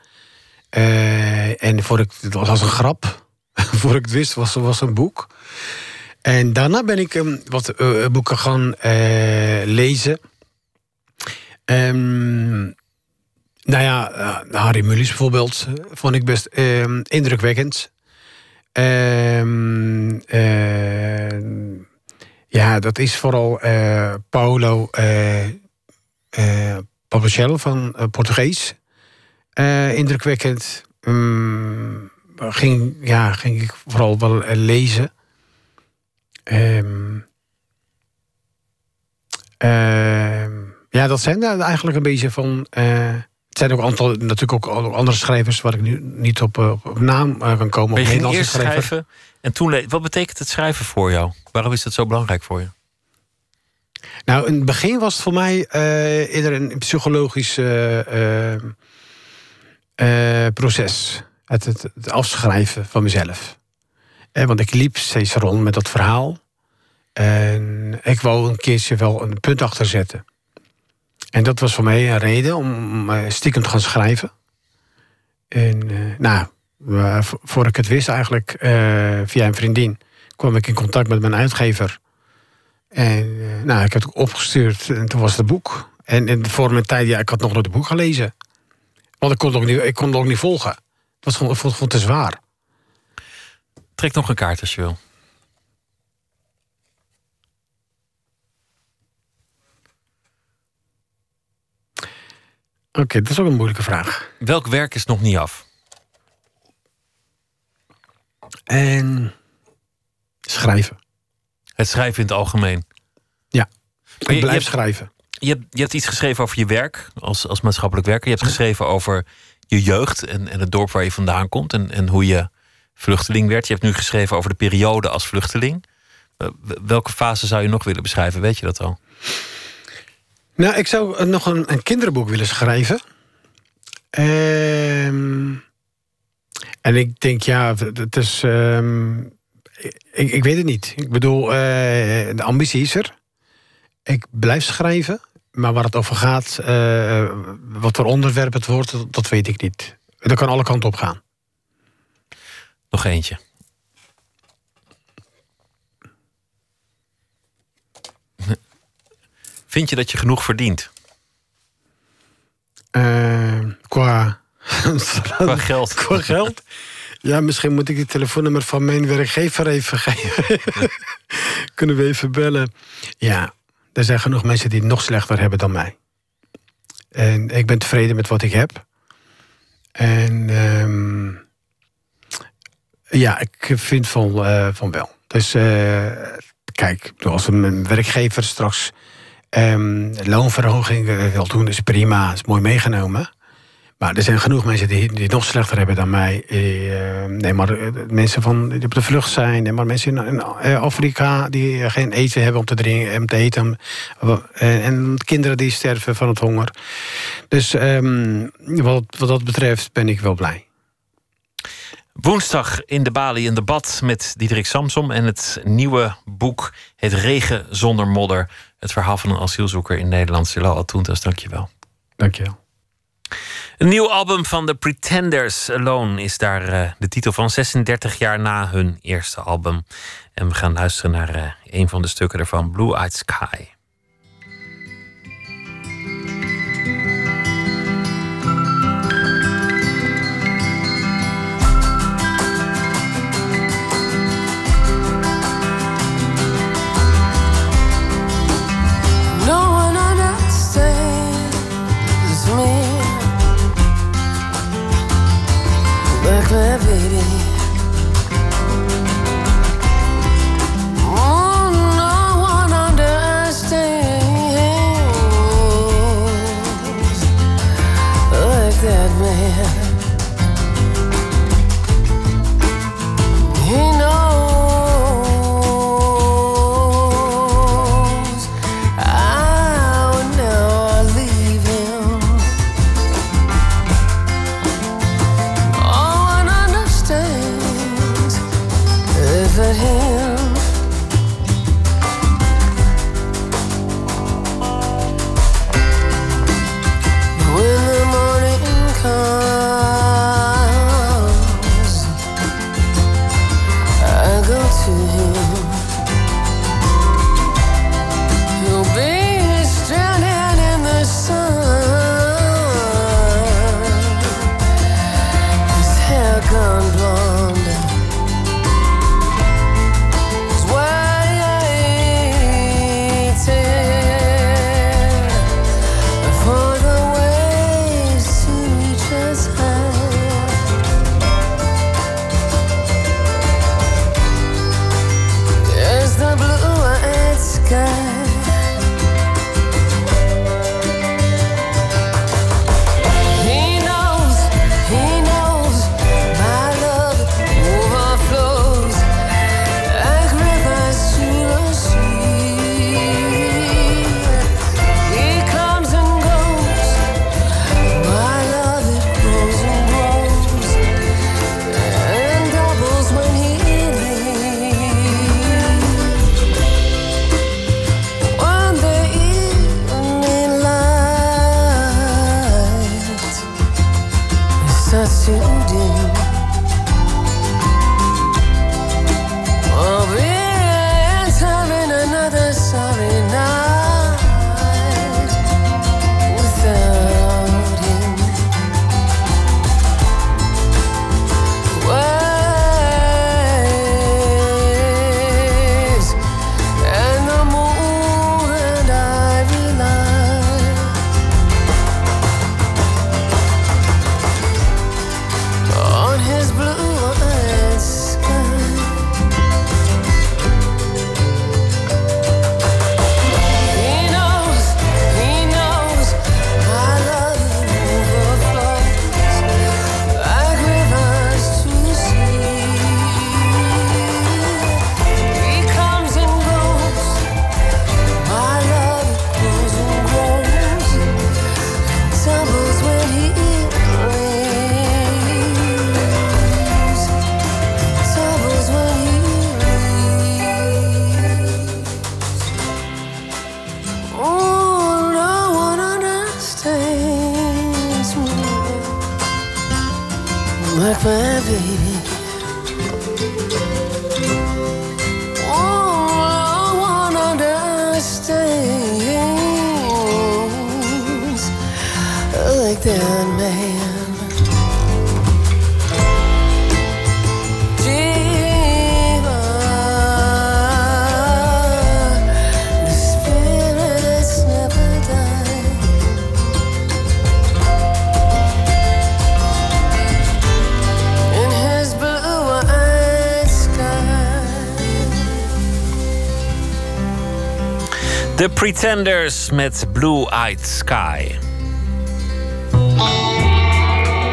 Eh, en voor ik, het was een grap. voor ik het wist, was was een boek. En daarna ben ik ehm, wat eh, boeken gaan eh, lezen. Ehm, nou ja, eh, Harry Mulisch bijvoorbeeld eh, vond ik best ehm, indrukwekkend. Eh, ja, dat is vooral eh, Papacello van uh, Portugees. Uh, indrukwekkend. Um, ging, ja, ging ik vooral wel lezen. Um, ja, dat zijn eigenlijk een beetje van. Het zijn ook een aantal, natuurlijk ook andere schrijvers waar ik nu niet op, op naam kan komen. Ben je eerst schrijven en toen Wat betekent het schrijven voor jou? Waarom is dat zo belangrijk voor je? Nou, in het begin was het voor mij uh, eerder een psychologisch uh, uh, proces. Het, het, het, afschrijven van mezelf. want ik liep steeds rond met dat verhaal. En ik wou een keertje wel een punt achter zetten. En dat was voor mij een reden om stiekem te gaan schrijven. En nou, voor ik het wist eigenlijk, via een vriendin... kwam ik in contact met mijn uitgever... En nou, ik heb het opgestuurd en toen was het, boek. En, en voor mijn tijd, ja, ik had nog nooit het boek gelezen. Want ik kon het ook niet, ik kon het ook niet volgen. Het was gewoon, ik vond het te zwaar. Trek nog een kaart als je wil. Oké, okay, dat is ook een moeilijke vraag. Welk werk is nog niet af? En schrijven. Het schrijven in het algemeen. Ja, ik je, blijf je hebt, schrijven. Je hebt, je hebt iets geschreven over je werk als, als maatschappelijk werker. Je hebt geschreven over je jeugd en, en het dorp waar je vandaan komt en, en hoe je vluchteling werd. Je hebt nu geschreven over de periode als vluchteling. Welke fase zou je nog willen beschrijven? Weet je dat al? Nou, ik zou nog een, een kinderboek willen schrijven. Um, en ik denk, ja, het is. Um, ik, ik, weet het niet. Ik bedoel, uh, de ambitie is er. Ik blijf schrijven. Maar waar het over gaat, uh, wat voor onderwerp het wordt, dat, weet ik niet. Dat kan alle kanten op gaan. Nog eentje. Vind je dat je genoeg verdient? Uh, qua... qua geld. qua geld? Ja, misschien moet ik het telefoonnummer van mijn werkgever even geven. Kunnen we even bellen? Ja, er zijn genoeg mensen die het nog slechter hebben dan mij. En ik ben tevreden met wat ik heb. En um, ja, ik vind van, uh, van wel. Dus uh, kijk, als een werkgever straks um, loonverhoging wil doen, is prima, is mooi meegenomen. Maar er zijn genoeg mensen die, die het nog slechter hebben dan mij. Eh, nee, maar mensen van, die op de vlucht zijn. Nee, maar mensen in, in Afrika die geen eten hebben om te drinken, om te eten. En, en kinderen die sterven van het honger. Dus um, wat, wat dat betreft ben ik wel blij. Woensdag in de Bali een debat met Diederik Samsom en het nieuwe boek Het Regen zonder modder. Het verhaal van een asielzoeker in Nederland. Silo Altoentas, dank je Een nieuw album van The Pretenders Alone is daar uh, de titel van 36 jaar na hun eerste album. En we gaan luisteren naar uh, een van de stukken ervan, Blue Eyed Sky. heavy The Pretenders met Blue Eyed Sky.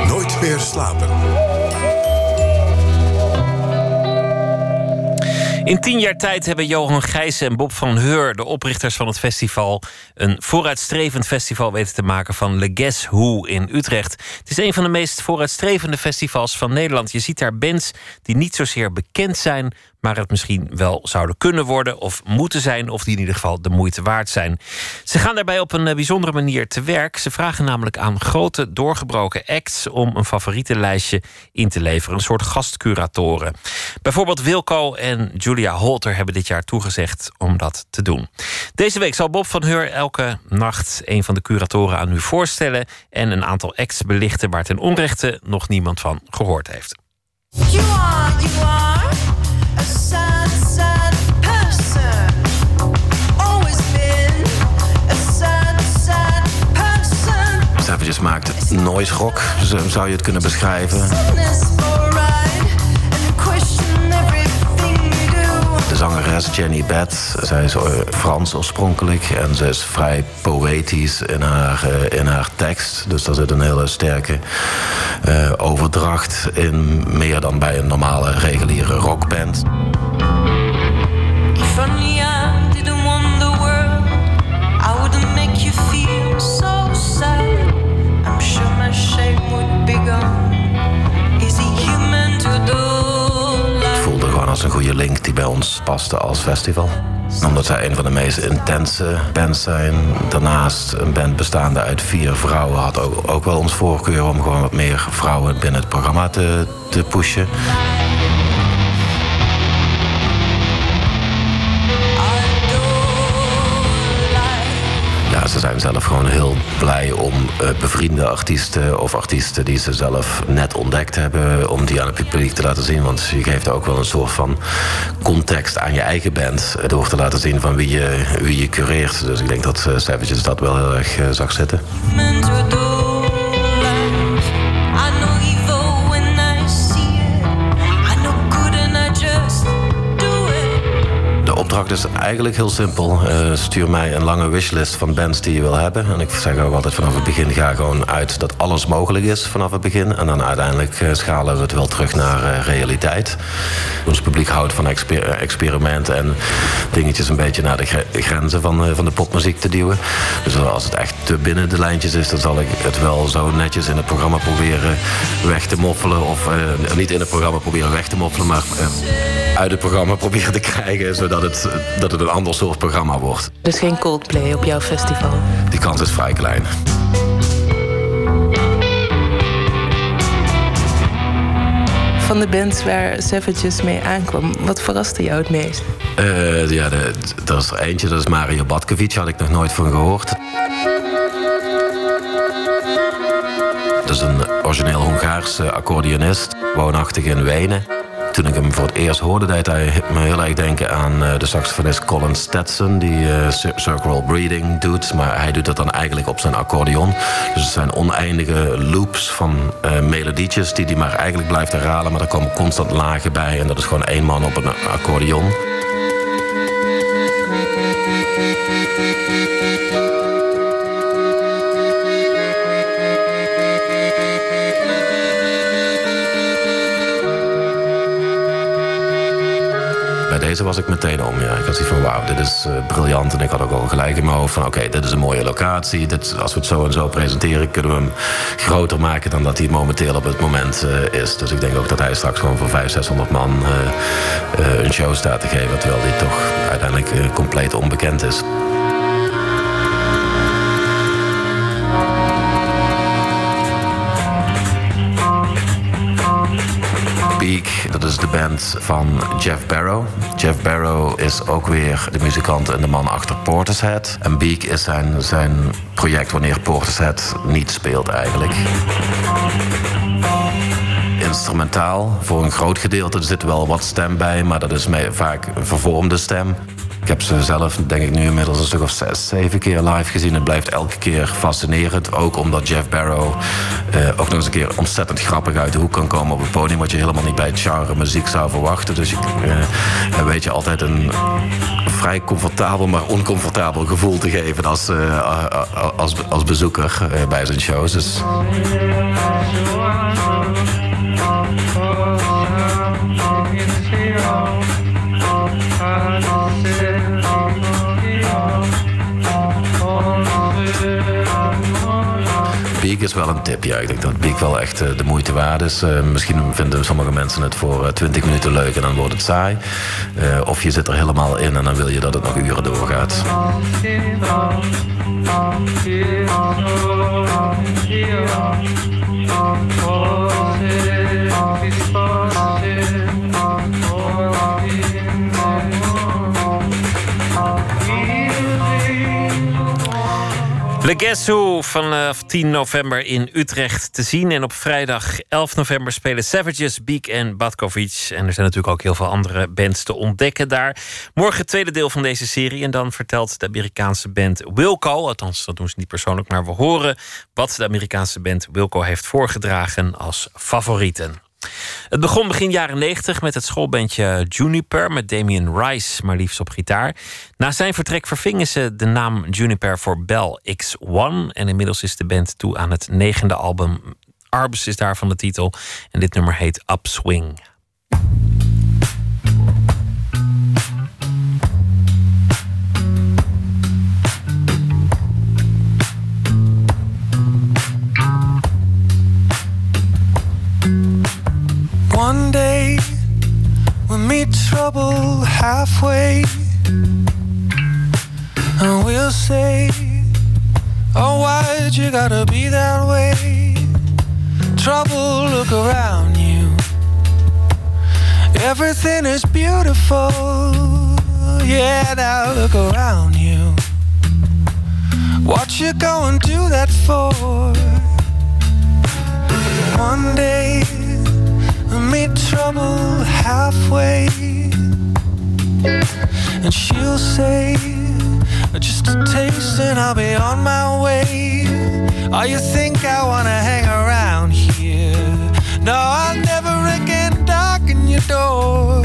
Nooit meer slapen. In tien jaar tijd hebben Johan Gijssen en Bob van Heur, de oprichters van het festival, een vooruitstrevend festival weten te maken van Le Guess Who in Utrecht. Het is een van de meest vooruitstrevende festivals van Nederland. Je ziet daar bands die niet zozeer bekend zijn, maar het misschien wel zouden kunnen worden of moeten zijn, of die in ieder geval de moeite waard zijn. Ze gaan daarbij op een eh, bijzondere manier te werk. Ze vragen namelijk aan grote doorgebroken acts om een favorietenlijstje in te leveren, een soort gastcuratoren. Bijvoorbeeld Wilco en Julia Holter hebben dit jaar toegezegd om dat te doen. Deze week zal Bob van Heur elke nacht een van de curatoren aan u voorstellen en een aantal acts belichten waar ten onrechte nog niemand van gehoord heeft. Maakt noise rock, zo zou je het kunnen beschrijven. Zangeres Jenny Beth, zij is eh, Frans oorspronkelijk en ze is vrij poëtisch in haar, eh, in haar tekst. Dus daar zit een hele sterke eh, overdracht in, meer dan bij een normale reguliere rockband. Een goede link die bij ons paste als festival. Omdat zij een van de meest intense bands zijn. Daarnaast een band bestaande uit vier vrouwen had ook, ook wel ons voorkeur om gewoon wat meer vrouwen binnen het programma te, te pushen. Ze zijn zelf gewoon heel blij om eh, bevriende artiesten of artiesten die ze zelf net ontdekt hebben, om die aan het publiek te laten zien. Want je geeft ook wel een soort van context aan je eigen band door te laten zien van wie je, wie je cureert. Dus ik denk dat Savages dat wel heel erg eh, zag zitten. Opdracht is eigenlijk heel simpel. Eh, stuur mij een lange wishlist van bands die je wil hebben. En ik zeg ook altijd vanaf het begin ga gewoon uit dat alles mogelijk is vanaf het begin. En dan uiteindelijk eh, schalen we het wel terug naar eh, realiteit. Ons publiek houdt van exper experimenten en dingetjes een beetje naar de gre- grenzen van, van de popmuziek te duwen. Dus als het echt te binnen de lijntjes is, dan zal ik het wel zo netjes in het programma proberen weg te moffelen. Of niet in het programma proberen weg te moffelen, maar uit het programma proberen te krijgen, zodat het, dat het een ander soort programma wordt. Dus geen Coldplay op jouw festival? Die kans is vrij klein. Van de bands waar Savages mee aankwam, wat verraste jou het meest? Eh, ja, er is er eentje, dat is Mario Batkovic, had ik nog nooit van gehoord. Dat is een origineel Hongaarse accordeonist, woonachtig in Wenen. Toen ik hem voor het eerst hoorde, deed hij me heel erg denken aan eh, de saxofonist Colin Stetson, die cir- circular breathing doet. Maar hij doet dat dan eigenlijk op zijn accordeon. Dus het zijn oneindige loops van eh, melodietjes die hij maar eigenlijk blijft herhalen. Maar er komen constant lagen bij en dat is gewoon één man op een accordeon. Deze was ik meteen om. Ja. Ik had zoiets van, wauw, dit is eh, briljant. En ik had ook al gelijk in mijn hoofd van, oké, dit is een mooie locatie. Dit, als we het zo en zo presenteren, kunnen we hem groter maken dan dat hij momenteel op het moment eh, is. Dus ik denk ook dat hij straks gewoon voor 500, 600 man eh, een show staat te geven. Terwijl hij toch uiteindelijk compleet onbekend is. Dat is de band van Jeff Barrow. Jeff Barrow is ook weer de muzikant en de man achter Portishead. En Beak is zijn, zijn project wanneer Portishead niet speelt eigenlijk. Instrumentaal, voor een groot gedeelte. Er zit wel wat stem bij, maar dat is vaak een vervormde stem. Ik heb ze zelf, denk ik nu inmiddels een stuk of zes, zeven keer live gezien. Het blijft elke keer fascinerend. Ook omdat Jeff Barrow eh, ook nog eens een keer ontzettend grappig uit de hoek kan komen op het podium. Wat je helemaal niet bij het genre muziek zou verwachten. Dus je, eh, weet je altijd een vrij comfortabel, maar oncomfortabel gevoel te geven als, eh, als, als bezoeker eh, bij zijn shows. Dus Is wel een tip. Ja, ik dat Beek wel echt eh, de moeite waard is. Eh, misschien vinden sommige mensen het voor eh, 20 minuten leuk en dan wordt het saai. Eh, of je zit er helemaal in en dan wil je dat het nog uren doorgaat. Legesso vanaf 10 november in Utrecht te zien. En op vrijdag 11 november spelen Savages, Beek en Badkovic. En er zijn natuurlijk ook heel veel andere bands te ontdekken daar. Morgen het tweede deel van deze serie. En dan vertelt de Amerikaanse band Wilco... althans, dat doen ze niet persoonlijk, maar we horen... wat de Amerikaanse band Wilco heeft voorgedragen als favorieten. Het begon begin jaren 90 met het schoolbandje Juniper met Damien Rice, maar liefst op gitaar. Na zijn vertrek vervingen ze de naam Juniper voor Bell X1 en inmiddels is de band toe aan het negende album. Arbus is daarvan de titel en dit nummer heet Upswing. One day we'll meet trouble halfway, and we'll say, Oh, why'd you gotta be that way? Trouble, look around you. Everything is beautiful. Yeah, now look around you. What you gonna do that for? One day meet trouble halfway, and she'll say, Just a taste, and I'll be on my way. Oh, you think I wanna hang around here? No, I'll never again darken your door.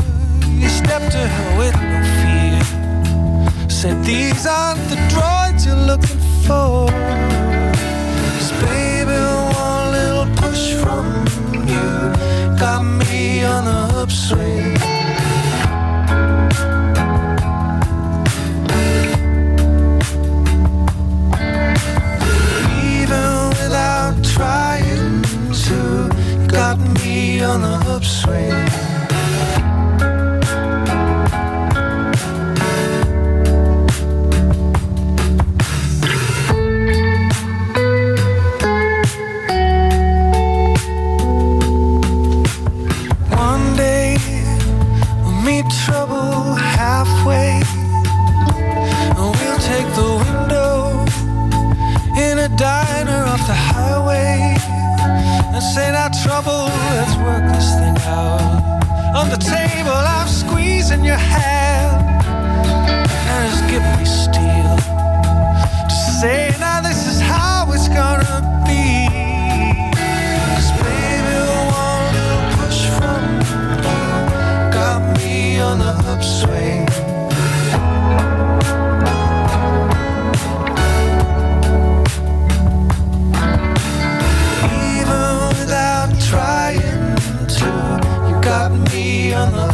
You step to her with no fear. Said, These aren't the droids you're looking for. 'Cause baby, one little push from you got me on the upswing. Even without trying to, got me on the upswing. Say that trouble, let's work this thing out. On the table, I'm squeezing your hand, and it's giving me steel to say now this is how it's gonna be. 'Cause baby, one little push from you got me on the upswing.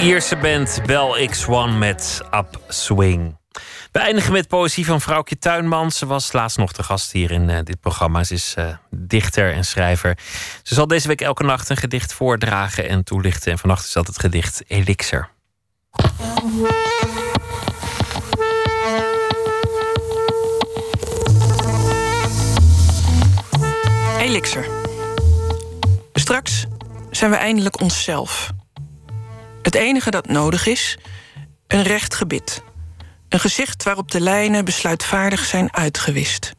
Ierse band Bell X1 met Upswing. We eindigen met poëzie van vrouwtje Tuinman. Ze was laatst nog te gast hier in eh, dit programma. Ze is eh, dichter en schrijver. Ze zal deze week elke nacht een gedicht voordragen en toelichten. En vannacht is dat het gedicht Elixir. Elixir. Straks zijn we eindelijk onszelf. Het enige dat nodig is, een recht gebit. Een gezicht waarop de lijnen besluitvaardig zijn uitgewist.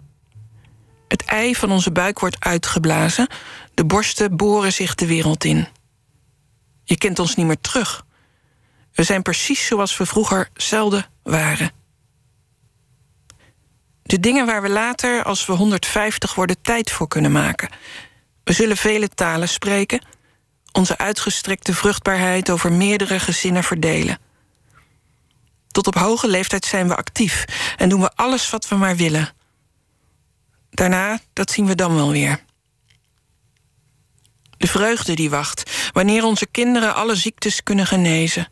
Het ei van onze buik wordt uitgeblazen, de borsten boren zich de wereld in. Je kent ons niet meer terug. We zijn precies zoals we vroeger zelden waren. De dingen waar we later, als we 150 worden, tijd voor kunnen maken. We zullen vele talen spreken, onze uitgestrekte vruchtbaarheid over meerdere gezinnen verdelen. Tot op hoge leeftijd zijn we actief en doen we alles wat we maar willen. Daarna, dat zien we dan wel weer. De vreugde die wacht, wanneer onze kinderen alle ziektes kunnen genezen.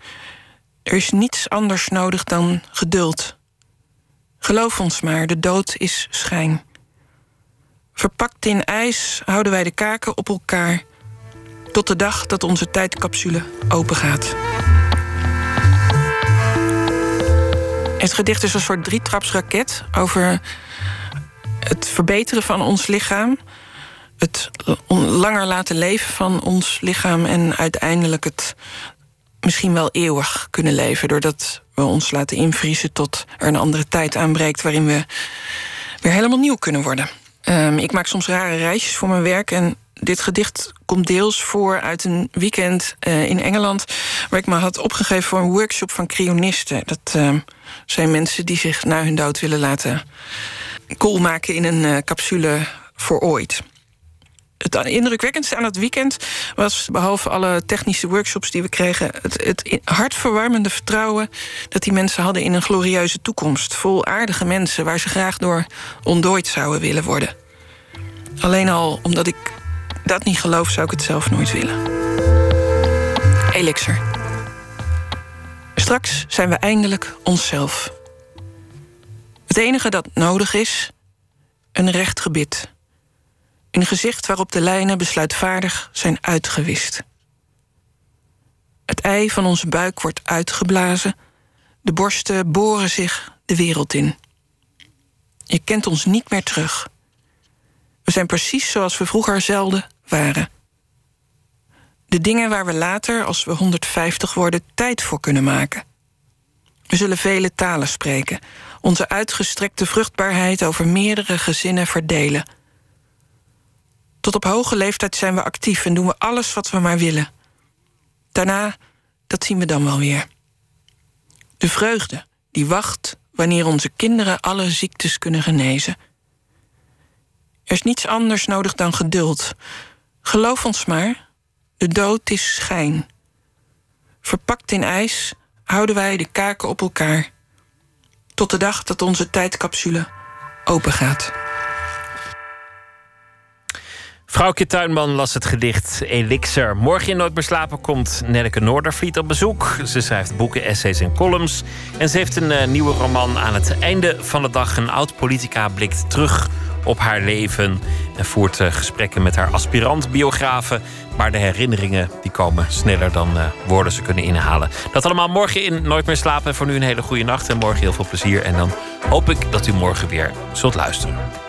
Er is niets anders nodig dan geduld. Geloof ons maar, de dood is schijn. Verpakt in ijs houden wij de kaken op elkaar. Tot de dag dat onze tijdcapsule opengaat. Het gedicht is een soort drietrapsraket over het verbeteren van ons lichaam. Het langer laten leven van ons lichaam en uiteindelijk het misschien wel eeuwig kunnen leven. Doordat we ons laten invriezen tot er een andere tijd aanbreekt waarin we weer helemaal nieuw kunnen worden. Um, ik maak soms rare reisjes voor mijn werk en dit gedicht komt deels voor uit een weekend uh, in Engeland... waar ik me had opgegeven voor een workshop van cryonisten. Dat uh, zijn mensen die zich na hun dood willen laten koel maken in een uh, capsule voor ooit het indrukwekkendste aan het weekend was, behalve alle technische workshops die we kregen, het, het hartverwarmende vertrouwen dat die mensen hadden in een glorieuze toekomst. Vol aardige mensen waar ze graag door ontdooid zouden willen worden. Alleen al omdat ik dat niet geloof, zou ik het zelf nooit willen. Elixir. Straks zijn we eindelijk onszelf. Het enige dat nodig is, een recht gebit een gezicht waarop de lijnen besluitvaardig zijn uitgewist. Het ei van onze buik wordt uitgeblazen, de borsten boren zich de wereld in. Je kent ons niet meer terug. We zijn precies zoals we vroeger zelden waren. De dingen waar we later, als we 150 worden, tijd voor kunnen maken. We zullen vele talen spreken, onze uitgestrekte vruchtbaarheid over meerdere gezinnen verdelen tot op hoge leeftijd zijn we actief en doen we alles wat we maar willen. Daarna, dat zien we dan wel weer. De vreugde die wacht wanneer onze kinderen alle ziektes kunnen genezen. Er is niets anders nodig dan geduld. Geloof ons maar, de dood is schijn. Verpakt in ijs houden wij de kaken op elkaar. Tot de dag dat onze tijdcapsule opengaat. Vrouwtje Tuinman las het gedicht Elixir. Morgen in Nooit meer slapen komt Nelleke Noordervliet op bezoek. Ze schrijft boeken, essays en columns. En ze heeft een uh, nieuwe roman aan het einde van de dag. Een oud-politica blikt terug op haar leven... en voert uh, gesprekken met haar aspirant-biografen. Maar de herinneringen die komen sneller dan uh, woorden ze kunnen inhalen. Dat allemaal morgen in Nooit meer slapen. Voor nu een hele goede nacht en morgen heel veel plezier. En dan hoop ik dat u morgen weer zult luisteren.